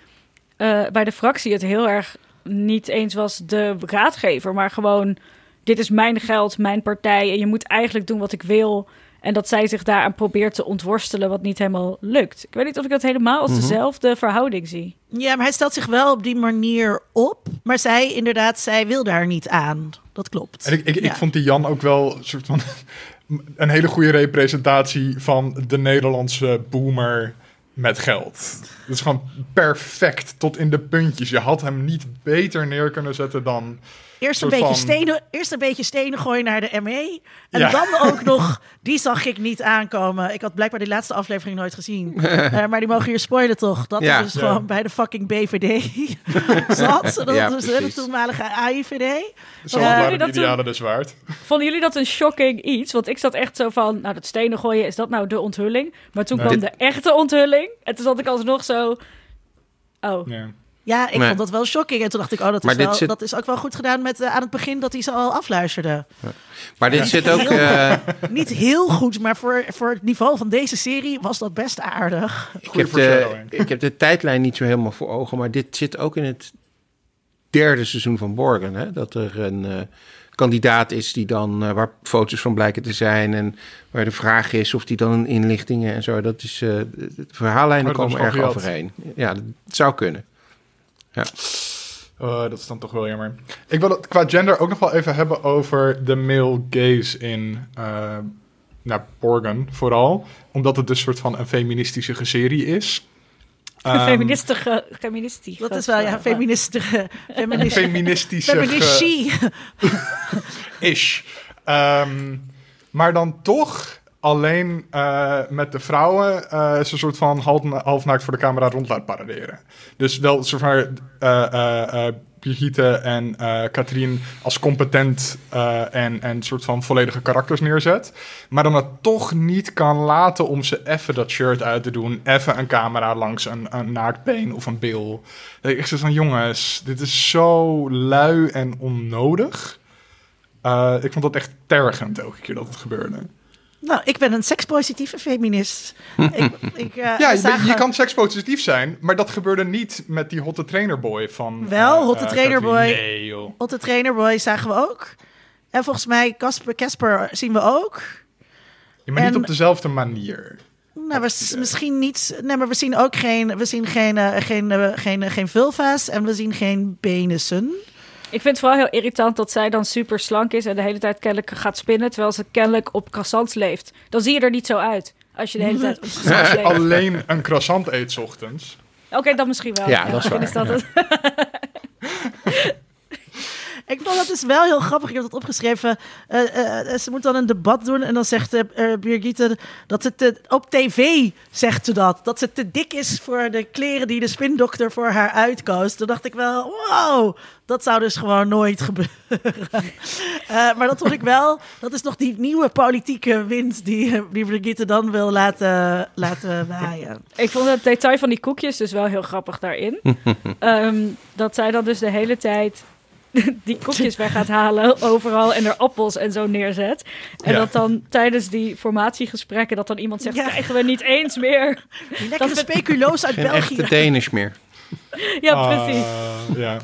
bij de fractie het heel erg niet eens was de raadgever, maar gewoon, dit is mijn geld, mijn partij en je moet eigenlijk doen wat ik wil. En dat zij zich daaraan probeert te ontworstelen, wat niet helemaal lukt. Ik weet niet of ik dat helemaal als mhm. dezelfde verhouding zie. Ja, maar hij stelt zich wel op die manier op. Maar zij, inderdaad, zij wil daar niet aan. Dat klopt. En ik, ik, ik vond die Jan ook wel soort van *laughs* een hele goede representatie van de Nederlandse boomer met geld. Dat is gewoon perfect tot in de puntjes. Je had hem niet beter neer kunnen zetten dan Eerst een, beetje stenen, eerst een beetje stenen gooien naar de ME. En dan ook *laughs* nog, die zag ik niet aankomen. Ik had blijkbaar die laatste aflevering nooit gezien. uh, *laughs* maar die mogen hier spoilen toch? Dat ja. is dus gewoon bij de fucking BVD *laughs* zat. Dat ja, was de toenmalige AIVD. Zo waren de idealen dus waard. Vonden jullie dat een shocking iets? Want ik zat echt zo van, nou dat stenen gooien, is dat nou de onthulling? Maar toen kwam de echte onthulling. En toen zat ik alsnog zo... Oh. Ja. Ik vond dat wel shocking. En toen dacht ik, oh, dat, is, wel, dat is ook wel goed gedaan met uh, aan het begin dat hij ze al afluisterde. Maar dit zit ook... Uh... Niet heel goed, maar voor, voor het niveau van deze serie was dat best aardig. Ik heb, de, ik heb de tijdlijn niet zo helemaal voor ogen, maar dit zit ook in het derde seizoen van Borgen. Hè? Dat er een uh, kandidaat is die dan, waar foto's van blijken te zijn en waar de vraag is of die dan inlichtingen en zo. Dat is, de verhaallijnen oh, komen erg overeen. Ja, dat zou kunnen. Ja. Uh, dat is dan toch wel jammer. Ik wil het qua gender ook nog wel even hebben over de male gaze in uh, nou, Borgen vooral. Omdat het dus soort van een feministische serie is. Um, feministische, feministische. Dat is wel, ja, feministische. Feministische. Feministische. *laughs* Ish. Um, maar dan toch alleen uh, met de vrouwen uh, is een soort van half, halfnaakt voor de camera rond laat paraderen. Dus wel zover uh, Brigitte en Katrien als competent en, en soort van volledige karakters neerzet. Maar dan het toch niet kan laten om ze even dat shirt uit te doen. Even een camera langs een, een naaktbeen of een bil. Ik zeg van jongens, dit is zo lui en onnodig. ik vond dat echt tergend elke keer dat het gebeurde. Nou, ik ben een sekspositieve feminist. *laughs* ik, ik, uh, ja, je, je, kan sekspositief zijn, maar dat gebeurde niet met die hotte trainerboy van. Wel, uh, hotte uh, trainerboy. Nee, joh. Hotte trainerboy zagen we ook. En volgens mij Casper Casper zien we ook. Ja, maar en, niet op dezelfde manier. Nou, we, misschien niet. Nee, maar we zien ook geen, we zien geen, uh, geen, geen, geen vulva's en we zien geen penissen. Ik vind het vooral heel irritant dat zij dan super slank is en de hele tijd kennelijk gaat spinnen, terwijl ze kennelijk op croissants leeft. Dan zie je er niet zo uit als je de hele tijd op *laughs* croissants leeft. Alleen een croissant eet ochtends. Oké, okay, dat misschien wel. Ja, dat is waar. Is dat *laughs* ik, vond dat is wel heel grappig. Ik heb dat opgeschreven. ze moet dan een debat doen en dan zegt uh, Birgitte dat ze te, op tv zegt ze dat. Dat ze te dik is voor de kleren die de spindokter voor haar uitkoos. Toen dacht ik wel, wow, dat zou dus gewoon nooit gebeuren. uh, *laughs* maar dat vond ik wel, dat is nog die nieuwe politieke wind die, die Brigitte dan wil laten, laten waaien. Ik vond het detail van die koekjes dus wel heel grappig daarin. um, *laughs* dat zij dan dus de hele tijd *laughs* die koekjes weg gaat halen overal en er appels en zo neerzet. En dat dan tijdens die formatiegesprekken dat dan iemand zegt, ja. krijgen we niet eens meer. *laughs* Die lekkere dat speculoos uit Geen België. echte *laughs* Danish meer. ja, ah, precies. ja,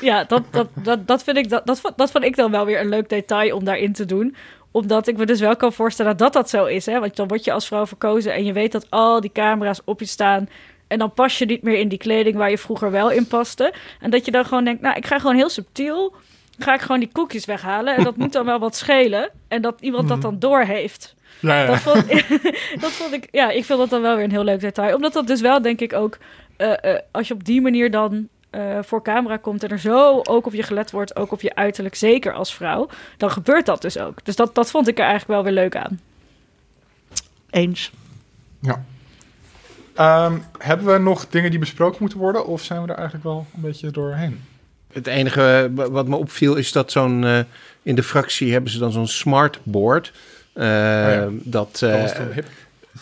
ja dat, dat, dat, dat, vind ik, dat, dat, dat vond ik dan wel weer een leuk detail om daarin te doen omdat ik me dus wel kan voorstellen dat dat zo is. Hè? Want dan word je als vrouw verkozen en je weet dat al die camera's op je staan. En dan pas je niet meer in die kleding waar je vroeger wel in paste. En dat je dan gewoon denkt, nou, ik ga gewoon heel subtiel... ga ik gewoon die koekjes weghalen. En dat moet dan wel wat schelen. En dat iemand dat mhm. dan doorheeft. Ja, ja. Dat, vond, *laughs* dat vond ik, ja, ik vind dat dan wel weer een heel leuk detail. Omdat dat dus wel, denk ik ook, uh, uh, als je op die manier dan uh, voor camera komt en er zo ook op je gelet wordt, ook op je uiterlijk, zeker als vrouw, dan gebeurt dat dus ook. Dus dat, dat vond ik er eigenlijk wel weer leuk aan. Eens. Ja. Um, hebben we nog dingen die besproken moeten worden, of zijn we er eigenlijk wel een beetje doorheen? Het enige wat me opviel is dat zo'n uh, in de fractie hebben ze dan zo'n smartboard. Uh, oh ja. Dat, dat hip.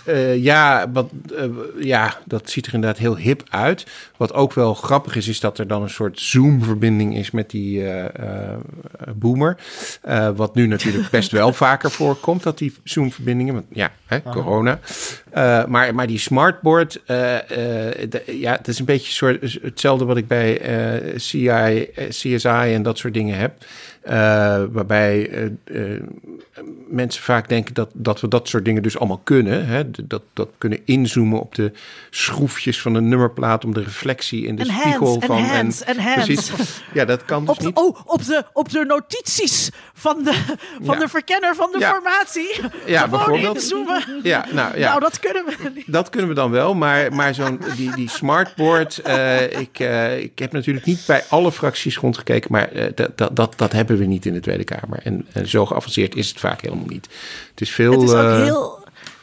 Uh, ja, wat, uh, ja, dat ziet er inderdaad heel hip uit. Wat ook wel grappig is, is dat er dan een soort Zoom-verbinding is met die uh, boomer. wat nu natuurlijk best wel *laughs* vaker voorkomt, dat die Zoom-verbindingen. Want ja, hè, corona. maar, maar die smartboard, ja, het is een beetje soort, hetzelfde wat ik bij CI, CSI en dat soort dingen heb. Uh, waarbij uh, uh, mensen vaak denken dat, dat we dat soort dingen dus allemaal kunnen. Hè? Dat, dat kunnen inzoomen op de schroefjes van de nummerplaat om de reflectie in de spiegel van. En, en, Precies. Ja, dat kan dus op niet. Oh, op de, op de notities van de, van ja. de verkenner van de ja. formatie. Ja, bijvoorbeeld. Inzoomen. Ja, nou, ja. nou, dat kunnen we niet. Dat kunnen we dan wel, maar, maar zo'n die, die smartboard. ik, ik heb natuurlijk niet bij alle fracties rondgekeken, maar dat, dat, dat, dat hebben we niet in de Tweede Kamer. En, en zo geavanceerd is het vaak helemaal niet. Het is veel. Het is ook heel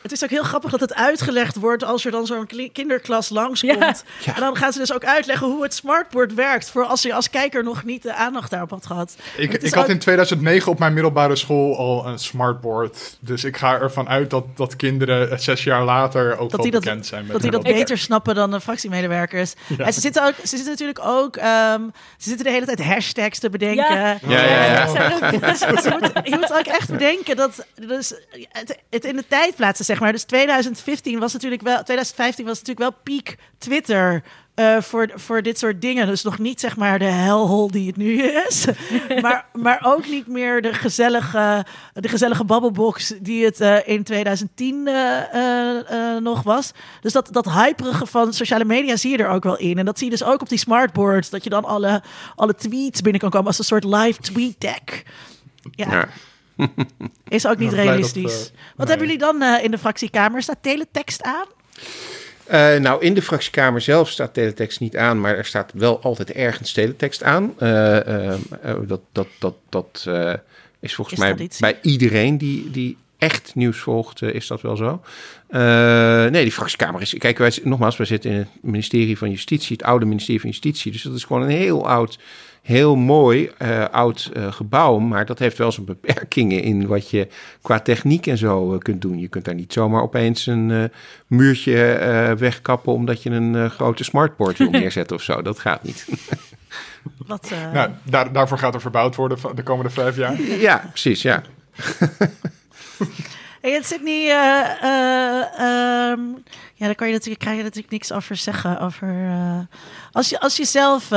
het is ook heel grappig dat het uitgelegd wordt als er dan zo'n kinderklas langskomt. Ja. En dan gaan ze dus ook uitleggen hoe het smartboard werkt. Voor als je als kijker nog niet de aandacht daarop had gehad. Ik, ik had in 2009 op mijn middelbare school al een smartboard. Dus ik ga ervan uit dat, dat kinderen zes jaar later ook dat wel bekend dat, zijn. Met dat die dat beter snappen dan de fractiemedewerkers. Ja. En ze zitten, ook, ze zitten natuurlijk ook. Um, ze zitten de hele tijd hashtags te bedenken. Ja, ja, ja. ja. *laughs* je, moet, je moet ook echt bedenken dat dus het, het in de tijd plaatsen zeg maar. Dus 2015 was natuurlijk wel, 2015 was natuurlijk wel peak Twitter. Uh, voor, voor dit soort dingen. Dus nog niet zeg maar de hellhole die het nu is. *laughs* maar, maar ook niet meer de gezellige, de gezellige babbelbox die het uh, in 2010 uh, nog was. Dus dat, dat hyperige van sociale media zie je er ook wel in. En dat zie je dus ook op die smartboards. Dat je dan alle, alle tweets binnen kan komen als een soort live tweet deck. ja. ja. *laughs* Is ook niet realistisch. Dat, uh, Wat nee. hebben jullie dan uh, in de fractiekamer? Staat teletext aan? Uh, nou, in de fractiekamer zelf staat teletext niet aan, maar er staat wel altijd ergens teletext aan. dat dat, dat, dat is volgens is mij bij iedereen die, die echt nieuws volgt, is dat wel zo. nee, die fractiekamer is. Kijk, wij, nogmaals, wij zitten in het ministerie van Justitie, het oude ministerie van Justitie. Dus dat is gewoon een heel oud heel mooi uh, oud uh, gebouw, maar dat heeft wel zijn beperkingen in wat je qua techniek en zo uh, kunt doen. Je kunt daar niet zomaar opeens een muurtje wegkappen omdat je een grote smartboard wil *laughs* neerzetten of zo. Dat gaat niet. *laughs* Wat, nou, daar, daarvoor gaat er verbouwd worden de komende vijf jaar. *laughs* Ja, precies, ja. Hey, het zit niet. Uh, uh, um, ja, daar kan je natuurlijk, krijg je natuurlijk niks over zeggen. Over, uh, als, je, als je zelf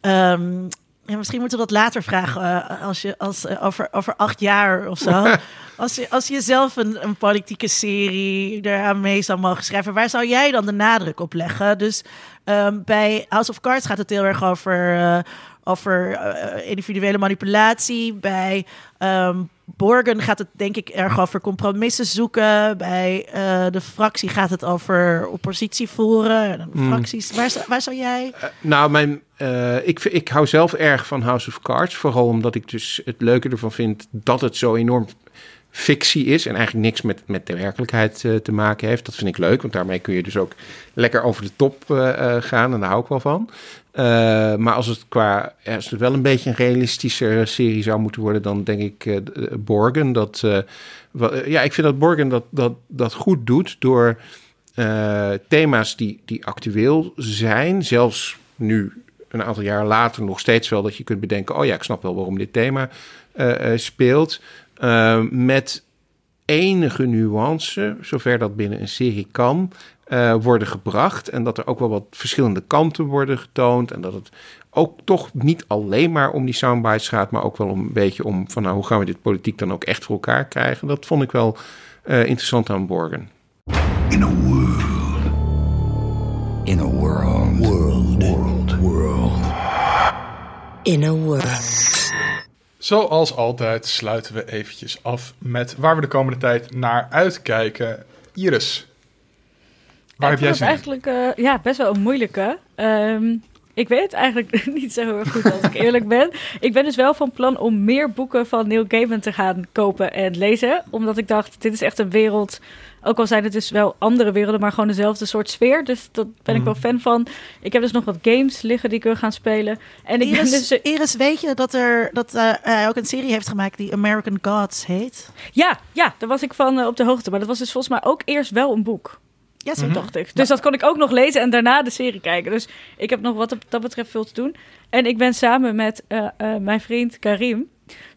Um, ja, misschien moeten we dat later vragen uh, als je, als, uh, over, over acht jaar of zo. *laughs* als, je, als je zelf een, een politieke serie eraan mee zou mogen schrijven, waar zou jij dan de nadruk op leggen? Dus um, bij House of Cards gaat het heel erg over, uh, over individuele manipulatie. Bij um, Borgen gaat het denk ik erg over compromissen zoeken. Bij uh, de fractie gaat het over oppositie voeren. Mm. Fracties. Waar, waar zou jij? Uh, nou, mijn, uh, ik, ik hou zelf erg van House of Cards. Vooral omdat ik dus het leuke ervan vind dat het zo enorm fictie is en eigenlijk niks met, met de werkelijkheid uh, te maken heeft. Dat vind ik leuk, want daarmee kun je dus ook lekker over de top uh, gaan en daar hou ik wel van. maar als het qua, als het wel een beetje een realistische serie zou moeten worden, dan denk ik Borgen. Dat, ja, ik vind dat Borgen dat, dat, dat goed doet door thema's die, die actueel zijn, zelfs nu een aantal jaar later nog steeds wel dat je kunt bedenken, oh ja, ik snap wel waarom dit thema speelt. Uh, met enige nuance, zover dat binnen een serie kan, uh, worden gebracht. En dat er ook wel wat verschillende kanten worden getoond. En dat het ook toch niet alleen maar om die soundbites gaat, maar ook wel een beetje om van nou, hoe gaan we dit politiek dan ook echt voor elkaar krijgen. Dat vond ik wel uh, interessant aan Borgen. In a world. In a world. World. World. World. In a world. Zoals altijd sluiten we eventjes af met waar we de komende tijd naar uitkijken. Iris, waar heb jij zin eigenlijk uh, ja, best wel een moeilijke. Um, ik weet het eigenlijk *laughs* niet zo heel goed als ik eerlijk ben. Ik ben dus wel van plan om meer boeken van Neil Gaiman te gaan kopen en lezen. Omdat ik dacht, dit is echt een wereld ook al zijn het dus wel andere werelden, maar gewoon dezelfde soort sfeer. Dus dat ben ik wel mhm. fan van. Ik heb dus nog wat games liggen die ik wil gaan spelen. En ik Iris, dus... Iris, weet je dat, er, dat uh, hij ook een serie heeft gemaakt die American Gods heet? Ja, ja daar was ik van uh, op de hoogte. Maar dat was dus volgens mij ook eerst wel een boek. Ja, zo dacht ik. Dus dat kon ik ook nog lezen en daarna de serie kijken. Dus ik heb nog wat op dat betreft veel te doen. En ik ben samen met uh, mijn vriend Karim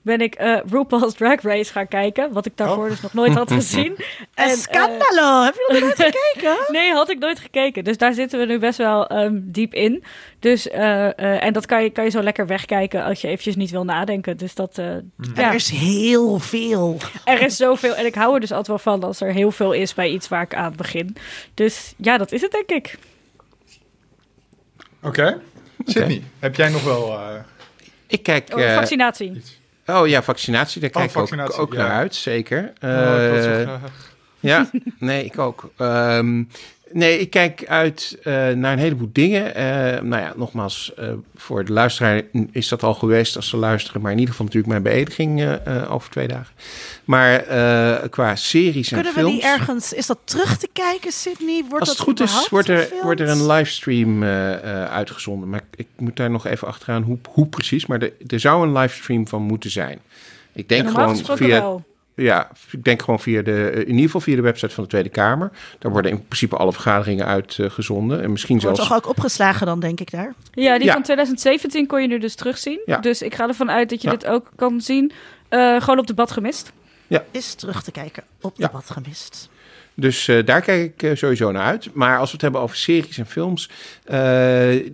ben ik uh, RuPaul's Drag Race gaan kijken. Wat ik daarvoor oh. dus nog nooit had *laughs* gezien. en, eh, Scandalo! Heb je nog nooit *laughs* gekeken? nee, had ik nooit gekeken. Dus daar zitten we nu best wel um, diep in. Dus, uh, en dat kan je, kan je zo lekker wegkijken als je eventjes niet wil nadenken. Dus dat, mm. ja. Er is heel veel. Er is zoveel. En ik hou er dus altijd wel van als er heel veel is bij iets waar ik aan begin. Dus ja, dat is het denk ik. Oké. Okay. Sydney, heb jij nog wel... Ik kijk... Oh, vaccinatie. Oh ja, vaccinatie, daar oh, kijk ik ook, ook naar uit, zeker. Uh, *laughs* ja, nee, ik ook. Um, nee, ik kijk uit uh, naar een heleboel dingen. Uh, nou ja, nogmaals, uh, voor de luisteraar is dat al geweest als ze luisteren. Maar in ieder geval natuurlijk mijn beëdiging over twee dagen. Maar qua series en Kunnen films... Kunnen we die ergens... Is dat terug te kijken, Sydney? Wordt als het goed is, wordt er, wordt er een livestream uitgezonden. Maar ik moet daar nog even achteraan hoe, hoe precies. Maar er, er zou een livestream van moeten zijn. Ik denk gewoon via... Wel. Ja, ik denk gewoon via de, in ieder geval via de website van de Tweede Kamer. Daar worden in principe alle vergaderingen uitgezonden. en misschien Wordt zelfs... toch ook opgeslagen dan, denk ik daar? Ja, die van 2017 kon je nu dus terugzien. Ja. Dus ik ga ervan uit dat je dit ook kan zien. Uh, gewoon op debat gemist. Ja. Is terug te kijken op debat gemist. Dus uh, daar kijk ik uh, sowieso naar uit. Maar als we het hebben over series en films. het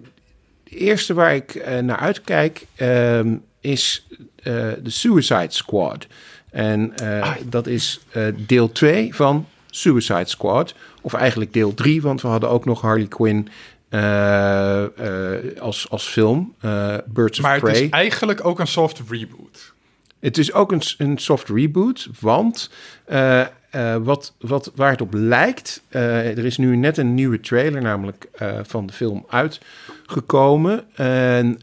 eerste waar ik naar uitkijk ehm, is de Suicide Squad. En uh, dat is uh, deel 2 van Suicide Squad. Of eigenlijk deel 3, want we hadden ook nog Harley Quinn uh, als, als film. Birds maar of Prey. Maar het is eigenlijk ook een soft reboot. Het is ook een, een soft reboot, want wat, wat, waar het op lijkt... er is nu net een nieuwe trailer namelijk van de film uitgekomen. En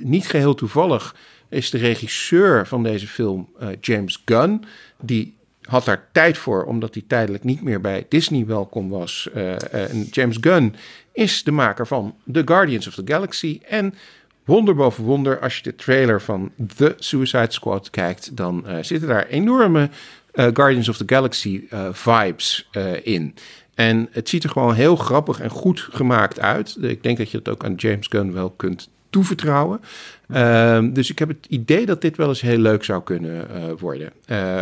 niet geheel toevallig is de regisseur van deze film uh, James Gunn. Die had daar tijd voor, omdat hij tijdelijk niet meer bij Disney welkom was. Uh, en James Gunn is de maker van The Guardians of the Galaxy. En wonder boven wonder, als je de trailer van The Suicide Squad kijkt, dan zitten daar enorme Guardians of the Galaxy vibes in. En het ziet er gewoon heel grappig en goed gemaakt uit. Ik denk dat je het ook aan James Gunn wel kunt toevertrouwen. Um, dus ik heb het idee dat dit wel eens heel leuk zou kunnen uh, worden.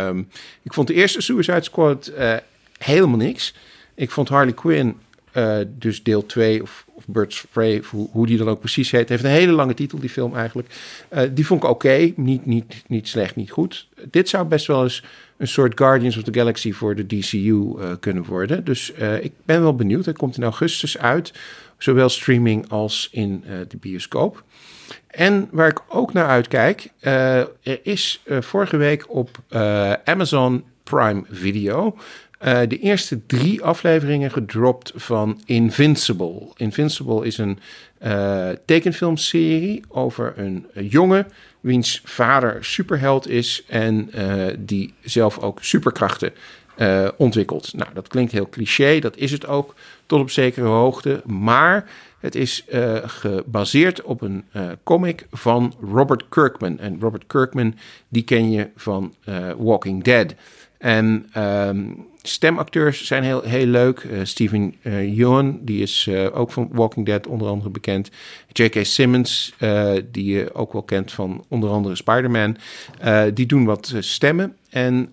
Um, ik vond de eerste Suicide Squad uh, helemaal niks. Ik vond Harley Quinn, uh, dus deel 2 of, of Birds of Prey, hoe, hoe, die dan ook precies heet, heeft een hele lange titel, die film eigenlijk. die vond ik oké, niet, niet, niet slecht, niet goed. Dit zou best wel eens een soort Guardians of the Galaxy voor de DCU kunnen worden. Dus ik ben wel benieuwd. Hij komt in augustus uit, zowel streaming als in de bioscoop. En waar ik ook naar uitkijk, uh, er is uh, vorige week op Amazon Prime Video de eerste drie afleveringen gedropt van Invincible. Invincible is een tekenfilmserie over een jongen wiens vader superheld is en die zelf ook superkrachten ontwikkelt. Nou, dat klinkt heel cliché, dat is het ook tot op zekere hoogte, maar het is uh, gebaseerd op een uh, comic van Robert Kirkman. En Robert Kirkman, die ken je van uh, Walking Dead. En um, stemacteurs zijn heel, heel leuk. Steven Yeun, die is ook van Walking Dead onder andere bekend. J.K. Simmons, die je ook wel kent van onder andere Spider-Man. die doen wat stemmen. En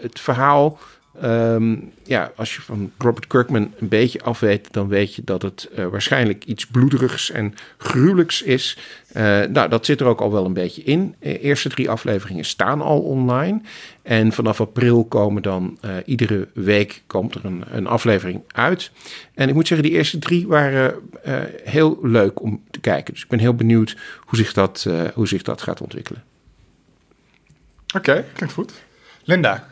het verhaal Um, ja, als je van Robert Kirkman een beetje afweet, dan weet je dat het uh, waarschijnlijk iets bloederigs en gruwelijks is. Uh, nou, dat zit er ook al wel een beetje in. De eerste drie afleveringen staan al online. En vanaf april komen dan uh, iedere week komt er een, een, aflevering uit. En ik moet zeggen, die eerste drie waren heel leuk om te kijken. Dus ik ben heel benieuwd hoe zich dat, hoe zich dat gaat ontwikkelen. Oké, klinkt goed. Linda,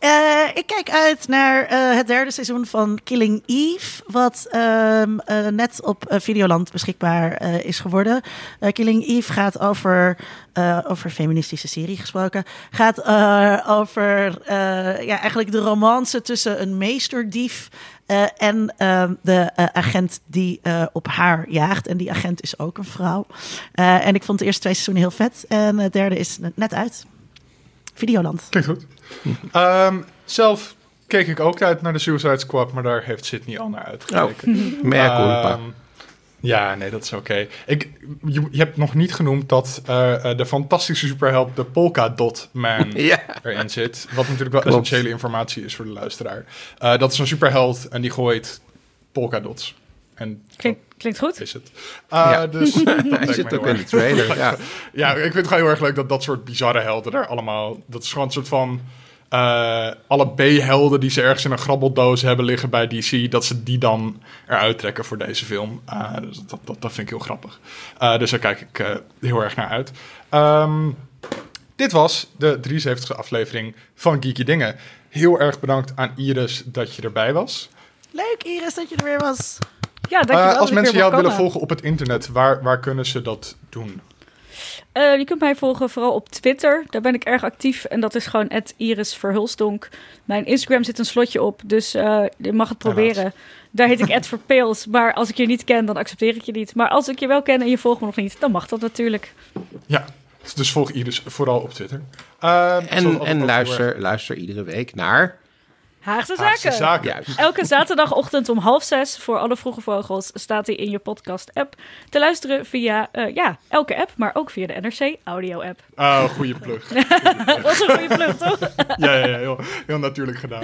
uh, ik kijk uit naar uh, het derde seizoen van Killing Eve, wat um, uh, net op Videoland beschikbaar is geworden. Killing Eve gaat over, over feministische serie gesproken, gaat over ja, eigenlijk de romance tussen een meesterdief en ehm, de agent die op haar jaagt. En die agent is ook een vrouw. en ik vond de eerste twee seizoenen heel vet. En het derde is net uit. Videoland. Klinkt goed. Um, *laughs* zelf keek ik ook uit naar de Suicide Squad, maar daar heeft Sydney al naar uitgekeken. Oh. *laughs* Merk um, ja, nee, dat is oké. Okay. Ik, je, je, hebt nog niet genoemd dat uh, de fantastische superheld de Polka Dot Man *laughs* ja. erin zit. Wat natuurlijk wel Klopt. essentiële informatie is voor de luisteraar. Uh, dat is een superheld en die gooit polka dots. En Klinkt, klinkt goed. Is het. Uh, ja. *laughs* Dus Hij zit ook in de trailer. ja. *laughs* ja, ik vind het gewoon heel erg leuk dat dat soort bizarre helden er allemaal... Dat is gewoon een soort van... Uh, alle B-helden die ze ergens in een grabbeldoos hebben liggen bij DC, dat ze die dan eruit trekken voor deze film. Uh, dus dat, dat, dat, vind ik heel grappig. Uh, dus daar kijk ik heel erg naar uit. Um, dit was de 73e aflevering van Geeky Dingen. Heel erg bedankt aan Iris dat je erbij was. Leuk Iris dat je er weer was. Ja, dankjewel. als mensen jou willen volgen op het internet, waar, waar kunnen ze dat doen? Uh, je kunt mij volgen vooral op Twitter. Daar ben ik erg actief. En dat is gewoon Iris Verhulstonk. Mijn Instagram zit een slotje op. Dus uh, je mag het proberen. Daar heet ik Ed Verpeels. Maar als ik je niet ken, dan accepteer ik je niet. Maar als ik je wel ken en je volgt me nog niet, dan mag dat natuurlijk. Ja, dus volg Iris vooral op Twitter. Uh, en en luister, luister iedere week naar Haagse Zaken. Zaken. Elke zaterdagochtend om half zes voor alle vroege vogels staat hij in je podcast-app te luisteren via uh, ja, elke app, maar ook via de NRC audio-app. Oh, goede plug. *laughs* Dat was een goede plug, toch? *laughs* ja, ja, ja heel, heel natuurlijk gedaan.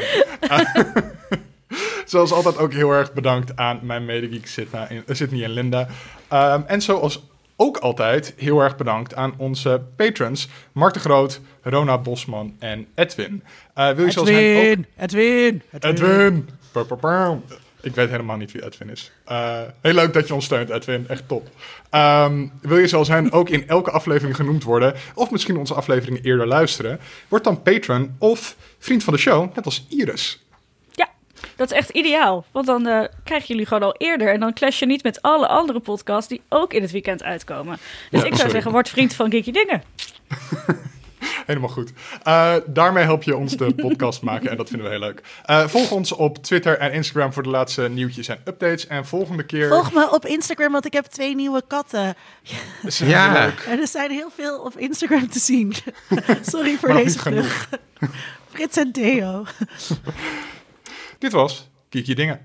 *laughs* zoals altijd ook heel erg bedankt aan mijn medegeek Sydney en Linda. Um, en zoals ook altijd heel erg bedankt aan onze patrons Marten Groot, Rona Bosman en Edwin. Uh, wil je Edwin, hen ook... Edwin, Edwin, Edwin. Ik weet helemaal niet wie Edwin is. Uh, heel leuk dat je ons steunt, Edwin. Echt top. Um, wil je zoals hen ook in elke aflevering genoemd worden, of misschien onze afleveringen eerder luisteren, word dan patron of vriend van de show, net als Iris. Dat is echt ideaal. Want dan uh, krijgen jullie gewoon al eerder. En dan clash je niet met alle andere podcasts die ook in het weekend uitkomen. Dus ik zou zeggen, word vriend van Geeky Dingen. *laughs* Helemaal goed. Uh, daarmee help je ons de podcast *laughs* maken en dat vinden we heel leuk. Uh, volg ons op Twitter en Instagram voor de laatste nieuwtjes en updates. En volgende keer... Volg me op Instagram, want ik heb twee nieuwe katten. *laughs* Ja. Leuk. En er zijn heel veel op Instagram te zien. Sorry voor deze vlug. Frits en Theo. Dit was Kiek je Dingen.